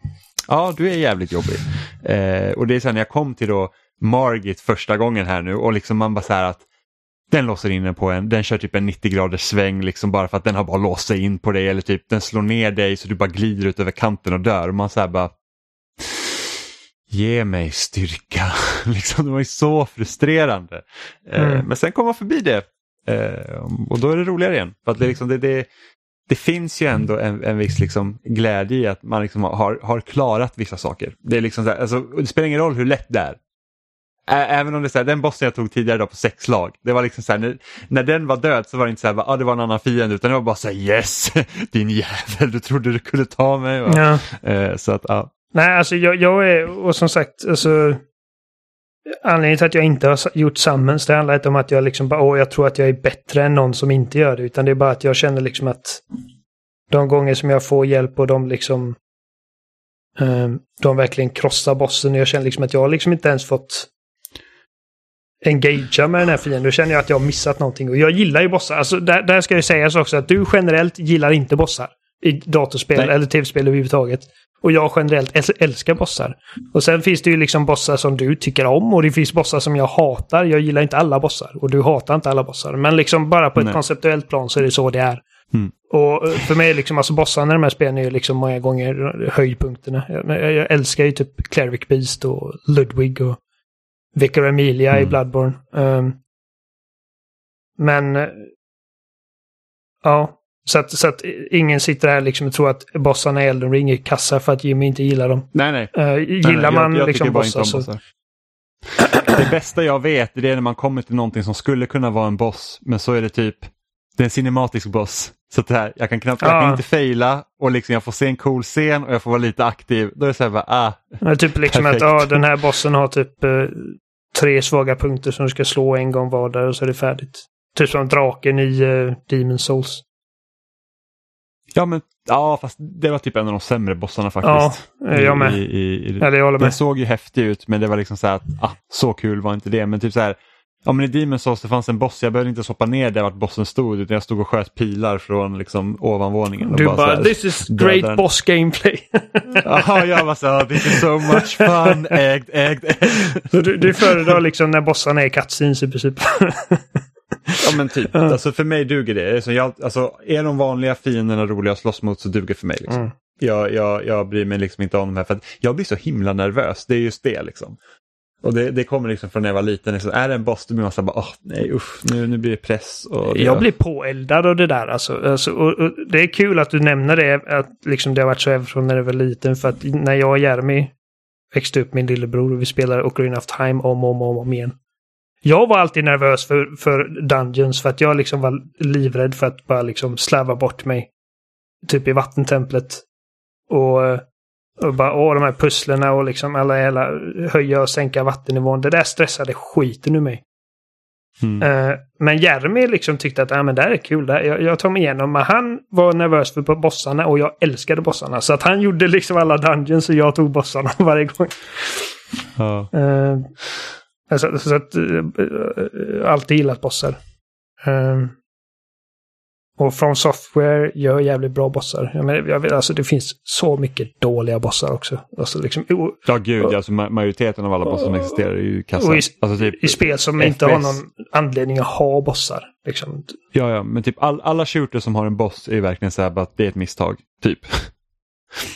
ja du är jävligt jobbig. Eh, och det är sen när jag kom till då Margit första gången här nu och liksom man bara så här att den låser in den på en, den kör typ en 90 graders sväng liksom bara för att den har bara låst sig in på dig eller typ den slår ner dig så du bara glider ut över kanten och dör. Och man säger bara ge mig styrka. liksom, det var ju så frustrerande. Eh, mm. men sen kom man förbi det eh, och då är det roligare igen. För att det, liksom, det, det, det finns ju ändå en, en viss liksom glädje i att man liksom har, har klarat vissa saker. Det, är liksom så här, alltså, det spelar ingen roll hur lätt det är. Även om det är så här, den bossen jag tog tidigare då på sex slag, det var liksom så här, när, när den var död så var det inte så här, ah, det var en annan fiende utan det var bara så här, yes, din jävel, du trodde du kunde ta mig. Ja. Eh, så att, ja. Nej, alltså jag, jag är, och som sagt, alltså Anledningen till att jag inte har gjort Summons det handlar inte om att jag liksom bara, åh, jag tror att jag är bättre än någon som inte gör det. Utan det är bara att jag känner liksom att de gånger som jag får hjälp och de liksom um, de verkligen krossar bossen. Jag känner liksom att jag liksom inte ens fått engagea med den här fienden. Då känner jag att jag har missat någonting. Och jag gillar ju bossar. Alltså där, där ska det sägas också att du generellt gillar inte bossar. I datorspel Nej. eller tv-spel överhuvudtaget. Och jag generellt älskar bossar. Och sen finns det ju liksom bossar som du tycker om och det finns bossar som jag hatar. Jag gillar inte alla bossar och du hatar inte alla bossar. Men liksom bara på ett Nej. konceptuellt plan så är det så det är. Mm. Och eh, för mig, liksom, alltså bossarna i de här spelen är ju liksom många gånger höjdpunkterna. Jag, jag, älskar ju typ Cleric Beast och Ludwig och Vicar Emilia mm. i Bloodborne. Um, men... Ja, så att, så att ingen sitter här liksom och tror att bossarna i Elden Ring är kassa för att Jimmy inte gillar dem. Nej, nej. Uh, gillar nej, nej. man jag, jag liksom bossar så... Bossar. Det bästa jag vet är när man kommer till någonting som skulle kunna vara en boss, men så är det typ det är en cinematisk boss. Så det här, jag kan knappt, ja. jag kan inte fejla och liksom jag får se en cool scen och jag får vara lite aktiv. Då är det så här bara, ah. Ja, typ liksom perfekt. att ah, den här bossen har typ eh, tre svaga punkter som du ska slå en gång var där och så är det färdigt. Typ som draken i eh, Demon Souls. Ja, men ja, fast det var typ en av de sämre bossarna faktiskt. Ja, jag med. I, i, i, ja, det håller med. Den såg ju häftig ut, men det var liksom så här att, ah, så kul var inte det. Men typ så här, ja men i Demon Souls det fanns en boss, jag behövde inte hoppa ner där vart bossen stod, utan jag stod och sköt pilar från liksom ovanvåningen. Du bara, bara this is great boss gameplay. ja, jag var så här, this is so much fun, ägd, ägd, ägd. Så du, du föredrar liksom när bossarna är cutscenes i princip? Ja men typ, mm. alltså för mig duger det. Så jag, alltså, är de vanliga fienderna roliga att slåss mot så duger för mig. Liksom. Mm. Jag, jag, jag bryr mig liksom inte om de här för att jag blir så himla nervös, det är just det liksom. Och det, det kommer liksom från när jag var liten. Liksom, är det en boss då blir man så bara, åh nej usch, nu, nu blir det press. Och det jag blir påeldad av det där alltså. alltså och, och, det är kul att du nämner det, att liksom det har varit så även från när jag var liten. För att när jag och Jeremy växte upp, min lillebror, och vi spelade Ocarina of Time om och om, om, om igen. Jag var alltid nervös för, för Dungeons för att jag liksom var livrädd för att bara liksom slarva bort mig. Typ i vattentemplet. Och, och bara, åh, de här pusslerna och liksom alla, alla höja och sänka vattennivån. Det där stressade skiten ur mig. Mm. Uh, men Jeremy liksom tyckte att ah, men det här är kul, det jag, jag tar mig igenom. Men han var nervös för bossarna och jag älskade bossarna. Så att han gjorde liksom alla dungeons och jag tog bossarna varje gång. Ja. Uh, Alltså, så att, äh, alltid gillat bossar. Um, och From Software gör jävligt bra bossar. Jag menar, jag vet, alltså, det finns så mycket dåliga bossar också. Alltså, liksom, och, ja, gud. Och, alltså, majoriteten av alla bossar som existerar är ju kassa. I, alltså, typ, I spel som FPS. inte har någon anledning att ha bossar. Liksom. Ja, ja, men typ all, alla shooters som har en boss är verkligen så här att det är ett misstag. Typ.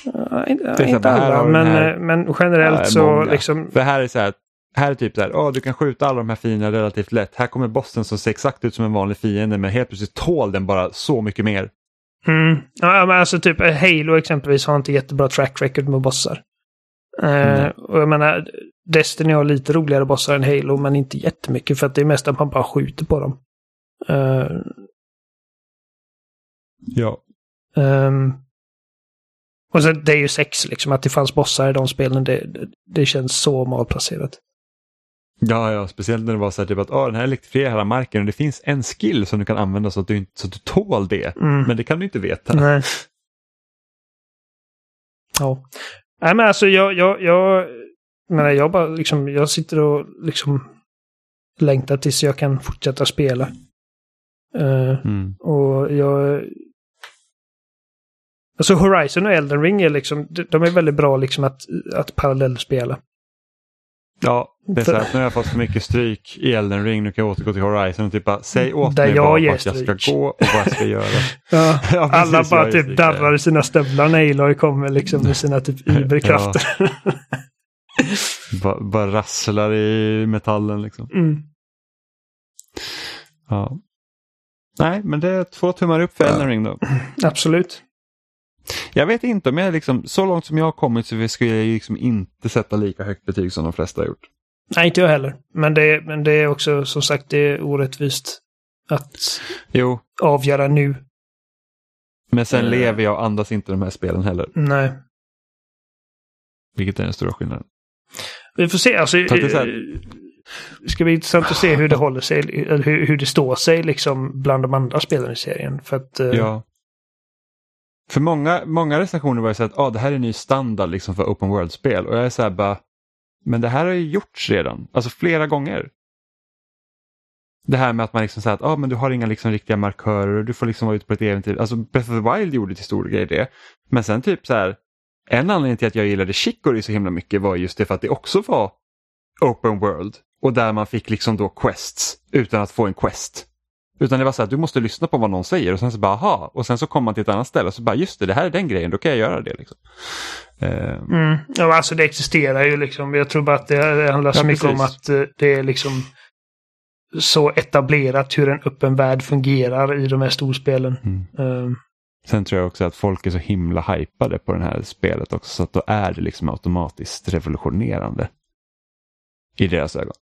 Uh, inte, inte alla, men, här, men generellt så liksom... För här är så här, här är typ så här, oh, du kan skjuta alla de här fienderna relativt lätt. Här kommer bossen som ser exakt ut som en vanlig fiende men helt plötsligt tål den bara så mycket mer. Mm. Ja, men alltså typ Halo exempelvis har inte jättebra track record med bossar. Mm. Uh, och jag menar, Destiny har lite roligare bossar än Halo men inte jättemycket för att det är mest att man bara skjuter på dem. Uh, ja. Um, och så, det är ju sex liksom, att det fanns bossar i de spelen, det, det, det känns så malplacerat. Ja, ja, speciellt när det var så här typ att oh, den här elektrifierar hela marken och det finns en skill som du kan använda så att du, så att du tål det. Mm. Men det kan du inte veta. Nej. Ja. Nej men alltså jag, jag, jag, menar, jag bara liksom, jag sitter och liksom längtar tills jag kan fortsätta spela. Uh, mm. Och jag... Alltså Horizon och Elden Ring är liksom, de är väldigt bra liksom att, att parallellspela. Ja, det är så att nu har jag fått så mycket stryk i Elden Ring, nu kan jag återgå till Horizon och typ bara säg åt Där mig jag vart jag ska gå och vad jag ska göra. ja, ja, alla bara typ darrar i sina stövlar när Aloy kommer liksom med sina typ iberkrafter. bara, bara rasslar i metallen liksom. Mm. Ja. Nej, men det är två tummar upp för Elden Ring då. Absolut. Jag vet inte om jag liksom, så långt som jag har kommit så skulle jag liksom inte sätta lika högt betyg som de flesta har gjort. Nej, inte jag heller. Men det, men det är också som sagt det är orättvist att jo. avgöra nu. Men sen uh, lever jag och andas inte de här spelen heller. Nej. Vilket är den stora skillnaden. Vi får se. Alltså, det ska bli intressant att se hur det håller sig, eller hur, hur det står sig liksom bland de andra spelarna i serien. För att, uh... Ja. För många, många recensioner var ju så att ah, det här är en ny standard liksom för open world-spel och jag är så här bara, men det här har ju gjorts redan, alltså flera gånger. Det här med att man liksom säger att ah, men du har inga liksom riktiga markörer och du får liksom vara ute på ett äventyr. Alltså Breath of the Wild gjorde till stor grej det. Men sen typ så här, en anledning till att jag gillade Chicory så himla mycket var just det för att det också var open world. Och där man fick liksom då quests utan att få en quest. Utan det var så att du måste lyssna på vad någon säger och sen så bara aha och sen så kommer man till ett annat ställe och så bara just det, det här är den grejen, då kan jag göra det. Liksom. Uh... Mm. Ja, alltså det existerar ju liksom. Jag tror bara att det handlar så ja, mycket om att uh, det är liksom så etablerat hur en öppen värld fungerar i de här storspelen. Mm. Uh... Sen tror jag också att folk är så himla hypade på det här spelet också så att då är det liksom automatiskt revolutionerande. I deras ögon.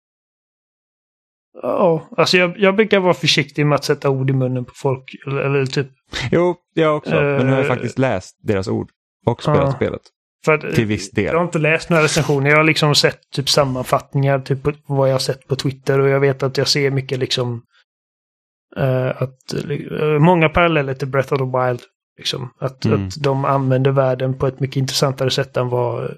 Ja, alltså jag, jag brukar vara försiktig med att sätta ord i munnen på folk. Eller, eller typ. Jo, jag också. Uh, men nu har jag faktiskt läst deras ord och spelat uh, spelet. Att, till viss del. Jag har inte läst några recensioner. Jag har liksom sett typ sammanfattningar typ på vad jag har sett på Twitter. Och jag vet att jag ser mycket liksom uh, att uh, många paralleller till Breath of the Wild. Liksom. Att, mm. att de använder världen på ett mycket intressantare sätt än vad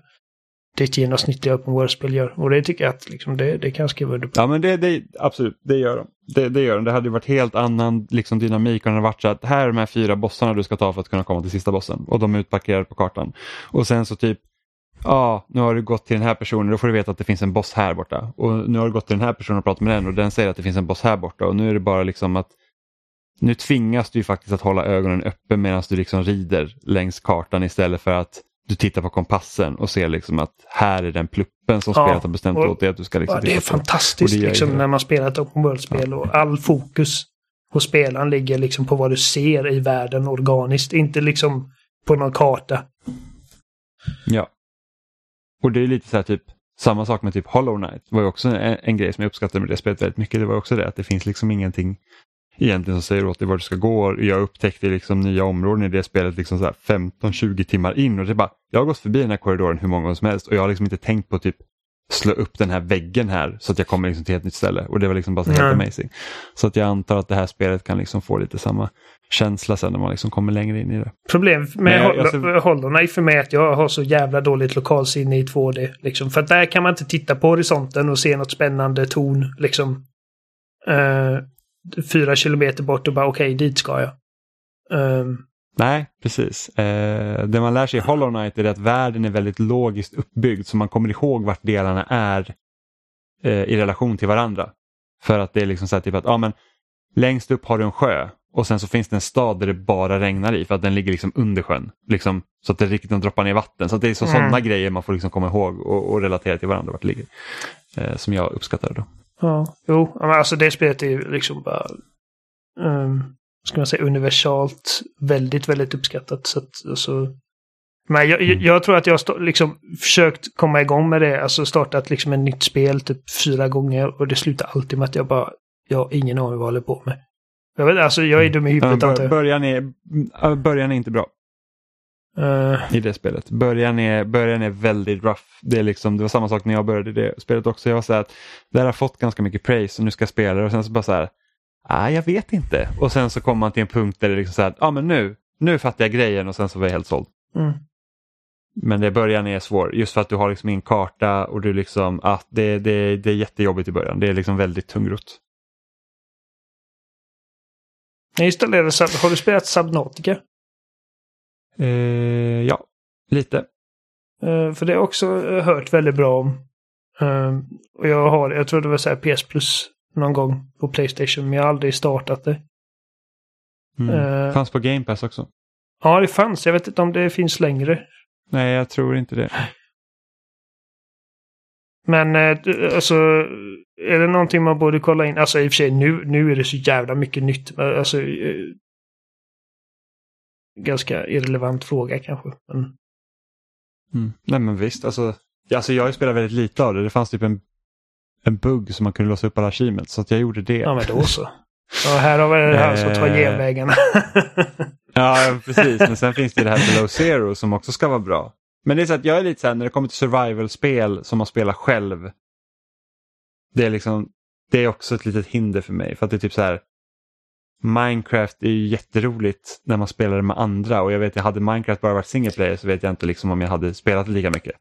det genomsnittliga open world-spel gör. Och det tycker jag att liksom, det, det kan jag skriva under på. Ja men det, det, absolut, det gör de. Det, det gör de. Det hade ju varit helt annan liksom, dynamik om det hade varit så att här är de här fyra bossarna du ska ta för att kunna komma till sista bossen. Och de är utparkerade på kartan. Och sen så typ Ja, nu har du gått till den här personen, då får du veta att det finns en boss här borta. Och nu har du gått till den här personen och pratat med den och den säger att det finns en boss här borta. Och nu är det bara liksom att nu tvingas du faktiskt att hålla ögonen öppen medan du liksom rider längs kartan istället för att du tittar på kompassen och ser liksom att här är den pluppen som ja, spelet har bestämt och, åt dig att du ska liksom Det är fantastiskt det liksom, när man spelar ett open world-spel ja. och all fokus hos spelaren ligger liksom på vad du ser i världen organiskt, inte liksom på någon karta. Ja. Och det är lite så här typ samma sak med typ Hollow Knight var ju också en, en grej som jag uppskattade med det spelet väldigt mycket. Det var också det att det finns liksom ingenting egentligen som säger åt dig vart du ska gå. Jag upptäckte liksom nya områden i det spelet liksom 15-20 timmar in och det är bara, jag har gått förbi den här korridoren hur många gånger som helst och jag har liksom inte tänkt på typ slå upp den här väggen här så att jag kommer liksom till ett nytt ställe och det var liksom bara så helt mm. amazing. Så att jag antar att det här spelet kan liksom få lite samma känsla sen när man liksom kommer längre in i det. Problemet med Hollow för mig är att jag har så jävla dåligt lokalsinne i 2D. Liksom. För att där kan man inte titta på horisonten och se något spännande torn. Liksom. Uh, fyra kilometer bort och bara okej, okay, dit ska jag. Um. Nej, precis. Eh, det man lär sig i Hollow Knight är att världen är väldigt logiskt uppbyggd så man kommer ihåg vart delarna är eh, i relation till varandra. För att det är liksom så här typ att ja, men längst upp har du en sjö och sen så finns det en stad där det bara regnar i för att den ligger liksom under sjön. Liksom, så att det riktigt droppar ner vatten. Så det är så, mm. sådana grejer man får liksom komma ihåg och, och relatera till varandra vart det ligger. Eh, som jag uppskattar då. Ja, jo, alltså det spelet är ju liksom bara... Um, ska man säga universalt väldigt, väldigt uppskattat. Så att, alltså, men jag, mm. jag, tror att jag har liksom försökt komma igång med det, alltså startat liksom ett nytt spel typ fyra gånger och det slutar alltid med att jag bara, jag har ingen aning vad jag håller på med. Jag vet alltså jag är dum i huvudet jag. Början är, början är inte bra. Uh. I det spelet. Början är, början är väldigt rough. Det, är liksom, det var samma sak när jag började det spelet också. Jag var så här att det här har fått ganska mycket praise och nu ska jag spela det och sen så bara så här, ah, jag vet inte. Och sen så kommer man till en punkt där det liksom så här, ja ah, men nu, nu fattar jag grejen och sen så var jag helt såld. Mm. Men det början är svår just för att du har liksom en karta och du liksom, ah, det, det, det är jättejobbigt i början. Det är liksom väldigt tungrot. Jag installerade, har du spelat Subnautica? Eh, ja, lite. Eh, för det har jag också eh, hört väldigt bra om. Eh, och jag har, jag tror det var så här PS Plus någon gång på Playstation, men jag har aldrig startat det. Mm. Uh, fanns på Game Pass också. Ja, det fanns. Jag vet inte om det finns längre. Nej, jag tror inte det. Men eh, alltså, är det någonting man borde kolla in? Alltså i och för sig nu, nu är det så jävla mycket nytt. Alltså, eh, ganska irrelevant fråga kanske. Men... Mm. Nej men visst, alltså, alltså jag har ju spelat väldigt lite av det. Det fanns typ en, en bugg som man kunde låsa upp alla achievements så att jag gjorde det. Ja men då så. Ja, här har vi det här som tar genvägarna. ja precis, men sen finns det det här Below Zero som också ska vara bra. Men det är så att jag är lite så här, när det kommer till survival-spel som man spelar själv. Det är liksom, det är också ett litet hinder för mig. För att det är typ så här, Minecraft är ju jätteroligt när man spelar det med andra och jag vet, jag hade Minecraft bara varit single player så vet jag inte liksom om jag hade spelat lika mycket.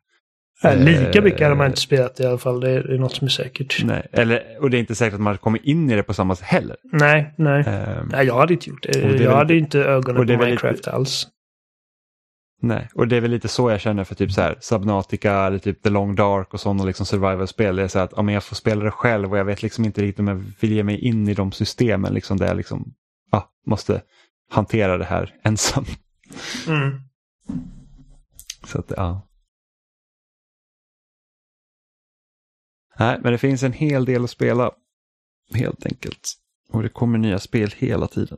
Ja, lika mycket hade man inte spelat i alla fall, det är, det är något som är säkert. Nej, eller, och det är inte säkert att man kommer in i det på samma sätt heller. Nej, nej. Um, nej jag hade inte gjort det. det jag hade inte ögonen på Minecraft lite, alls. Nej, och det är väl lite så jag känner för typ så här Subnautica eller typ The Long Dark och sådana liksom survival-spel. Det är så att ja, men jag får spela det själv och jag vet liksom inte riktigt om jag vill ge mig in i de systemen liksom där jag liksom ja, måste hantera det här ensam. Mm. Så att ja. Nej, men det finns en hel del att spela. Helt enkelt. Och det kommer nya spel hela tiden.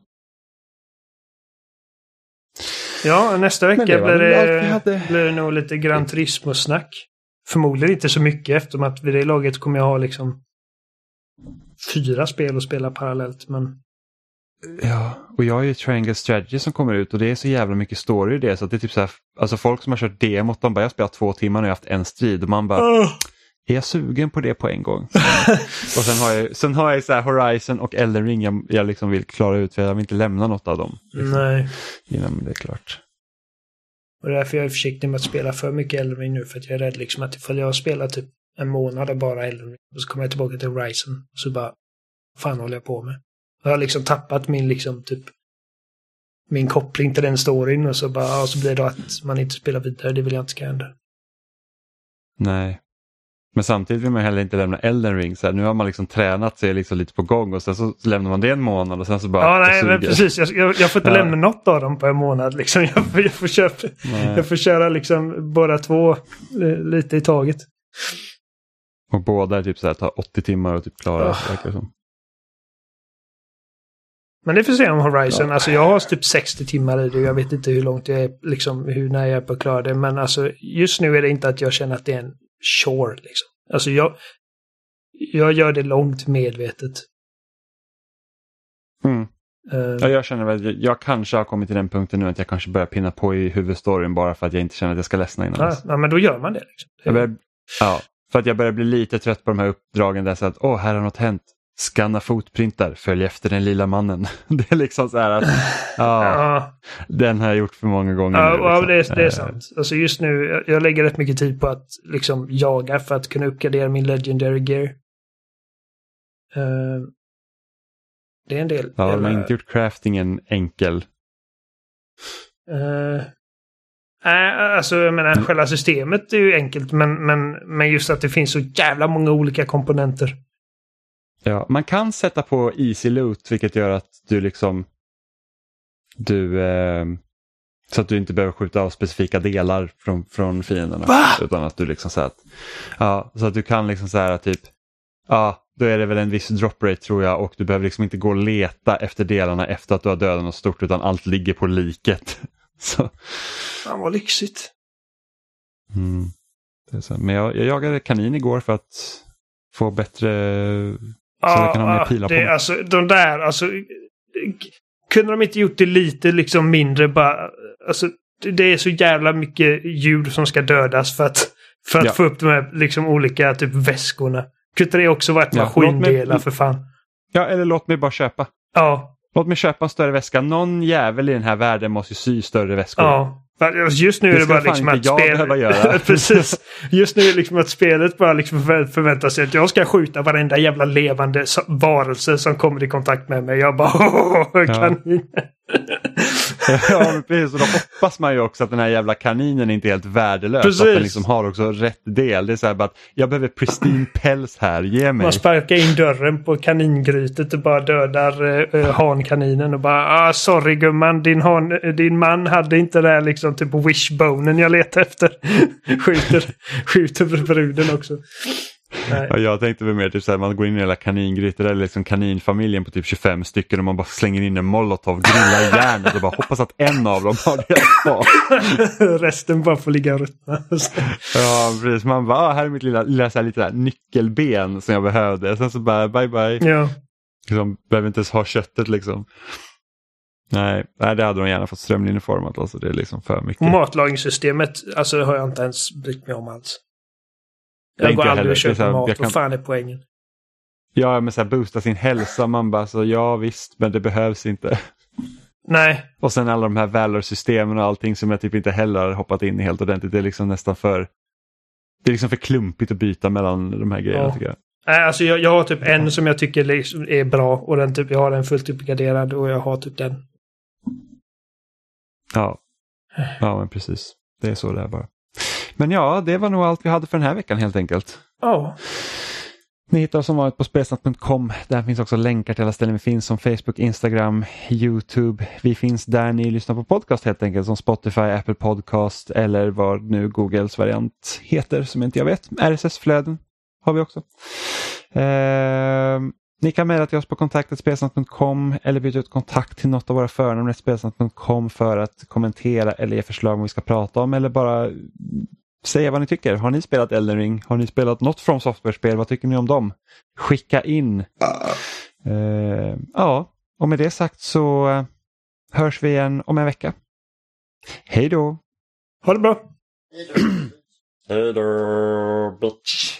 Ja, nästa vecka det blir, det, hade... blir det nog lite Gran Turismo-snack. Förmodligen inte så mycket eftersom att vid det laget kommer jag ha liksom fyra spel att spela parallellt. Men... Ja, och jag har ju Triangle Strategy som kommer ut och det är så jävla mycket story i det så att det är typ så här, alltså folk som har kört demot, de bara jag har spelat två timmar och jag har haft en strid och man bara oh. Är jag sugen på det på en gång? och sen har jag, sen har jag så Horizon och Elden Ring jag, jag liksom vill klara ut för jag vill inte lämna något av dem. Liksom, Nej. Innan det är klart. Och därför jag är försiktig med att spela för mycket Elden Ring nu för att jag är rädd liksom att ifall jag spelar typ en månad och bara Elden Ring och så kommer jag tillbaka till Horizon och så bara fan håller jag på med? Jag har liksom tappat min liksom typ min koppling till den storyn och så bara, och så blir det att man inte spelar vidare. Det vill jag inte ska hända. Nej, men samtidigt vill man heller inte lämna Elden ring. Så här, nu har man liksom tränat sig liksom lite på gång och sen så lämnar man det en månad och sen så bara... Ja, nej, men precis. Jag, jag, jag får inte ja. lämna något av dem på en månad. Liksom. Jag, jag, får, köra, jag får köra liksom båda två lite i taget. Och båda är typ så här, tar 80 timmar att typ klara. Oh. som. Men det får se om Horizon. Ja. Alltså jag har typ 60 timmar i det. Jag vet inte hur långt jag är, liksom hur när jag är på att klara det. Men alltså just nu är det inte att jag känner att det är en sure liksom. Alltså jag, jag gör det långt medvetet. Mm. Uh, ja, jag känner väl, jag kanske har kommit till den punkten nu att jag kanske börjar pinna på i huvudstoryn bara för att jag inte känner att jag ska ledsna innan. Ja, ja men då gör man det. Liksom. börjar, ja, för att jag börjar bli lite trött på de här uppdragen där så att åh, här har något hänt. Skanna fotprintar, följ efter den lilla mannen. Det är liksom så här att ja, ja. den har jag gjort för många gånger. Ja, nu, liksom. ja det, är, det är eh. sant. Alltså just nu, jag lägger rätt mycket tid på att liksom jaga för att kunna uppgradera min Legendary Gear. Uh, det är en del. Ja, de har inte gjort craftingen enkel. Uh, Nej, alltså jag menar mm. själva systemet är ju enkelt men, men, men just att det finns så jävla många olika komponenter. Ja, man kan sätta på easy loot vilket gör att du liksom du eh, så att du inte behöver skjuta av specifika delar från, från fienderna. Va? Utan att du liksom så att, ja, så att du kan liksom så här typ, ja, då är det väl en viss drop rate tror jag och du behöver liksom inte gå och leta efter delarna efter att du har dödat något stort utan allt ligger på liket. så. Fan vad lyxigt. Mm. Men jag, jag jagade kanin igår för att få bättre så jag kan ha mer pilar det, på. Alltså de där, alltså. Kunde de inte gjort det lite liksom mindre bara. Alltså det är så jävla mycket djur som ska dödas för att, för att ja. få upp de här liksom olika typ väskorna. Kunde det också varit ja, maskindelar för fan? Ja, eller låt mig bara köpa. Ja. Låt mig köpa en större väska. Någon jävel i den här världen måste sy större väskor. Ja. Just nu det är det bara liksom att spelet... Precis. Just nu är det liksom att spelet bara liksom förväntar sig att jag ska skjuta varenda jävla levande varelse som kommer i kontakt med mig. Jag bara Åh, kanin. ja, precis. Och då hoppas man ju också att den här jävla kaninen är inte är helt värdelös. Precis. Att den liksom har också rätt del. Det är så här bara att jag behöver pristine päls här, ge mig. Man sparkar in dörren på kaningrytet och bara dödar äh, hankaninen och bara ah, sorry gumman, din, han, din man hade inte det här liksom typ wishbonen jag letade efter. skjuter, skjuter bruden också. Ja, jag tänkte väl mer typ såhär, man går in i hela kaningrytor eller liksom kaninfamiljen på typ 25 stycken och man bara slänger in en molotov, grillar järnet och bara hoppas att en av dem har det kvar. Resten bara får ligga och ruttna. ja, precis. Man bara, ah, här är mitt lilla, lilla så här, lite där, nyckelben som jag behövde. Sen så bara, bye bye. Ja. Liksom, behöver inte ens ha köttet liksom. Nej, nej, det hade de gärna fått strömlinjeformat. Alltså, det är liksom för mycket. Matlagningssystemet, alltså det har jag inte ens brytt mig om alls. Jag, jag går aldrig och köper mat. Kan... Vad fan är poängen? Ja, men så här, boosta sin hälsa. Man bara så ja visst, men det behövs inte. Nej. Och sen alla de här valor-systemen och allting som jag typ inte heller har hoppat in i helt ordentligt. Det är liksom nästan för det är liksom för klumpigt att byta mellan de här grejerna ja. tycker jag. Nej, alltså jag, jag har typ en som jag tycker liksom är bra och den typ, jag har den fullt uppgraderad och jag har typ den. Ja. Ja, men precis. Det är så det är bara. Men ja, det var nog allt vi hade för den här veckan helt enkelt. Ja. Oh. Ni hittar oss som vanligt på spelsnack.com. Där finns också länkar till alla ställen vi finns som Facebook, Instagram, Youtube. Vi finns där ni lyssnar på podcast helt enkelt som Spotify, Apple Podcast eller vad nu Googles variant heter som inte jag vet. RSS-flöden har vi också. Eh, ni kan mejla till oss på kontaktetspelsnack.com eller byta ut kontakt till något av våra förnamn spelsnack.com för att kommentera eller ge förslag om vi ska prata om eller bara säga vad ni tycker. Har ni spelat Elden Ring? Har ni spelat något från software-spel? Vad tycker ni om dem? Skicka in. Uh, ja, och med det sagt så uh, hörs vi igen om en vecka. Hej då! Ha det bra! Hej då, bitch!